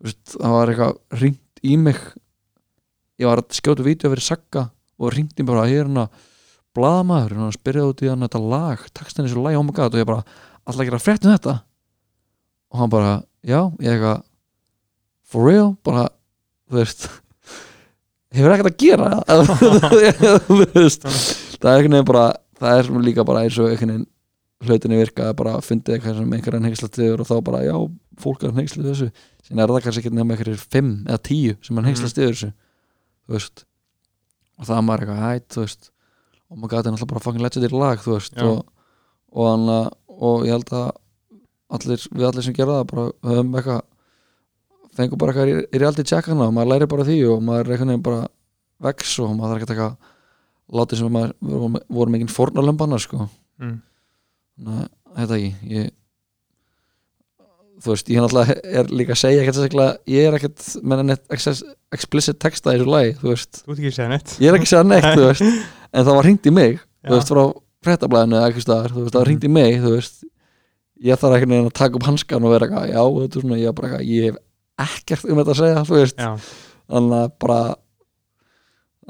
þú það var eitthvað ringt í mig. Ég var að skjóta vídeo fyrir Sagga og mig bara að blaðamaður. Og hann spyrjaði út í hann þetta lag textin þessu lag, oh my god og ég bara, alltaf að gera frétt um þetta? Og hann bara, já, ég eitthvað for real, bara þú veist hefur ekkert að gera. Þú veist það er einhvern veginn bara það er líka bara eins og einhvern veginn hlutinni virka að bara fyndi eitthvað sem einhverjan hengslast yfir og þá bara já, fólk er hengslast yfir þessu. Síðan er það kannski ekki nefnir einhverjir fimm eða tíu sem er hengslast yfir þessu þú veist. Og það maður eitthvað hætt, þú veist og maður gæti náttúrulega bara fucking legendary lag þú veist. Og, og, hann, og ég held að allir, við allir sem gera það bara höfum eitthvað fengum bara eitthvað í, reality checkana og maður læri bara því og maður er einhvern veginn bara vex og maður þarf ekki eitthvað látið sem maður við vorum, vorum engin fórnarlömbana sko. Mm. Nei, þetta ekki ég, þú veist, ég náttúrulega er líka að segja ekkert sérstaklega, ég er ekkert með neitt ex- explicit texta í þessu lagi þú veist, þú að ég er ekki að segja neitt veist, [LAUGHS] en það var hringt í mig Já. þú veist, frá fréttablaðinu eða eitthvað staðar þú veist, það var hringt í mig, þú veist. Ég þarf ekki að taka upp hanskan og vera eitthvað já, þetta er svona, ég bara ég hef ekkert um þetta að segja, þú veist. Þannig að bara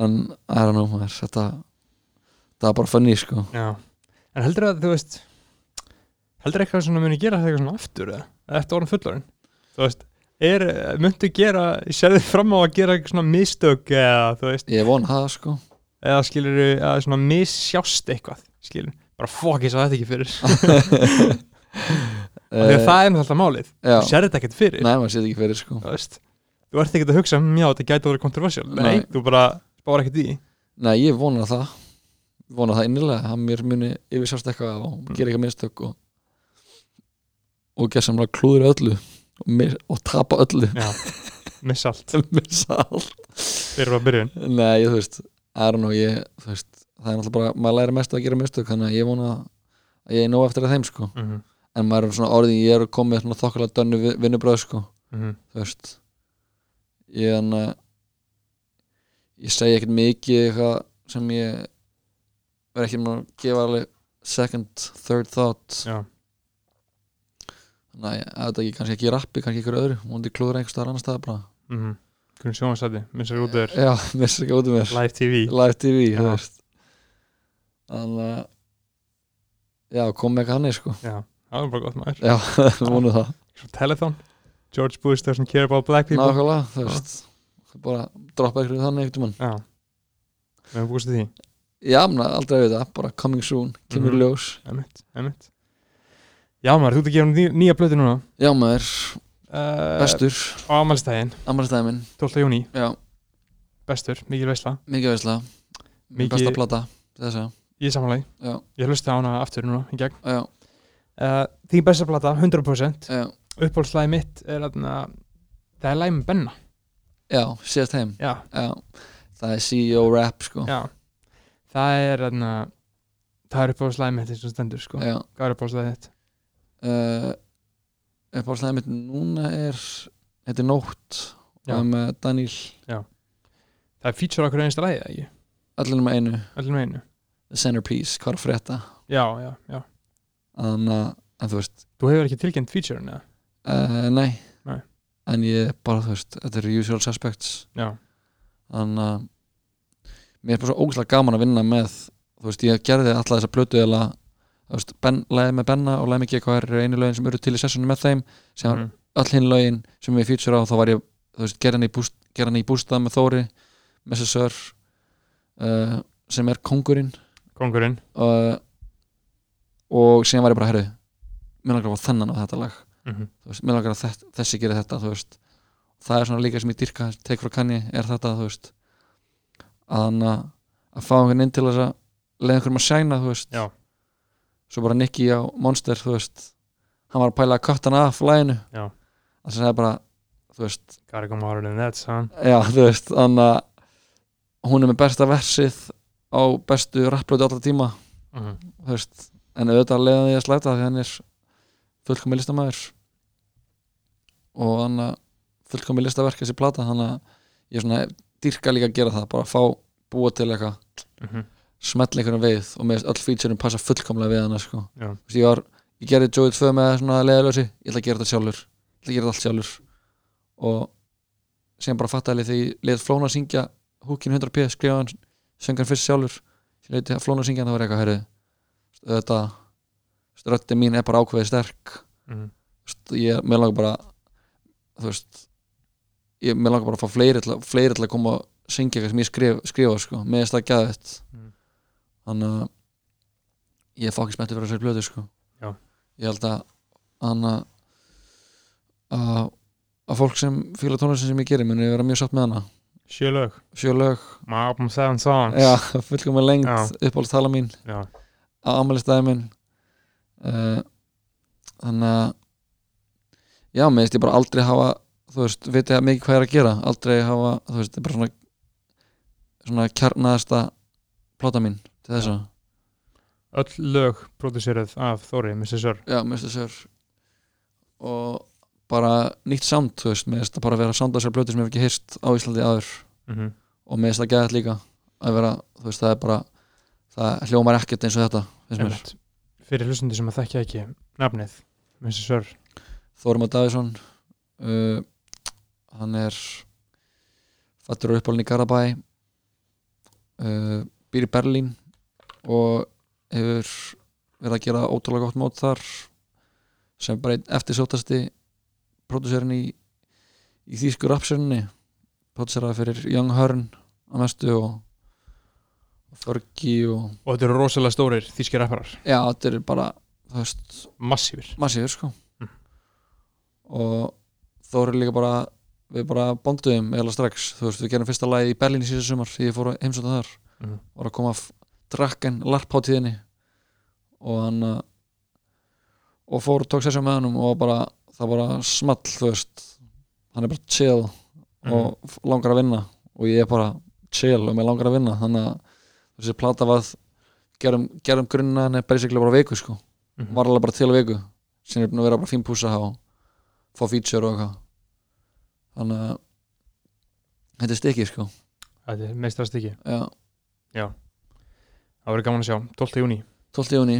en, I don't know, maður, þetta það er bara funny, sko. Já. En heldur að þú veist heldur eitthvað svona muni gera þetta eitthvað svona aftur eða? Eftir orðin fullorinn þú veist, er, muntu gera sérðu fram á að gera eitthvað svona mistök eða þú veist, ég vona það, sko. Eða skilur eða svona missjást eitthvað skilur, bara ég svo þetta ekki fyrir [LAUGHS] [LAUGHS] Að það er náttúrulega málið. já, þú sér þetta ekkert fyrir. Nei, maður sé þetta ekki fyrir, sko. Þú veist þú ert ekkert að hugsa, "Mm, já, þetta gæti að vera kontroversial nei, þú bara spáir ekkert í Nei, ég vona það. Vona það innilega að mér muni yfirsjást eitthvað og Mm. gera eitthvað mistök og og gerðsamlega klúður öllu og, mis, og tapa öllu. Já, missa allt. [LAUGHS] Missa allt. Fyrir að byrjun Nei, þú veist, don't know ég, veist, það er náttúrulega bara, maður læri mest að gera mistök þannig að ég vona að ég er nóg eftir að þeim sko. Mm -hmm. En maður er svona orðin, ég er komið svona þokkulega dönnu vinnubröð sko, Mm þú veist ég en að ég segi ekkert mikið eitthvað sem ég verð ekki með að gefa alveg second, third thought já, Næ, þetta ekki, kannski ekki rappi, kannski ykkur öðru. Móndi klúður einhver staðar annar staðar bara. Mm -hmm. hvernig sjónvarsæti, missar út þér? Já, [LAUGHS] missa ekki út um mér. Live TV Live TV, Þannig að Já, kom með eitthvað hannig sko. Já, það er bara gott maður. Já, [LAUGHS] vonu það. Svo telethon, George Bush doesn't care about black people. Nákvæmlega, þú veist Bara droppa ykkur þannig eitthvað mann já, við hefum búist því. Já, menn, aldrei við það, bara coming soon Kemur í ljós. Emitt, emitt já maður, þú ert að gefa ný, nýja blötu núna. Já, maður, uh, bestur. á amalstæðin, Ammælstæði minn, 12. júni já, bestur, mikil veisla. Mikið veisla. Mikið- Besta plata, þess að ég samanlega, Já, ég hlusti á hana aftur núna í gegn. Já, uh, þín besta plata, 100% já. Uppáhaldslæði mitt er þarna það er læg með Benna. Já, síðast heim, já, já Það er CEO rap sko. Já. Það er þarna það er uppáhaldslæði mitt eins og stendur sko. Já, hvað er uppáhaldslæði þitt? uh, uppáhaldslæði mitt núna er þetta er nótt með Daniel. Það er feature okkur einsta læði, ekki? allir með einu, einu. The Centerpiece, hvað er frétta? Já, já, já þannig að, en þú veist þú hefur ekki tilkynnt feature eða? uh, nei. Nei. en ég bara, þú veist, þetta eru usual suspects já, þannig að mér er bara svo ógæslega gaman að vinna með þú veist, ég gerði alltaf þessa plötu eða, þú veist, ben, lagið með Benna og lagið með GKR eru einu lögin sem eru til í sessunum með þeim sem Mhm. öll hinn lögin sem við feature á þá var ég, þú veist, gerði hann í, bústað með Þóri með Sör uh, sem er kongurinn Kongurinn uh, og síðan var ég bara herri mér langar að fá þennan á þetta lag. Mhm. þú veist, mér langar að þess, þessi gerir þetta það er svona líka sem ég dyrka tek frá kanni, er þetta að að að fá einhvern inn til þess að leiða einhverjum að sæna svo bara Nicky á Monster veist, hann var að pæla að hann af læginu það sem það er bara þú veist, þannig að hún er með besta versið á bestu rapplötu alltaf tíma. Mhm. þú veist, en auðvitað leiða því að slæta því hann er fullkomi listamæður og hann að fullkomi listaverk þessi plata þannig að ég svona dýrka líka að gera það bara að fá búa til eitthvað Mhm. smetla einhvern við og með öll featureum passa fullkomlega við hana sko. Ég, var, ég gerði Joey 2 með svona leiðalösi ég ætla að gera þetta sjálfur ég ætla að gera þetta allt sjálfur og sem bara þegar ég leið Flóna að syngja húkinu 100p skrifa hann söngan fyrst sjálfur ég að Flóna að syngja hann það var eitthvað herri þetta rötti mín er bara ákveðið sterk. Þú veist, ég, mér langar bara þú veist ég, mér langar bara að fá fleiri til, að- fleiri til að koma og syngja eitthvað sem ég skrif, skrifa sko, með þess að gæða þetta Mm. þannig að ég er fokkið smettur fyrir þessari blötu sko. Já. ég held að hann að að fólk sem fíla tónlistin sem ég gerir muni vera mjög sátt með hana Sjö lög sjö lög, My album seven songs já, [LAUGHS] fullkom með lengt Já. uppáhalds tala mín Já. Á ammælistæði minn. Uh, þannig að já, mér veist ég bara aldrei hafa þú veist, veit ég mikið hvað ég er að gera. Aldrei hafa, þú veist, þetta er bara svona svona kjarnaðasta plata mín til þessa. Öll lög producerað af Þóri, Mr. Sir. Já, veist þessar og bara nýtt sound, þú veist, mér veist það bara vera sound af þessar blötu sem ég hef ekki hýrst á Íslandi áður. Mhm. og mér veist það geðað líka að vera, þú veist, það er bara það hljómar ekkert eins og þetta. Fyrir hlustundi sem að þekkja ekki nafnið Mr. Sir Þórum að Davíðsson uh, hann er fættur og uppálinn í Garabæ uh, býr í Berlín og hefur verið að gera ótrúlega gott mót þar sem bara einn eftirsótasti pródúserinn í, í þýsku rapserinni pródúseraði fyrir Young Hearn að mestu og, Fergie og Og þetta eru rosalega stórir þýskir rapparar. Já, þetta er bara þú veist, Massífir massífur sko. Mm. og þó eru líka bara við bara bonduðum eða strax. Þú veist við gerum fyrsta lagi í Berlín í síðan sumar því ég fór að heimsóta þar. Mhm. var að koma af drakken larpháttíðinni og hann uh, og fór og tók sessjum með hann og bara, það bara small þú veist, hann er bara chill og f- langar að vinna. Og ég er bara chill og mér langar að vinna. Þannig að þessi plata var gerum, gerum grunna hann er basically bara viku sko. Mhm. var alveg bara til viku sem er búin að vera bara fín púsa og fá feature og eitthvað. Þannig að þetta er stikki sko. Þetta er meistrast ekki já, Það verður gaman að sjá. 12. júni 12. júni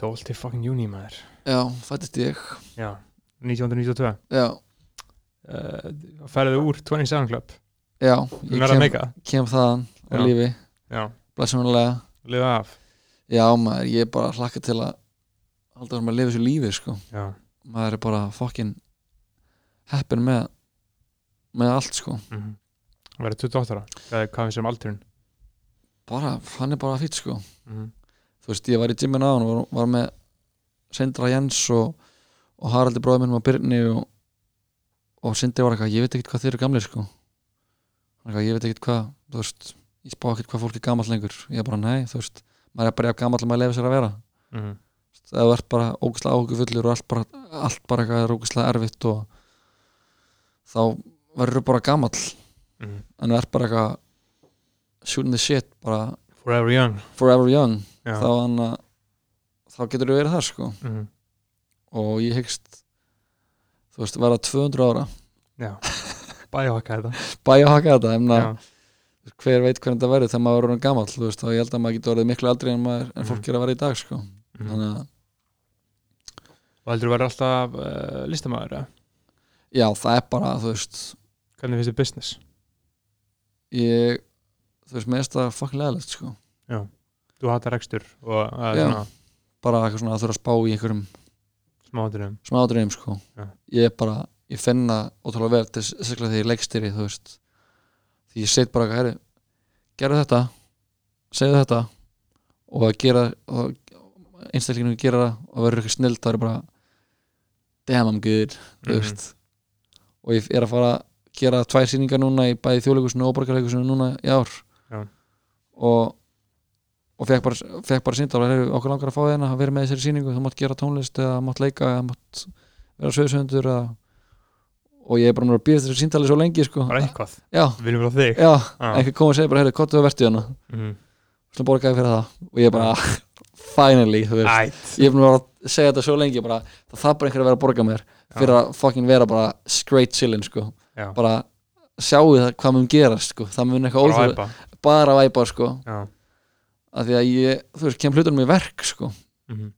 12. fucking júni maður. Já, fættist ég. Já. 1992 já, uh, Færðu úr 27 Club já, ég kem, kem þaðan á Já. lífi, Já. Blessunarlega. Liða af? Já maður, ég er bara hlakka til að halda þessum að lifa þessu lífi sko. Já. Maður er bara fokkin heppin með með allt sko. Mm Það verður 28 ára? Hvað, hvað við sem aldurinn? Bara, hann er bara fýtt sko. Mm þú veist, ég var í gymmin á hann og var, var með Sindra Jens og, og Haraldi bróður minn og Byrni og, og Sindri var eitthvað, ég veit ekkert hvað þeir eru gamlir sko ég veit ekkert hvað þú veist, ég spá ekkert hvað fólk er gamall lengur. Ég bara, nei, þú veist, maður er bara gamall að maður lefa sér að vera. -hmm. ef þú ert bara ógæslega áhugufullur og allt bara, allt bara eitthvað er ógæslega erfitt og þá verður þú bara gamall. Mm en þú ert bara eitthvað shooting the shit, bara Forever young. forever young. Já. Þá, hann, þá getur þú verið það sko. Mm og ég hyggst þú veist, verða 200 ára. Já Bæjóhakka þetta bæja að haka þetta, Já hver veit hvernig þetta verður þegar maður verður gammal veist, og ég held að maður getur orðið miklu aldrei en, maður, en fólk Mhm. er að vera í dag sko. mm þannig að, Og heldur þú verður alltaf uh, listamæður eða? já, það er bara þú veist, Hvernig finnst þið business? ég þú veist, mér finnst það fucking leðilegt sko þú hattar rekstur og uh, Já. svona bara eitthvað svona að þurfa að spá í einhverjum smáturum smá dreym sko Já. ég er bara, ég finna ótrúlega vel til sérstaklega þegar ég leikstýri þú veist því ég set bara eitthvað, herri gera þetta, segja þetta og að gera og einstaklinginu gera það og verður eitthvað snill það er bara damn I'm good, Mhm. veist og ég er að fara að gera tvær sýningar núna í bæði þjóðleikusinu og borgarleikusinu núna í ár Já. og og fekk bara, fekk bara sínda og okkur langar að fá þeirna að vera með þessari sýningu þú mátt gera tónlist eða mátt leika eða mátt vera söðsöndur eða og ég er bara núna að býða þessu síndali svo lengi sko. bara eitthvað, já, við viljum frá þig. Já, Já. einhver kom og segir bara, heyrðu, hvað þú verðt í hana Mhm. svona borgaði fyrir það. Og ég bara, [LAUGHS] finally þú ég er búin að vera að segja þetta svo lengi bara, það þarf bara einhver að vera að borga mér fyrir að fucking vera bara straight chillin sko, já, bara sjáu það hvað mun gerast sko, það mun eitthvað bara óþjóð væpa. Bara sko, Já, af því að ég þú veist, kem hlutunum í verk sko. Mhm.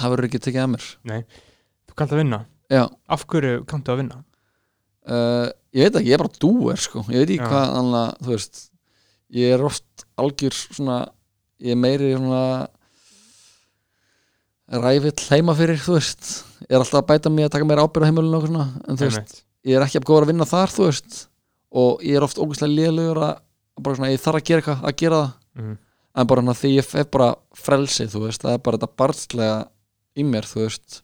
það verður ekki tekið að mér. Þú kannt að vinna? Já, af hverju kanntu að vinna? Uh, ég veit ekki, ég er bara dúer sko. Ég veit ekki hvað annað, þú veist ég er oft algjör svona ég er meiri svona ræfill heima fyrir þú veist, ég er alltaf að bæta mig að taka meira ábyrð á heimilinu og svona en þú veist, ég er ekki að góða að vinna þar þú veist, og ég er oft ógæslega lélugur að að bara svona, ég þarf að gera eitthvað að gera það, Mhm. en bara hérna því ég fef bara frelsi, þú veist, það er bara þetta barnslega í mér, þú veist.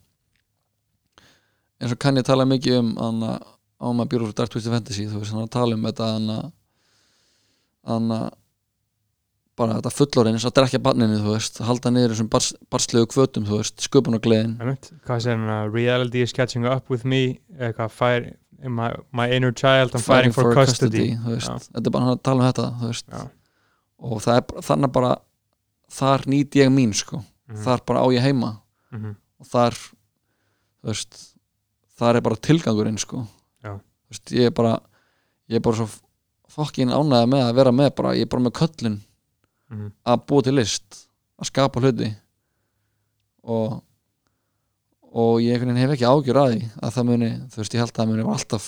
Eins og kann ég tala mikið um hana, á maður Beautiful Dark Twisted Fantasy þú veist, hann að tala um þetta hana, hana bara þetta fullorinn, að drekja barninu þú veist, halda niður þessum bars, barslegu kvötum þú veist, sköpun og gleðin hvað hann að reality is catching up with me eitthvað fire, my, my inner child I'm fighting, for, custody, þú veist, Já. þetta er bara hann að tala um þetta þú veist, Já. og er þannig bara þar nýt ég mín sko Mhm. þar bara á ég heima Mhm. og þar þú veist, þar er bara tilgangurinn sko veist, ég er bara ég er bara svo fokkin ánægða með að vera með bara, ég er bara með köllun Mhm. að búa til list að skapa hluti. Og og ég hef ekki ágjur að því að það muni, þú veist, ég held að það muni alltaf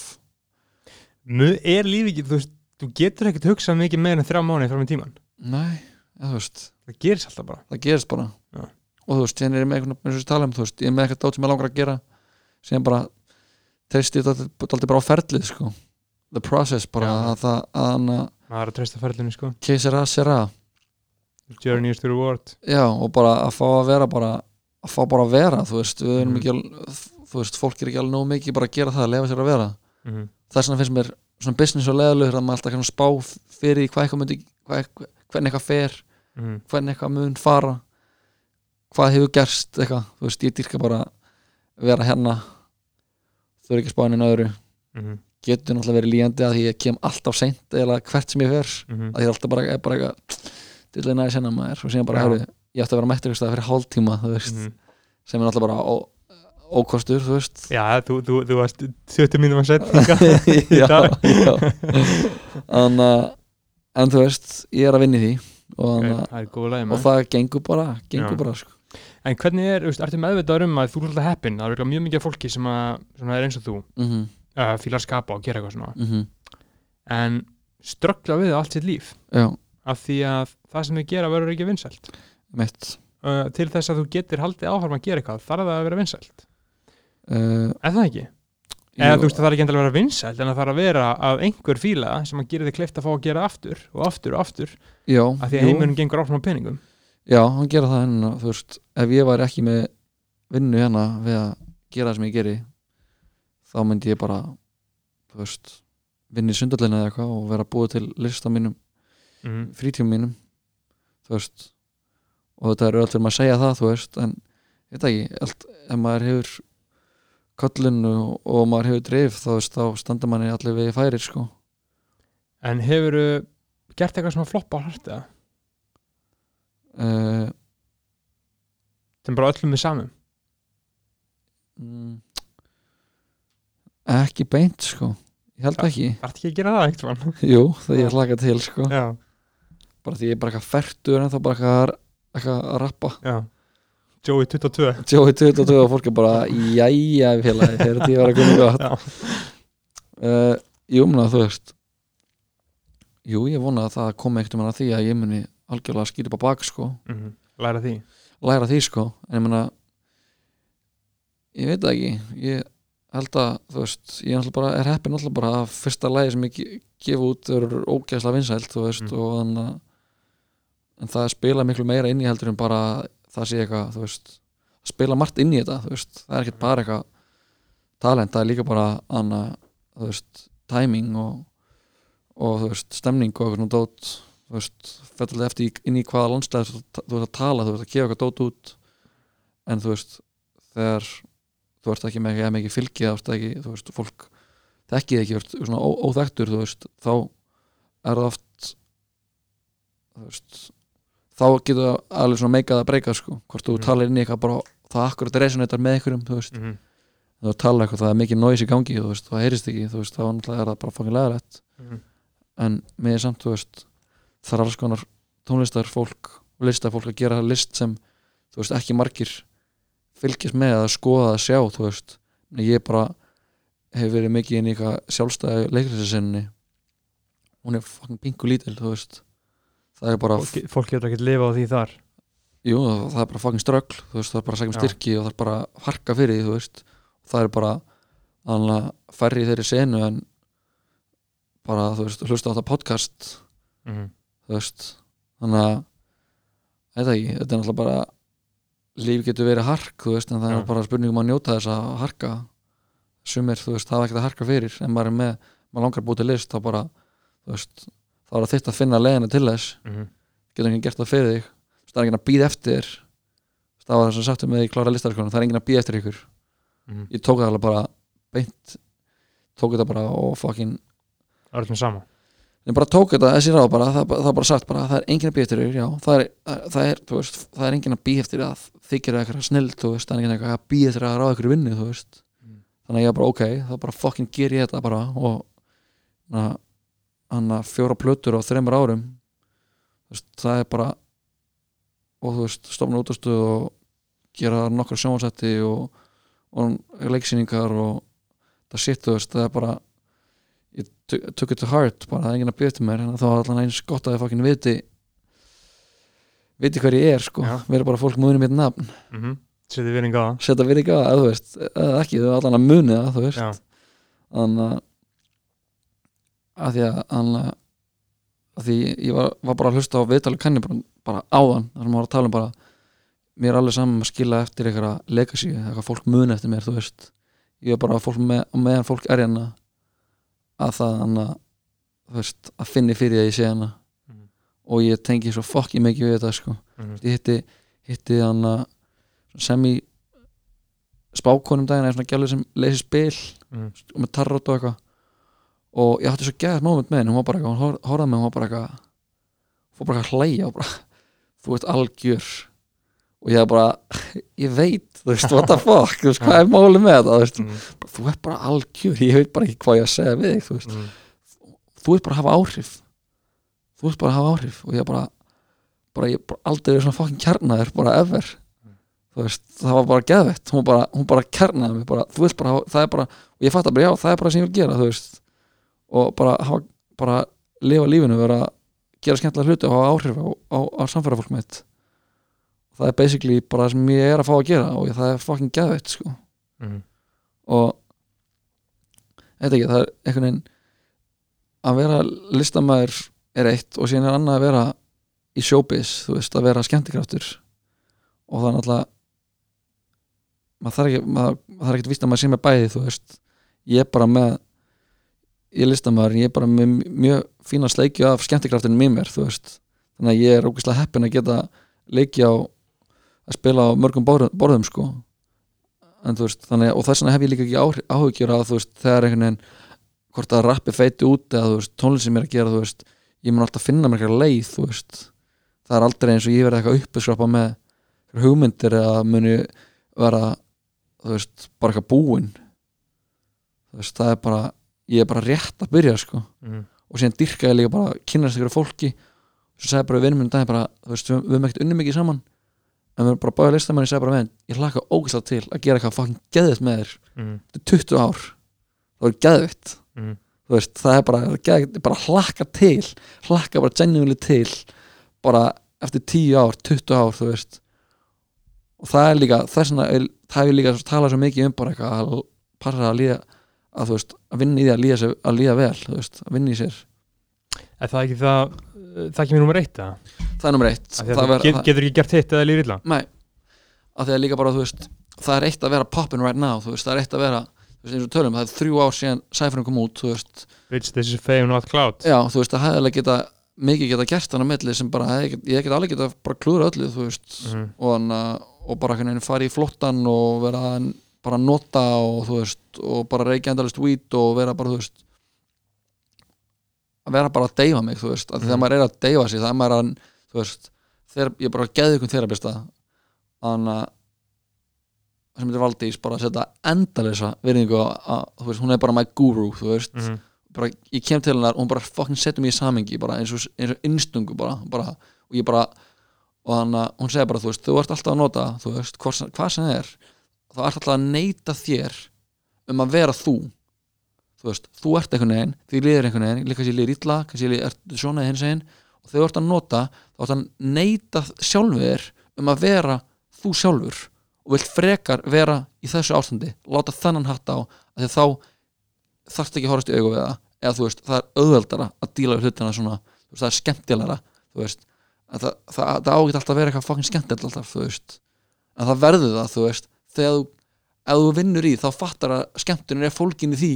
Mu- er lífi ekki, þú veist þú getur ekkert hugsað mikið meira en þrjá mánuði fram í tíman nei, ja, þú veist, það gerist alltaf bara. Það gerist bara. Já. og þú veist, hérna er ég með einhvern eins og ég tala um, þú veist, ég er með eitthvað dót sem ég langar að gera sem bara treysti þetta bara á ferlið, sko. The process, bara að það að hann að maður er að treysta ferlinu sko. keisara sera, journey is the reward. Já, og bara að fá að vera bara, að fá bara að vera þú veist, við erum Mhm. ekki þú veist, fólk er ekki alveg nóg mikið bara að gera það að lefa sér að vera. Mhm. þess vegna finnst mér svona business og leðalögur að maður alltaf kannar spá fyrir hvað eitthvað myndi, hvað, hvernig eitthvað fer Mhm. hvernig eitthvað mun fara hvað hefur gerst eitthvað, þú veist, ég dýrka bara vera hérna þú er ekki að spá henni öðru Mhm. getur náttúrulega verið líjandi að ég kem alltaf seint eða hvert sem ég fer Mhm. að ég er alltaf bara, er bara eitthvað dillega næði senna maður og síðan bara, Já. hefur, ég ætti að vera mættur fyrir hálftíma, þú veist, Mhm. sem er náttúrulega bara ó, ókostur, þú veist já, þú, þú, þú varst 20 mínum að setja já, já en, uh, en þú veist ég er að vinna í því og, okay, læg og það gengur bara gengur Já. bara, sko en hvernig er, þú veist, ertu meðvitaður um að þú er alltaf heppin það er örugglega mjög mikið fólki sem að, svona er eins og þú. Mm uh, fílar skapa og gera eitthvað svona. -hmm. en ströggla við allt sitt líf. Já, af því að það sem þau gera verður ekki vinsælt. Mitt. Uh, til þess að þú getur haldið áfram að gera eitthvað þarf það að vera vinsælt? Uh, er það ekki? eða þú veist það þarf ekki endilega að vera vinsælt en það þarf að vera að einhver það sem að gera þig kleift að fá að gera aftur og aftur og aftur. Já, af því að heimurinn gengur áfram á peningum já, hann gera það henni þú veist, ef ég var ekki með vinnu hérna við að gera það sem ég geri þá myndi ég bara þú veist, vinna í sundallina eða eitthvað og vera búið til list á mínum mm. frítíum mínum þú veist. Og þetta er öll fyrir maður að segja það þú veist en ég veit ekki, allt, ef maður hefur köllun og, maður hefur dreif þá, veist, þá standar manni allir við færir sko. En hefur gert eitthvað sem að floppa það uh, sem bara öllum við samum mm, ekki beint sko. Ég held ekki, þarf ekki að gera það eitt mann [LAUGHS] jú það ég hlaka til sko. Já, bara því ég er bara eitthvað færtur en þá bara eitthvað, að- að rappa. Já. Joey 22 Joey 22 og fólk er bara jæja félagi, þegar þetta ég var að koma gott. Uh, Jú, menna, þú veist. Jú, ég vona að það komi ekkert um að því að ég muni algjörlega skýra upp á bak sko, mm læra því. Læra því sko. En ég meina ég veit það ekki. Ég held að, þú veist, ég er bara er heppin alltaf bara að fyrsta lagi sem ég ge- gef út er ógæslega vinsælt þú veist, Mm. og þannig að en það spila miklu meira inn í heldur en bara það sé eitthvað, þú veist spila margt inn í þetta, þú veist. Það er ekkert bara eitthvað talent, það er líka bara annað, þú veist timing og, og þú veist, stemning og eitthvað svona dót þú veist, fellur eftir í- inn í hvaða landslega þú, veist að tala, þú veist að gefa eitthvað dót út en þú veist þegar þú ert ekki með ekki, fylgi þú ert ekki, þú veist, fólk þekkið ekki, þú ert svona ó, óþektur þú veist, þá er það oft þú veist þá getur það alveg svona meikað að breyka sko, hvort þú Mhm. talar inn í eitthvað bara það akkurat resonator með einhverjum, þú veist mm þú talar eitthvað, það er mikið noise í gangi þú veist, það heyrist ekki, þú veist, þá er það bara fangin leðalegt, -hmm. en mér er samt, þú veist það er alls konar tónlistar fólk og listafólk að gera list sem þú veist, ekki margir fylgjast með að skoða að sjá, þú veist. Ég bara hef verið mikið inn í eitthvað sjálfstæði leikriðsinni hún er fucking pingu lítil, þú veist. Það er bara, fólk, fólk getur ekkert lifa á því þar. Jú, það er bara fucking ströggl, þú veist, það er bara að segja um styrki og það er bara að harka fyrir því, þú veist. Það er bara annað færri þeirri senu en bara, þú veist, hlusta á þetta podcast. Mm þú veist. Þannig að þetta ekki, þetta er náttúrulega bara líf getur verið hark, þú veist en það er bara spurningum að njóta þess að harka. Sumir, þú veist, það er ekkert að harka fyrir en maður er með, maður langar að búið til list þá bara, þú veist, þá er það þitt að finna leiðina til þess, -hmm. getur enginn gert það fyrir þig, það er enginn að býða eftir. Það var þess að sagtum með í klára listarskólan, það er enginn að býða eftir ykkur. Mm ég tók það alveg bara beint tók þetta bara og fucking það með sama ég bara tók þetta þessi ráð bara, það, það bara sagt bara það er enginn að býja eftir þér, já, það er, það er, þú veist, það er enginn að býja eftir að þykir eitthvað snill, þú veist, það er enginn eitthvað að býja eftir að ráða ykkur vinnu, þú veist Mm. þannig að ég bara, ok, þá bara fucking ger ég þetta bara og hann að fjóra plötur á þreymur árum veist, það er bara og þú veist, stofna útastuð og gera nokkar sjónvarsætti og, og leiksýningar og það shit, þú veist, það er bara took- it to heart bara það er enginn að býja eftir mér þá var allan eins gott að ég fucking viti viti hver ég er sko. Vera bara fólk múinu mitt nafn. Mm -hmm. setið vinning á það. Setja virðinga á það, þú veist. Eða ekki, þau allan að muni það, þú veist. Þannig að því að því ég var, var bara að hlusta á viðtalið kanni bara, bara áðan, þar sem maður var að tala um bara mér er alveg saman um að skila eftir eitthvað legacy, eitthvað fólk muni eftir mér þú veist, ég er bara fólk með, meðan fólk er hérna að það þú veist, að finni fyrir að ég sé hana. Mhm. og ég tengi svo fokki mikið við þetta sko. Mhm. ég hitti, hitti hann að sem í spákonum daginn eða svona gælur sem leysi spil og með tarrot og eitthvað. Og ég átti svo gæðið moment með henni hún var bara eitthvað, hún hor- horfði mig hún var bara eitthvað fór bara eitthvað að hlæja og bara [LAUGHS] þú ert algjör og ég bara, ég veit þú veist, what the fuck, þú veist, hvað er málið með þetta þú veist, bara, þú ert bara algjör ég veit bara ekki hvað ég að segja við þig þú veist. Mhm. þú ert bara að hafa áhrif. Þú ert bara að hafa áhrif. Og ég bara, bara ég bara aldrei verið svona fokkin kjarnaður bara ever. Þú veist, það var bara geðvett hún bara, hún bara kjarnaði mig bara, þú vilt bara, það er bara, og ég fatt að bara já, það er bara sem ég vil gera, þú veist. Og bara hafa, bara lifa lífinu, vera gera skemmtilega hluti og hafa áhrif á, á, á samfærafólk mitt það er basically bara það sem ég er að fá að gera og það er fokkin geðvett, sko. Mhm. og þetta ekki, það er einhvern veginn að vera listamæður er eitt og síðan er annað að vera í showbiz, þú veist, að vera skemmtikraftur. Og það er náttúrulega maður þarf ekki maður, þarf ekki að vísta að maður sé með bæði þú veist, ég er bara með ég er listamæður, ég er bara með mjög fína sleikju af skemmtikraftinu mér, þú veist, þannig að ég er ógeðslega heppin að geta leiki á að spila á mörgum borðum, borðum sko. En þú veist, þannig, og þess vegna hef ég líka ekki áhyggjur að veist, þegar einhvern veginn hvort að rappi feiti út eða veist, tónlist sem ég er að gera, veist ég mun alltaf finna mér eitthvað leið, það er aldrei eins og ég verði eitthvað uppeskrapa með hugmyndir eða muni vera, bara eitthvað búinn. Það er bara, ég er bara rétt að byrja, sko, Mhm. og síðan dyrka ég líka bara að kynast ykkur fólki. Svo sagði bara við vinnum minn dag bara, við, erum ekkert unni mikið saman en erum bara báðið listamenn ég sagði bara, menn, ég hlaka ógæslega til að gera eitthvað fucking geðvitt með þér. Mhm. þetta er 20 ár. Það er geðvitt þú veist, það er bara, gæ- bara hlakka til hlakka bara genuinely til bara eftir 10 ár, 20 ár þú veist. Og það er líka, vegna er- það er líka talað svo mikið um bara eitthvað að passa að líða að veist, að vinna í því að líða, að líða vel veist, að vinna í sér. Er það ekki það, það ekki mér nummer eitt eða? það er nummer eitt. Af það ver, get, það, getur ekki gert hitt eða líður illa? Nei, að því að líka bara þú veist, það er eitt að vera poppin right now veist, það er eitt að vera þú veist, eins og tölum, það er þrjú ár síðan sæfærum kom út Rich, this is fame not cloud já, þú veist, það hefði geta mikið geta gert hann að milli sem bara ég get alveg geta bara klúra öllu þú veist, Mhm. og, hann, að- og bara veginn fara í flottan og vera bara nota og þú veist og bara reykja endalist hvít og vera bara þú veist að vera bara að deyfa mig þú veist, að þegar Mhm. maður er að deyfa sig það er maður að, þú veist þegar, ég er bara að geða ykkur þerapista þannig að sem heitir Valdís bara að setja endalisa virðingu að, að, þú veist, hún er bara my guru þú veist, Mhm. bara, ég kem til hennar og hún bara fucking setur mig í samengi bara eins og, eins og innstungu bara, bara og ég bara og hann, hún segir bara, þú veist, þú ert alltaf að nota þú veist, hvað, sem- er þá ert alltaf að neita þér um að vera þú þú veist, þú ert einhvern veginn, því líður einhvern veginn líka sér líður illa, kannski ert svona hins einn og þegar þú ert að nota þá ert að neita sjálfur um að vera þú sjálfur og vilt frekar vera í þessu ástandi láta þennan hatt á, af því að þá þarfst ekki að horfast í augu við það. Eða þú veist, það er auðveldara að díla við hlutina svona, þú veist, það er skemmtilegra þú veist, að það, það, það ágætt alltaf að vera eitthvað fucking skemmtilegt alltaf, þú veist. En það verður það, þú veist. Þegar þú, ef þú vinnur í, þá fattar að skemmtunin er fólkin í því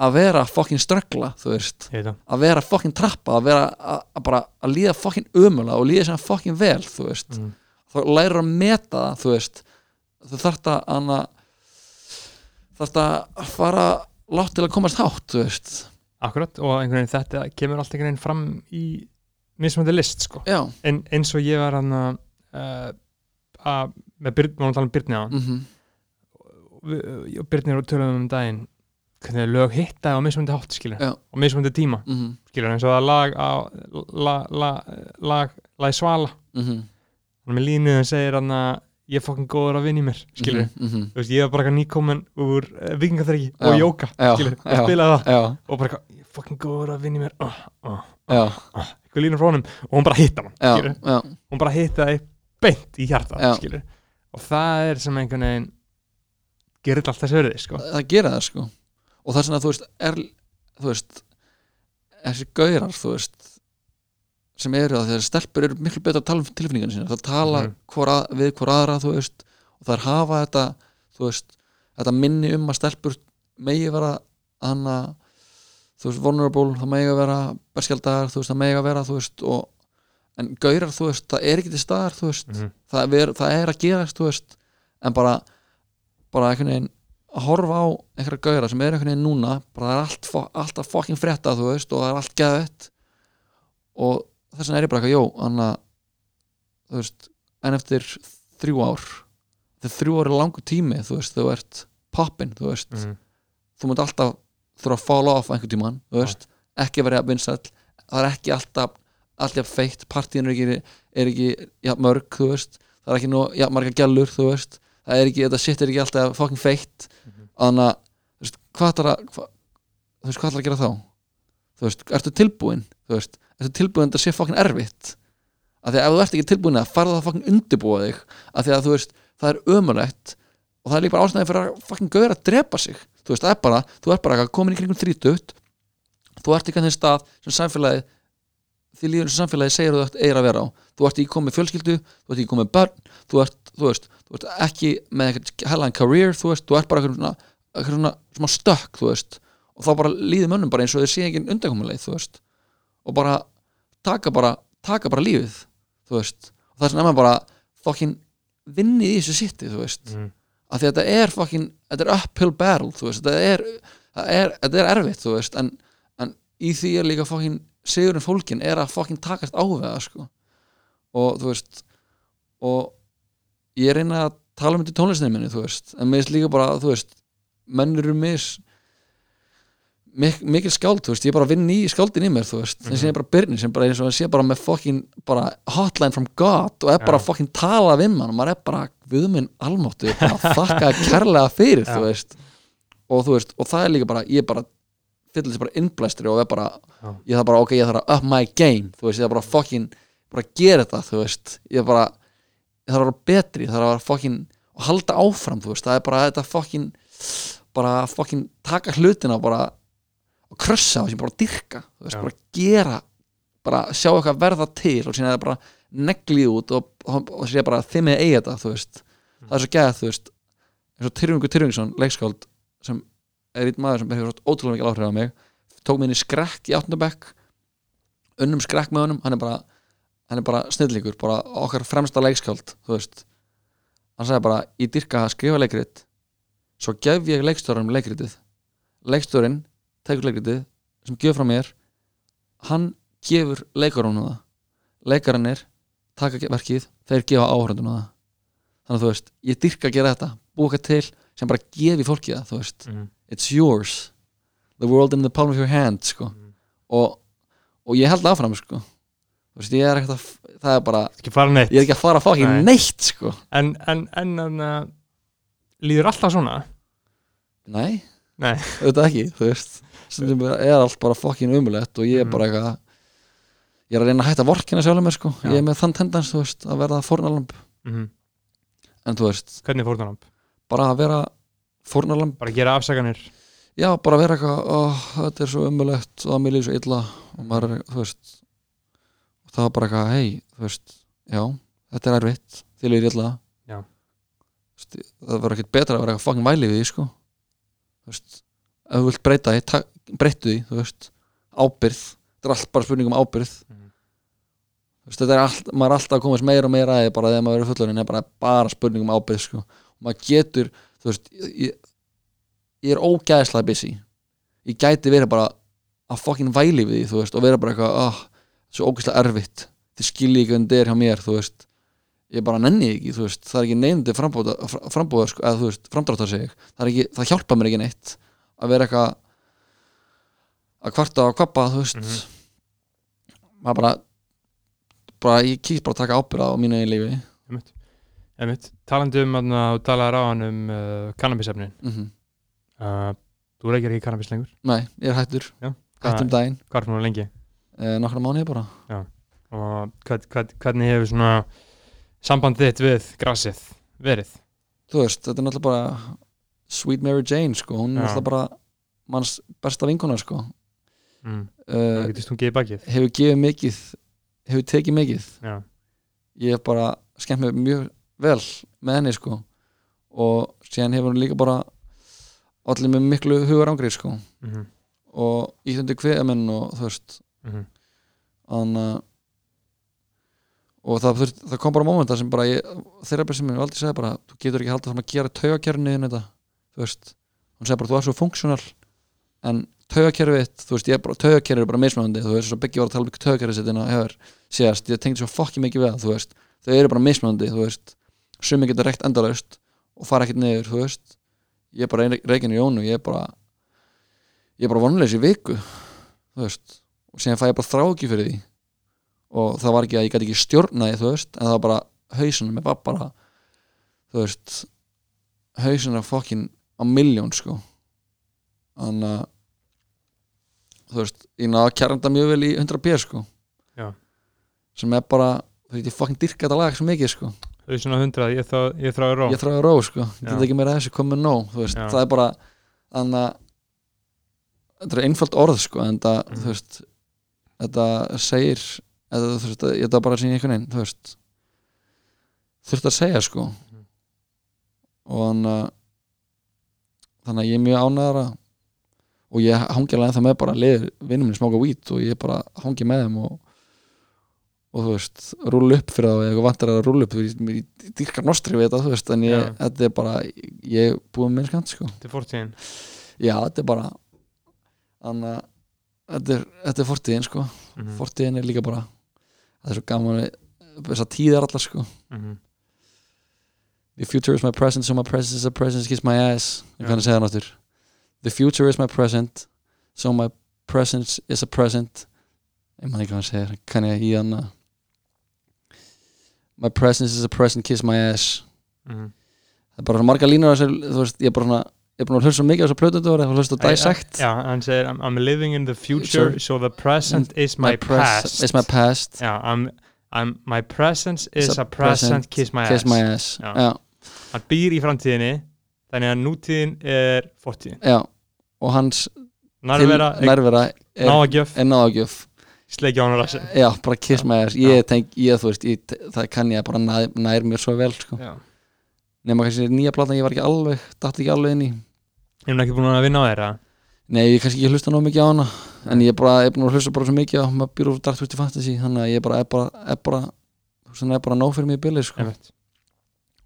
að vera fucking ströggla, þú veist. Að vera fucking trappa, að vera að, að bara að líða fucking ömulega og líða sem fucking vel, þú veist. Mhm. þá lærir að meta það, þú veist. Þú þarft að hana, þarft að fara látt til að komast hátt, þú veist. Akkurat, og einhvern veginn þetta kemur allt einhvern veginn fram í mismöndi list, sko. En, eins og ég var hann að uh, með Byrn, við varum að tala um Byrni á hann mhm, og Byrni er að tala um daginn hvernig lög hitta á mismöndi hátt, skilur og mismöndi tíma, mhm, skilur eins og það lag á lag, lag, lag, lag svala. Mhm. Hann með línu hann segir hann að ég er fokkin góður að vinna í mér, skilur mhm, mhm, þú veist, ég var bara eitthvað nýkomin úr uh, vikingaþryggi Já. og jóka, skilur, já. og spilaði það. já, og bara eitthvað, ég er fokkin góður að vinna í mér uh, uh, já, eitthvað línur frá honum. Og hún bara hitta hann, skilur já, hún bara hitta það beint í hjarta, skilur og það er sem einhvern veginn gerir allt þessu verði, sko. Það gera það sko og það er svona, þú veist, er þú veist, þessi gaurar þú veist sem eru það, þegar stelpur eru miklu betur að tala um tilfinningarnir sína, það tala Mhm. hvora, við hvora aðra, þú veist og það er hafa þetta, þú veist þetta minni um að stelpur megi vera hana þú veist, vulnerable, það megi vera berskjaldar, þú veist, það megi vera, þú veist og, en gaurar, þú veist, það er ekki til staðar, þú veist Mhm. það, er, það er að gerast, þú veist en bara, bara einhvern veginn að horfa á einhverja gauðra sem er einhvern veginn núna bara það er allt, fo- alltaf fokkin frétta þú veist og það er allt geðvett og þess vegna er ég bara eitthvað, jó þannig að þú veist, en eftir þrjú ár þegar þrjú ár er langur tími þú veist, þú ert poppin þú veist, mm. þú mútt alltaf þurfa að fall off einhvern tímann, þú veist ekki verið að vinsæll, það er ekki alltaf alltaf feitt, partíin er ekki, er ekki ja, mörg, þú veist það er ekki nú, ja, marga gælur, þú veist það er ekki, þetta shit er ekki alltaf fucking feitt. Þannig að, þú veist, hvað ætlar að hva, þú veist, hvað ætlar að gera þá? Þú veist, ertu tilbúin þú veist, ertu tilbúin að sé fucking erfitt? Af því að ef þú ert ekki tilbúin að farða það fucking undirbúa þig af því að þú veist, það er ömulegt og það er líka bara ástæðin fyrir að fucking gauður að drepa sig. Þú veist, það er bara, þú ert bara komin í kringum 30 þú ert ekki að þeim stað sem samfélagið því líður sem samfélagið segir þú ert eigir að vera á. Þú ert ekki komið fjölskyldu, þú ert ekki komið börn þú ert, þú veist, þú ert ekki með eitthvað hellaðan career, þú veist, þú ert bara eitthvað svona, eitthvað svona smá stökk, þú veist og þá bara líður mönnum bara eins og þeir sé ekki undankomuleið, þú veist og bara taka bara, taka bara lífið þú veist, og það er emma bara fokkin vinnið í þessu sitti, þú veist Mm. af því að þetta er fucking, þetta er uphill battle þú veist, þetta er, er, er erfitt þú veist, en, en í því er líka fucking sigurinn fólkin er að fucking takast á við það sko og þú veist og ég reyna að tala um þetta í tónlistinu minni, þú veist. En mér finnst líka bara, þú veist menn eru mis mik mikil skáld, þú veist, ég er bara að vinna í skáldin í mér, þú veist, þessi er bara byrni sem bara eins og hann sé bara með fucking bara hotline from God og er bara Já. að fucking tala við mann. Og maður er bara, við minn almáttu, bara þakka kærlega fyrir, Já. þú veist. Og þú veist, og það er líka bara, ég bara fyllir þessi bara innblæstri og er bara Já. ég þarf bara, ok, ég þarf að up my game þú veist, ég þarf bara að fucking bara að gera þetta, þú veist. Ég þarf bara, ég þarf að vera betri ég þarf að vera fucking, og halda áfram þú veist, það er bara þetta fucking bara fucking taka hlutina og bara og krössa á þessi, bara dyrka þú veist, Já. bara gera bara sjá eitthvað verða til og er það bara neglið út og, og, og sé bara þið með eigi þetta, þú veist það er svo gæð, þú veist eins og Tyrfingur Tyrfingsson, leikskáld sem er einn maður sem hefur svo ótrúlega mikil áhrif á mig tók mig inn í skrekk í áttundabekk unnum skrekk með honum hann er bara, hann er bara snillíkur bara okkar fremsta leikskáld þú veist hann sagði bara, ég dyrka að skrifa leikrit svo gef ég leikstjóranum leikritið leikstjórin tekur leikritið sem gefur frá mér hann gefur leikarunum það leikarannir taka verkið, þeir gefa áhörðunum það þannig að þú veist, ég dyrka að gera þetta eitthvað til sem bara gefi fólki það þú veist, Mhm. it's yours the world in the palm of your hand sko. Mhm. og, og ég held áfram sko. Veist, ég er ekkert að það er bara, ég er ekki að fara að fá ekki Nei. neitt sko. en, en, en, en uh, líður alltaf svona nei, Nei. auðvitað ekki þú veist, stundum er allt bara fokkin umulett og ég er Mhm. bara eitthvað ég er að reyna að hætta vorkina sjálfur mér sko. Já. ég er með þann tendens, þú veist, að verða fórnalamb mm en þú veist, hvernig fórnarnamp? bara að vera fórnalamb bara gera afsakanir já, bara vera eitthvað, ó, þetta er svo umulett og að mér líður svo illa og maður er, þú veist og það var bara eitthvað, hei, þú veist já, þetta er erfitt, þið líður illa. Já. Það verður ekkert betra að vera eitthvað fucking væli við því, sko. Þú veist, ef þú vilt breyta því breyttu því, þú veist ábyrð, þetta er allt bara spurning um ábyrð Mhm. þú veist, þetta er allt maður er alltaf að komast meira og meira að því bara þegar maður er fullorinn er bara, bara spurning um ábyrð, sko. Og maður getur, þú veist ég, ég er ógæðslega busy. Ég gæti verið bara að fucking væli við því, þú veist, og vera bara eitthvað oh, svo ógæðslega erfitt. Þið skilji ekki hvernig þetta er hjá mér, þú veist. Ég bara nenni ekki, þú veist, það er ekki neyndi frambúða sko, eða þú veist, framdráttar sig. Það ekki, það hjálpa mér ekki neitt að vera eitthvað að kvarta og kvappa, þú veist. Mhm. maður bara bara, ég kýst bara að taka ábyrða á mínu eigin lífi. Einmitt. Einmitt. talandi um að þú talaði ráðan um uh, kannabisefnin. Mm uh, þú reykir ekki kannabis lengur? Nei, ég er hættur. Já. hættum daginn, hvað er núna lengi eh, nokkra mánuði bara. Og hvern, hvern, hvernig hefur svona samband þitt við grassið verið? Þú veist, þetta er náttúrulega bara Sweet Mary Jane, sko, hún er Já. náttúrulega bara manns besta vinkona, sko. Mm. uh, bakið? hefur gefið mikið hefur tekið mikið. Já, ég hef bara skemmt mér mjög vel með henni, sko. Og síðan hefur hún líka bara allir með miklu hugar ángrið, sko. Mm og íþundi kveðamenn og þú veist -hmm. þannig að og það, þurft, það kom bara mómenta sem bara ég, þeirra bara sem ég aldrei segja bara þú getur ekki haldið að gera taugakerfni inn þetta. Þú veist, hún segir bara þú er svo funksjónal en taugakerfið þú veist, ég er bara, taugakerfið er bara mismunandi. Þú veist, svo byggja var að tala um taugakerfið en að hefur síðast, ég tengdi svo fokki mikið við það þú veist, þau eru bara mismunandi, þú veist. Sumi geta reykt endalaust og fara ekkert niður, þú veist. Ég er bara reygin í jónu, ég er bara ég er bara vonleis í viku þú veist, og síðan fæ ég bara þráki fyrir því og það var ekki að ég gæti ekki stjórna því, þú veist, en það var bara hausunum með bara, bara þú veist hausunum er fokkin á miljón sko þannig að þú veist, ég náða að kæranda mjög vel í 100 p sko Já. sem er bara, þú veist, ég fokkin dyrka þetta lag svo mikið sko, er svona hundrað, ég, þá, ég þráði ró ég þráði ró sko ég Já. get ekki meira að þessu komið nóg, þú veist, Já. það er bara þannig að þetta er einfalt orð sko, en það, Mhm. þú veist þetta segir eða, þú veist, þetta er bara sín einhvern veginn þú veist. Þurft að segja sko. Mhm. og þannig að þannig að ég er mjög ánæðara og ég hangi alveg ennþá með bara liður vinnum minni smáka hvít og ég bara hangi með þeim og, og þú veist, rúla upp fyrir það og ég vantar að rúla upp fyrir ég, dýrkar nostri við þetta, þú veist en ég, Já. þetta er bara, ég er búið með skant sko. Til fórtíðin já, þetta er bara þannig að þetta er, þetta er fortíðin sko. Mm fortíðin er líka bara það er svo gaman við þessar tíðar allar sko. -hmm. the future is my present so my present is a present kiss my ass ég Já. kann að segja það náttur the future is my present so my present is a present. Ég man ekki hvað hann segir kann ég í hann my present is a present kiss my ass Mm -hmm. það er bara marga línur þú veist, ég er bara svona er búin að hlusta mikið á þess að plötu þetta og hlusta á Dissect Já, hann segir I'm, living in the future so the present is my, past. is my past. Já, I'm, I'm, my presence is a present, kiss my kiss ass my ass. Já. já, Hann býr í framtíðinni þannig að nútíðin er fortíðin. Já og hans Nærvera, er, náðagjöf, er náðagjöf sleikja honum rassin já, bara kiss my ass. Ég tenk, ég þú veist, ég, það kann ég bara nær, nær mér svo vel sko. Nema kannski nýja platan ég var ekki alveg datt ekki alveg inn í Ég er ekki búin að vinna á þeirra nei, ég kannski ekki hlusta nóg mikið á hana en ég er bara, er búin að hlusta bara svo mikið á maður býr úr Dark Twisted Fantasy þannig að ég bara, er bara, er bara þú veist, hann er bara nóg fyrir mig í bili sko.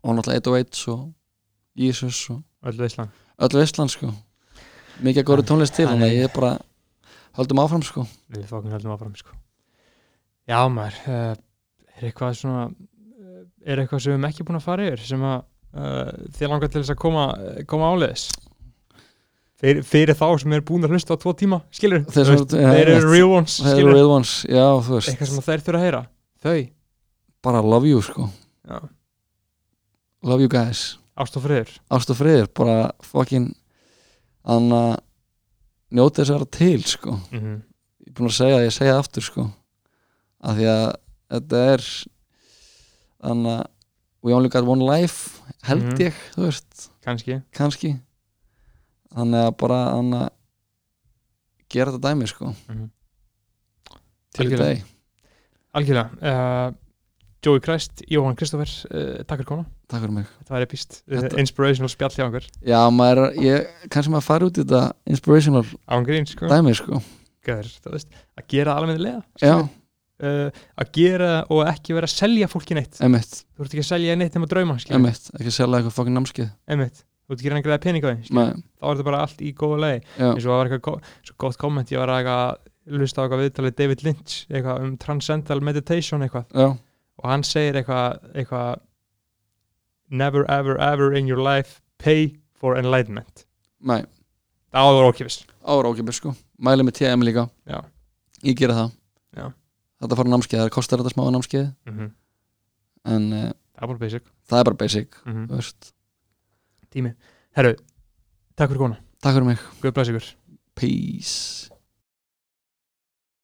Og náttúrulega 108 og Jesus og Öll veislan. öll veistland sko. Mikið góri tónlist til þannig að er- ég er bara höldum áfram sko. Við fókum höldum áfram sko. Já maður uh, Er eitthvað svona uh, Er eitthvað sem við erum ekki búin að fara yfir sem að uh, þið langar til þess að koma, koma áleiðis fyrir, fyrir þá sem er búin að hlusta á tvo tíma skilur, Þeir sem- já, þeir eru real ones það eru real ones, já þú veist. Eitthvað sem þeir þurfa að heyra. Þau, bara love you sko, já, love you guys. Ást og friður. Ást og friður, bara fucking þannig að njóta þess að vera til sko. Mm -hmm. ég er búin að segja það, ég segja það aftur sko. Af því að þetta er þannig að we only got one life held Mhm. ég, þú veist. Kannski. Kannski þannig að bara þannig að gera þetta dæmi sko. Every Algjörlega. day. algjörlega. Uh, Joey Christ, Jóhann Kristoffer uh, takk fyrir kona, takk fyrir mig. Þetta var epist uh, Þetta- inspirational spjall hjá einhver já, maður, ég, kannski maður fari út í þetta inspirational án grín sko, dæmi sko. Þú veist, að gera alveg uh, að gera og ekki vera að selja fólki neitt. Emitt, þú ert ekki að selja neitt nema drauma emitt ekki selja eitthvað fucking námskeið. Einmitt. Þú ert ekki greiða pening á því þá er þetta bara allt í góða lei eins og það var eitthvað svo gott komment ég var að eitthvað lusta á eitthvað viðtalið David Lynch eitthvað um transcendental meditation eitthvað. Já, og hann segir eitthvað eitthvað never ever ever in your life pay for enlightenment. Nei. Það áður ókipis ára ákipir sko, mæli með TM líka. Já. ég gera það. Já. þetta fara námskeið, það kostar þetta smá námskeið. Mm -hmm. en uh, það er bara basic. það er bara basic mm þú veist. Tími. Herru, takk fyrir kona takk fyrir mig, Guð bless ykkur. Peace